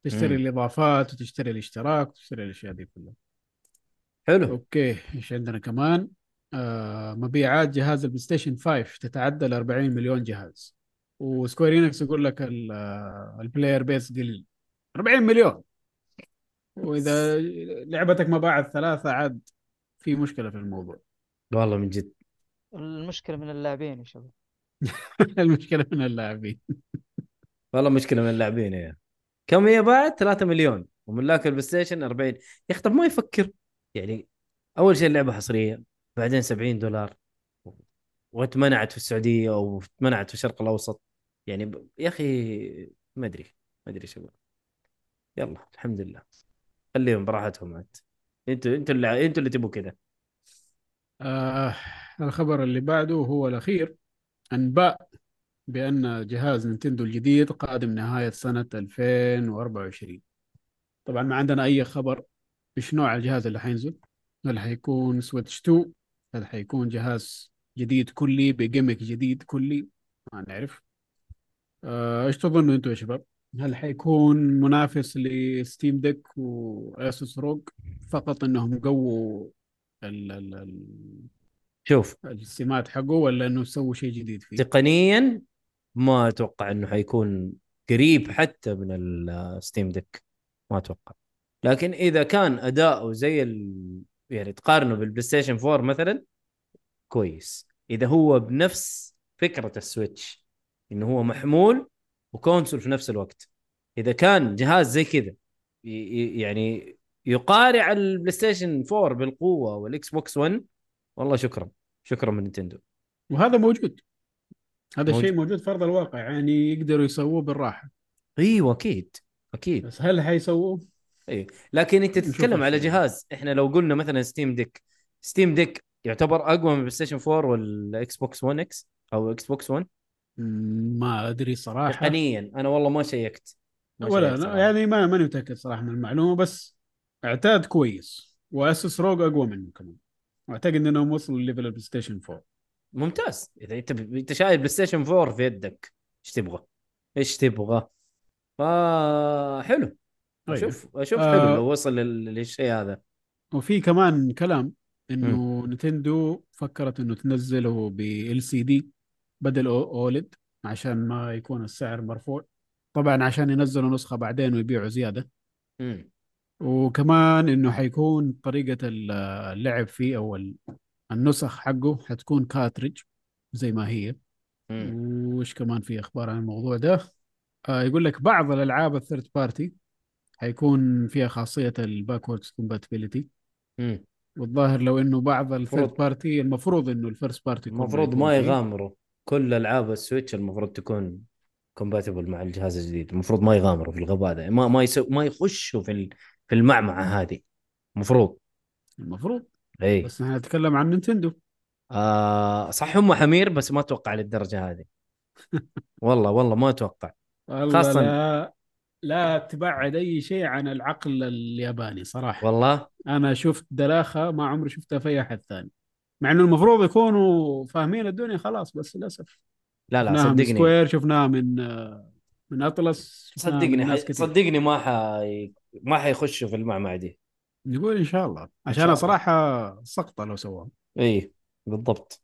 Speaker 4: تشتري
Speaker 3: مم.
Speaker 4: الإضافات وتشتري الاشتراك وتشتري الأشياء دي كلها.
Speaker 3: حلو.
Speaker 4: okay إيش عندنا كمان؟ آه مبيعات جهاز ال PlayStation 5 تتعدى ال 40 مليون جهاز. و Square Enix يقول لك آه، ال player base قليل. 40 مليون. وإذا لعبتك ما باعت ثلاثة عاد في مشكلة في الموضوع.
Speaker 3: والله من جد.
Speaker 2: المشكلة من اللاعبين يا شباب.
Speaker 4: المشكلة من اللاعبين.
Speaker 3: والله مشكلة من اللاعبين يا. كم هي باعت 3 مليون. وملاك ال PlayStation 40 يا أخي طب ما يفكر. يعني أول شيء اللعبة حصرية بعدين 70 دولار. واتمنعت في السعودية أو اتمنعت في الشرق الأوسط. يعني ب... يا أخي ما أدري ما أدري شباب. يلا الحمد لله. خليهم براحتهم عاد. أنتوا أنتوا اللي أنتوا اللي تبوا كذا.
Speaker 4: آه الخبر اللي بعده هو الأخير أنباء بأن جهاز Nintendo الجديد قادم نهاية سنة 2024 طبعا ما عندنا أي خبر إيش نوع الجهاز اللي حينزل. هل حيكون Switch 2 هل حيكون جهاز جديد كلي ب gimmick جديد كلي؟ ما نعرف. آه، إيش تظنوا أنتم يا شباب؟ هل حيكون منافس ل Steam Deck و Asus ROG فقط إنهم قووا ال ال ال
Speaker 3: شوف.
Speaker 4: السمات حقه ولا إنه سووا شيء جديد فيه؟
Speaker 3: تقنيا ما أتوقع إنه حيكون قريب حتى من ال Steam Deck. ما أتوقع. لكن إذا كان أداؤه زي ال... يعني تقارنه بال PlayStation 4 مثلا كويس. إذا هو بنفس فكرة ال Switch إنه هو محمول و console في نفس الوقت إذا كان جهاز زي كذا يعني يقارع ال PlayStation 4 بالقوة وال Xbox One والله شكرا شكرا من Nintendo
Speaker 4: وهذا موجود هذا
Speaker 3: موجود.
Speaker 4: الشيء موجود في أرض الواقع يعني يقدروا يسووه بالراحة
Speaker 3: إيوه أكيد أكيد
Speaker 4: بس هل حيسووه؟
Speaker 3: اي لكن
Speaker 4: أنت
Speaker 3: تتكلم على. جهاز إحنا لو قلنا مثلا Steam Deck Steam Deck يعتبر أقوى من PlayStation 4 وال Xbox One X أو Xbox One
Speaker 4: مم، ما أدري صراحة
Speaker 3: تقنيا أنا والله ما شيكت ما
Speaker 4: ولا أنا. يعني ما ماني متأكد صراحة من المعلومة بس اعتقد كويس و Asus ROG أقوى منه كمان واعتقد انهم وصلوا ل level ال PlayStation 4
Speaker 3: ممتاز إذا أنت أنت شايل PlayStation 4 في يدك إيش تبغى؟ إيش تبغى؟ فحلو
Speaker 4: طيب.
Speaker 3: أشوف أشوف
Speaker 4: آه.
Speaker 3: حلو لو وصل لل- للشيء هذا
Speaker 4: وفي كمان كلام إنه Nintendo فكرت إنه تنزله ب LCD بدل OLED عشان ما يكون السعر مرفوع. طبعا عشان ينزلوا نسخة بعدين ويبيعوا زيادة.
Speaker 3: امم
Speaker 4: وكمان إنه حيكون طريقة اللعب فيه أو ال- النسخ حقه حتكون cartridge زي ما هي.
Speaker 3: مم.
Speaker 4: وش كمان في أخبار عن الموضوع ده؟ آه يقول لك بعض الألعاب ال third party حيكون فيها خاصية ال backwards compatibility
Speaker 3: مم.
Speaker 4: والظاهر لو إنه بعض ال
Speaker 3: third
Speaker 4: party المفروض إنه ال first party
Speaker 3: المفروض ما يغامروا. كل ألعاب ال Switch المفروض تكون compatible مع الجهاز الجديد. المفروض ما يغامروا في الغباء ده. ما ما يسو ما يخشوا في في المعمعة هذه. المفروض.
Speaker 4: المفروض.
Speaker 3: اي
Speaker 4: بس نحن نتكلم عن Nintendo.
Speaker 3: آه صح هم حمير بس ما أتوقع للدرجة هذه. والله والله ما
Speaker 4: أتوقع
Speaker 3: خاصة-
Speaker 4: لا لا تبعد أي شيء عن العقل الياباني صراحة.
Speaker 3: والله؟
Speaker 4: أنا شفت دلاخة ما عمري شفتها في احد ثاني. مع إنه المفروض يكونوا فاهمين الدنيا خلاص بس للأسف.
Speaker 3: لا لا
Speaker 4: من
Speaker 3: صدقني.
Speaker 4: سكوير شفناها من من أطلس
Speaker 3: صدقني صدقني ما حي... ما حيخشوا في المعمعة دي.
Speaker 4: نقول إن شاء الله.
Speaker 3: شاء
Speaker 4: عشان
Speaker 3: الله.
Speaker 4: صراحة سقطة لو سووها.
Speaker 3: إي بالضبط.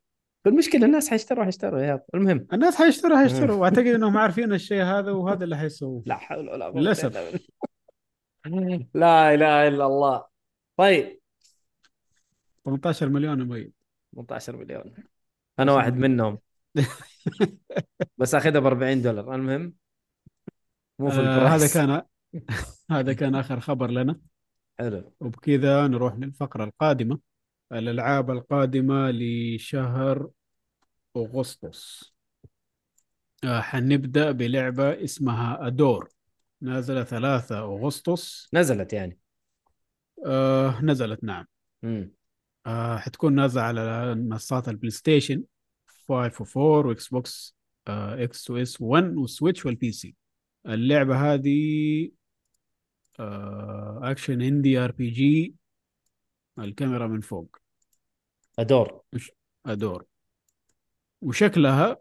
Speaker 3: المشكلة الناس حيشتروا حيشتروا يا المهم.
Speaker 4: الناس حيشتروا حيشتروا. وأعتقد إنهم عارفين الشيء هذا وهذا اللي حيسووه.
Speaker 3: لا حول ولا. إلا بالله. لا إله إلا الله. طيب.
Speaker 4: 18 مليون مؤيد
Speaker 3: 18 مليون. أنا واحد منهم. بس أخذها ب 40 دولار. المهم مو في
Speaker 4: آه هذا كان هذا كان آخر خبر لنا.
Speaker 3: حلو.
Speaker 4: وبكذا نروح للفقرة القادمة. الألعاب القادمة لشهر أغسطس. آه حنبدأ بلعبة اسمها أدور. نازلة 3 أغسطس.
Speaker 3: نزلت يعني.
Speaker 4: آه نزلت نعم.
Speaker 3: امم
Speaker 4: آه حتكون نازلة على منصات ال PlayStation 5 و4 و Xbox آه X و S 1 وال Switch وال PC. اللعبة هذه آه action indie RPG الكاميرا من فوق.
Speaker 3: أدور.
Speaker 4: أدور. وشكلها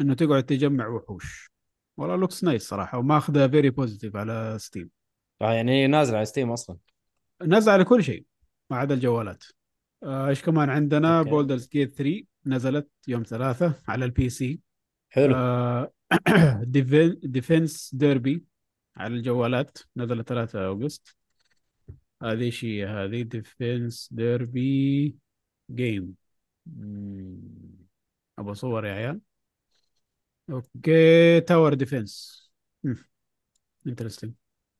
Speaker 4: إنه تقعد تجمع وحوش. والله looks nice صراحة وماخذه very positive على Steam
Speaker 3: آه يعني نازلة على Steam أصلا.
Speaker 4: نزل على كل شيء ما عدا الجوالات. آه، إيش كمان عندنا. Baldur's Gate 3 نزلت يوم ثلاثة على ال PC
Speaker 3: حلو.
Speaker 4: آه، Defense Derby على الجوالات. نزل 3 أغسطس. هذه شيء هذه Defense Derby game أبغى صور يا عيال. okay tower defense interesting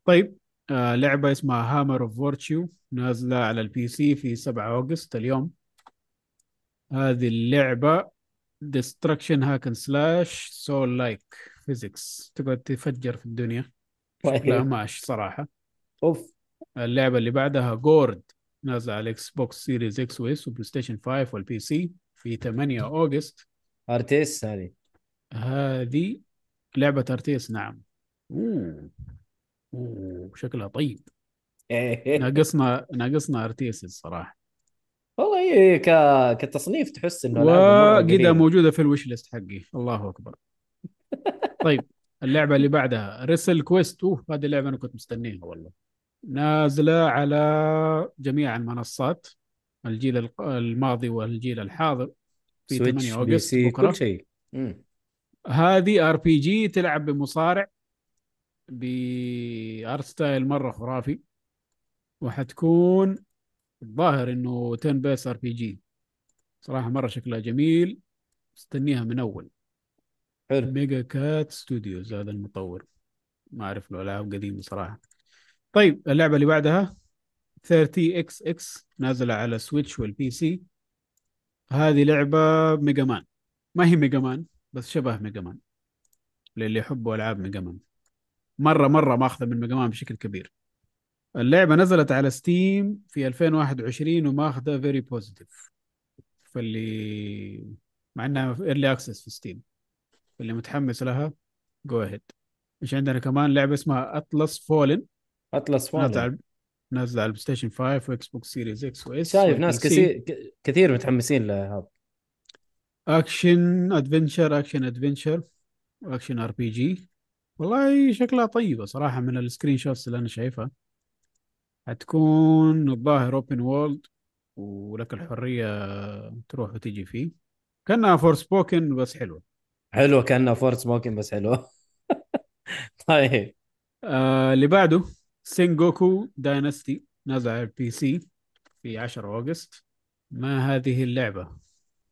Speaker 4: طيب. آه لعبة اسمها Hammer of Virtue نازلة على ال PC في 7 أغسطس اليوم. هذه اللعبة destruction hack and slash souls-like physics تقعد تفجر في الدنيا. شكلها
Speaker 3: طيب.
Speaker 4: ماش صراحة.
Speaker 3: أوف.
Speaker 4: اللعبة اللي بعدها Gord نازلة على ال Xbox Series X و S و PlayStation 5 وال PC في 8 أغسطس.
Speaker 3: RTS هذه.
Speaker 4: هذه لعبة RTS نعم. أوه. أوه شكلها طيب. ناقصنا ناقصنا RTS الصراحة.
Speaker 3: والله هي ك... كتصنيف تحس إنه
Speaker 4: وقدها. موجودة في ال wishlist حقي. الله أكبر. طيب اللعبة اللي بعدها WrestleQuest أوه هذه اللعبة أنا كنت مستنيها والله. نازلة على جميع المنصات الجيل الماضي والجيل الحاضر في
Speaker 3: Switch
Speaker 4: 8
Speaker 3: P
Speaker 4: أغسطس
Speaker 3: C
Speaker 4: بكرة.
Speaker 3: كل شيء.
Speaker 4: هذه RPG تلعب بمصارع ب art style مرة خرافي وحتكون الظاهر إنه turn-based RPG صراحة مرة شكلها جميل مستنيها من أول.
Speaker 3: حلو.
Speaker 4: Mega Cat Studios هذا المطور. ما أعرف له ألعاب قديمة صراحة. طيب اللعبة اللي بعدها 30 إكس إكس نازلة على Switch وال PC هذه لعبة Mega Man. ما هي Mega Man بس شبه Mega Man. للي يحبوا ألعاب Mega Man. مرة مرة ماخذة من Mega Man بشكل كبير. اللعبة نزلت على Steam في 2021 وماخذة very positive فاللي مع إنها early access في Steam اللي متحمس لها go ahead إيش عندنا كمان لعبة اسمها Atlas Fallen
Speaker 3: Atlas
Speaker 4: نازله
Speaker 3: Fallen
Speaker 4: على نازله على ال PlayStation 5 و Xbox Series X و S
Speaker 3: شايف ناس كثير كثير متحمسين لهذا
Speaker 4: action adventure action adventure action RPG والله شكلها طيبة صراحة من ال screenshots اللي أنا شايفها. حتكون الظاهر open world ولك الحرية تروح وتجي فيه. كأنها Forspoken بس حلوة.
Speaker 3: حلوة كأنها فورت سموكن بس حلوة. طيب.
Speaker 4: آه اللي بعده Sengoku Dynasty نازل على ال PC في 10 أغسطس. ما هذه اللعبة؟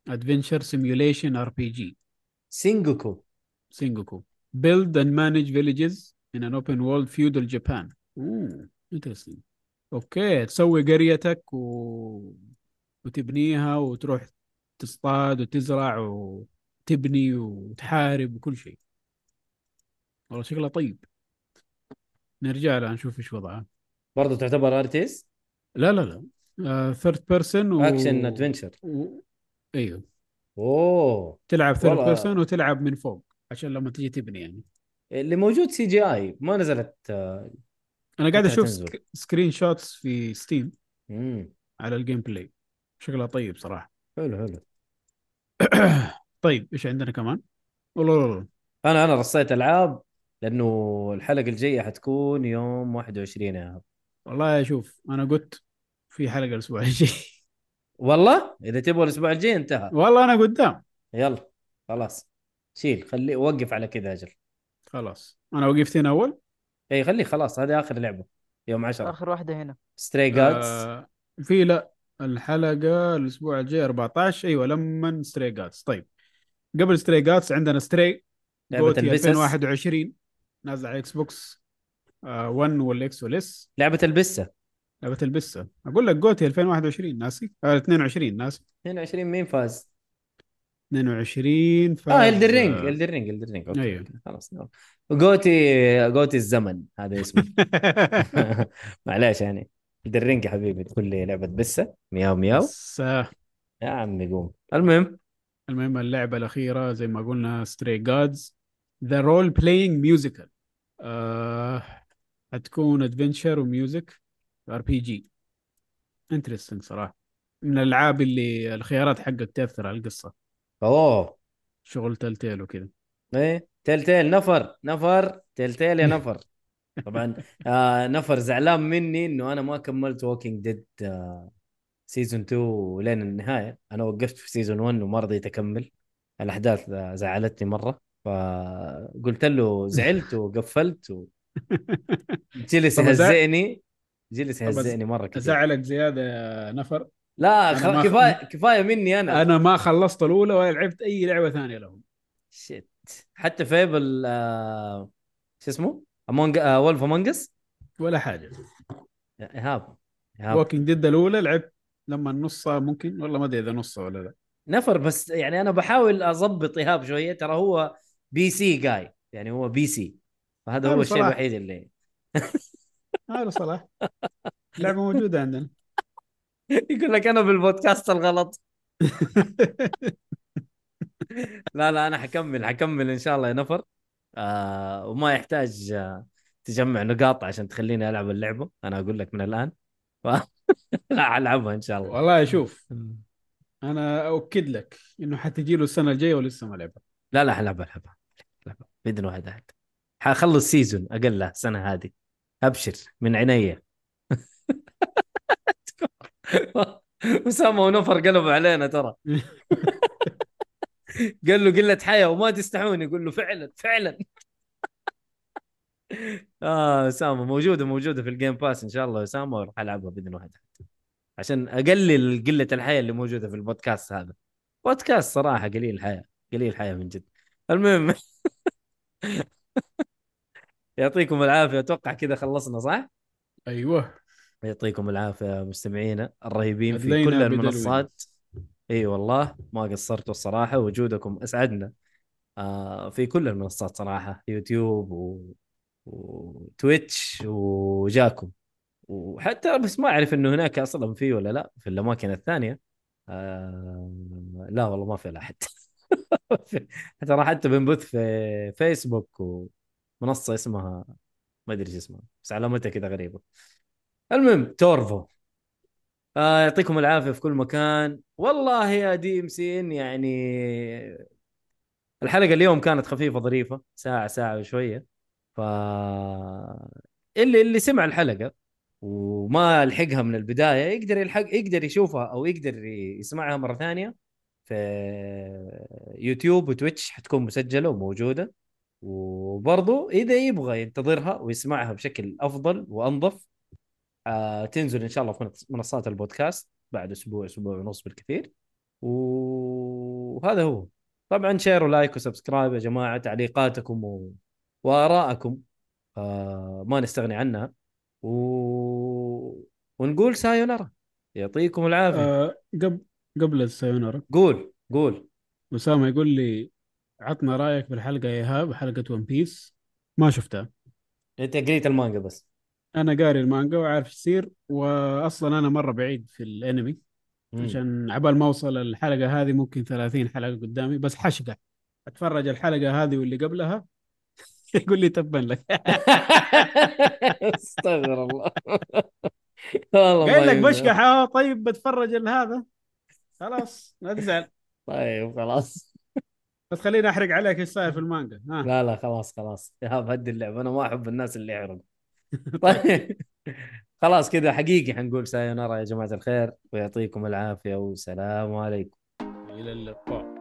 Speaker 4: adventure simulation RPG
Speaker 3: Sengoku
Speaker 4: Sengoku build and manage villages in an open world feudal Japan. اوه interesting. okay تسوي قريتك و... وتبنيها وتروح تصطاد وتزرع وتبني وتحارب وكل شيء. والله شكلها طيب. نرجع لها نشوف إيش وضعها
Speaker 3: برضه تعتبر RTS
Speaker 4: لا لا لا. third person و...
Speaker 3: action adventure
Speaker 4: و... أيوه.
Speaker 3: أوه.
Speaker 4: تلعب
Speaker 3: third.
Speaker 4: person وتلعب من فوق. عشان لما تجي تبني يعني.
Speaker 3: اللي موجود CGI ما نزلت آه،
Speaker 4: أنا قاعد أشوف
Speaker 3: تنزل؟
Speaker 4: sc... screenshots في Steam
Speaker 3: مم.
Speaker 4: على ال gameplay شكلها طيب صراحة.
Speaker 3: حلو حلو.
Speaker 4: طيب إيش عندنا كمان؟ والله والله
Speaker 3: أنا أنا رصيت ألعاب لأنه الحلقة الجاية حتكون يوم 21 يا.
Speaker 4: والله شوف أنا قلت في حلقة الأسبوع الجاي.
Speaker 3: والله؟ إذا تبغى الأسبوع الجاي انتهى.
Speaker 4: والله أنا قدام.
Speaker 3: يلا خلاص. شيل خليه وقف على كذا أجل.
Speaker 4: خلاص. أنا وقفت هنا أول؟
Speaker 3: اي خليه خلاص هذه آخر لعبة يوم 10
Speaker 2: آخر واحدة هنا.
Speaker 3: Stray Gods
Speaker 4: آه في لا الحلقة الأسبوع الجاي 14 أيوه لما Stray Gods طيب قبل Stray Gods عندنا Stray
Speaker 3: لعبة
Speaker 4: GOTY
Speaker 3: البسس.
Speaker 4: 2021 نازل على Xbox آه 1 وال X
Speaker 3: وال S
Speaker 4: لعبة البسة. لعبة البسة. أقول لك GOTY 2021 ناسي؟ آه 22 ناسي.
Speaker 3: 22 مين فاز؟
Speaker 4: 22 فاز
Speaker 3: آه Elden
Speaker 4: Ring
Speaker 3: Elden Ring Elden Ring okay
Speaker 4: أيوه.
Speaker 3: خلاص. GOTY GOTY الزمن هذا اسمه. معليش يعني. Elden Ring يا حبيبي تقول لي لعبة بسة. مياو مياو.
Speaker 4: بس
Speaker 3: يا عمي قوم. المهم.
Speaker 4: المهم اللعبة الأخيرة زي ما قلنا Stray Gods The Roleplaying Musical حتكون adventure و music RPG interesting صراحة. من الألعاب اللي الخيارات حقك تأثر على القصة.
Speaker 3: اوه
Speaker 4: شغل Telltale وكذا
Speaker 3: إيه؟ Telltale نفر. نفر. Telltale يا نفر. طبعا آه نفر زعلان مني إنه أنا ما كملت Walking Dead آه season 2 لين النهاية. أنا وقفت في season 1 وما رضيت أكمل. الأحداث آه، زعلتني مرة. فقلت له زعلت وقفلت و... جلس يهزئني. جلس يهزئني مرة كثير.
Speaker 4: أزعلك زيادة يا نفر؟
Speaker 3: لا
Speaker 4: أنا
Speaker 3: خ...
Speaker 4: ما-
Speaker 3: كفايه كفاية مني أنا.
Speaker 4: أنا ما خلصت الأولى ولا لعبت أي لعبة ثانية لهم.
Speaker 3: shit. حتى Fable آه... شو اسمه؟ Among آه... Wolf Among Us
Speaker 4: ولا حاجة.
Speaker 3: إيهاب إيهاب.
Speaker 4: Walking Dead الأولى لعبت لما نصها ممكن والله ما أدري إذا نصها ولا لا.
Speaker 3: نفر بس يعني أنا بحاول أضبط إيهاب شوية. ترى هو PC جاي يعني هو PC. فهذا هو الشيء. الوحيد اللي
Speaker 4: هذا صلاح لعبة موجودة عندنا.
Speaker 3: يقول لك أنا بالبودكاست الغلط. لا لا أنا حكمل حكمل إن شاء الله يا نفر. آه وما يحتاج آه تجمع نقاط عشان تخليني ألعب اللعبة. أنا أقول لك من الآن. ف... لا ألعبها إن شاء الله.
Speaker 4: والله شوف أنا أؤكد لك إنه حتجي له السنة الجاية ولسه ما لعبها.
Speaker 3: لا لا ألعبها ألعبها ألعبها بإذن واحد أحد. حخلص season أقل السنة هذه. أبشر من عيني اسامه ونفر قلبوا علينا ترى. قال له قلة حياة وما تستحون يقول له فعلا فعلا. آه اسامه موجودة موجودة في ال Game Pass إن شاء الله اسامه وراح ألعبها بإذن واحد. عشان أقلل قلة الحياة اللي موجودة في البودكاست هذا. بودكاست صراحة قليل الحياة قليل الحياة من جد. المهم. يعطيكم العافية أتوقع كذا خلصنا صح؟
Speaker 4: أيوه.
Speaker 3: يعطيكم العافية مستمعينا الرهيبين في كل. المنصات. إي والله ما قصرتوا الصراحة وجودكم أسعدنا. آه في كل المنصات صراحة يوتيوب و... وتويتش وجاكم. وحتى بس ما أعرف إنه هناك أصلا في ولا لا في الأماكن الثانية. آه لا والله ما في لا حتى. ترى حتى بنبث في فيسبوك ومنصة اسمها ما أدري إيش اسمها بس علامتها كذا غريبة. المهم تورفو. آه يعطيكم العافية في كل مكان. والله يا دي إم سي إن يعني الحلقة اليوم كانت خفيفة ظريفة ساعة ساعة وشوية. ف اللي اللي سمع الحلقة وما لحقها من البداية يقدر يلحق يقدر يشوفها أو يقدر يسمعها مرة ثانية في يوتيوب وتويتش حتكون مسجلة وموجودة. وبرضو إذا يبغى ينتظرها ويسمعها بشكل أفضل وأنظف آه تنزل إن شاء الله في منصات البودكاست بعد أسبوع أسبوع ونص بالكثير. وهذا هو. طبعا share و like و subscribe يا جماعة تعليقاتكم و... وآرائكم آه ما نستغني عنها. و... ونقول سايونارا يعطيكم العافية.
Speaker 4: آه قبل قبل السايونارا
Speaker 3: قول قول.
Speaker 4: أسامة يقول لي عطنا رأيك بالحلقة يا إيهاب حلقة One Piece ما شفتها.
Speaker 3: أنت قريت المانجا بس.
Speaker 4: أنا قاري المانجا وعارف إيش يصير وأصلا أنا مرة بعيد في الأنمي
Speaker 3: مم.
Speaker 4: عشان عبال ما أوصل الحلقة هذه ممكن 30 حلقة قدامي بس حشقة. أتفرج الحلقة هذه واللي قبلها يقول لي تبا لك.
Speaker 3: استغفر الله. والله
Speaker 4: قايل
Speaker 3: ما
Speaker 4: لك. بشكح آه طيب بتفرج هذا. خلاص لا تزعل.
Speaker 3: طيب خلاص.
Speaker 4: بس خليني أحرق عليك إيش صاير في المانجا ها.
Speaker 3: لا لا خلاص خلاص. يا هدي اللعبة. أنا ما أحب الناس اللي يحرقوا. طيب. خلاص كذا حقيقي حنقول سايونارا يا جماعة الخير ويعطيكم العافية والسلام عليكم.
Speaker 4: إلى اللقاء.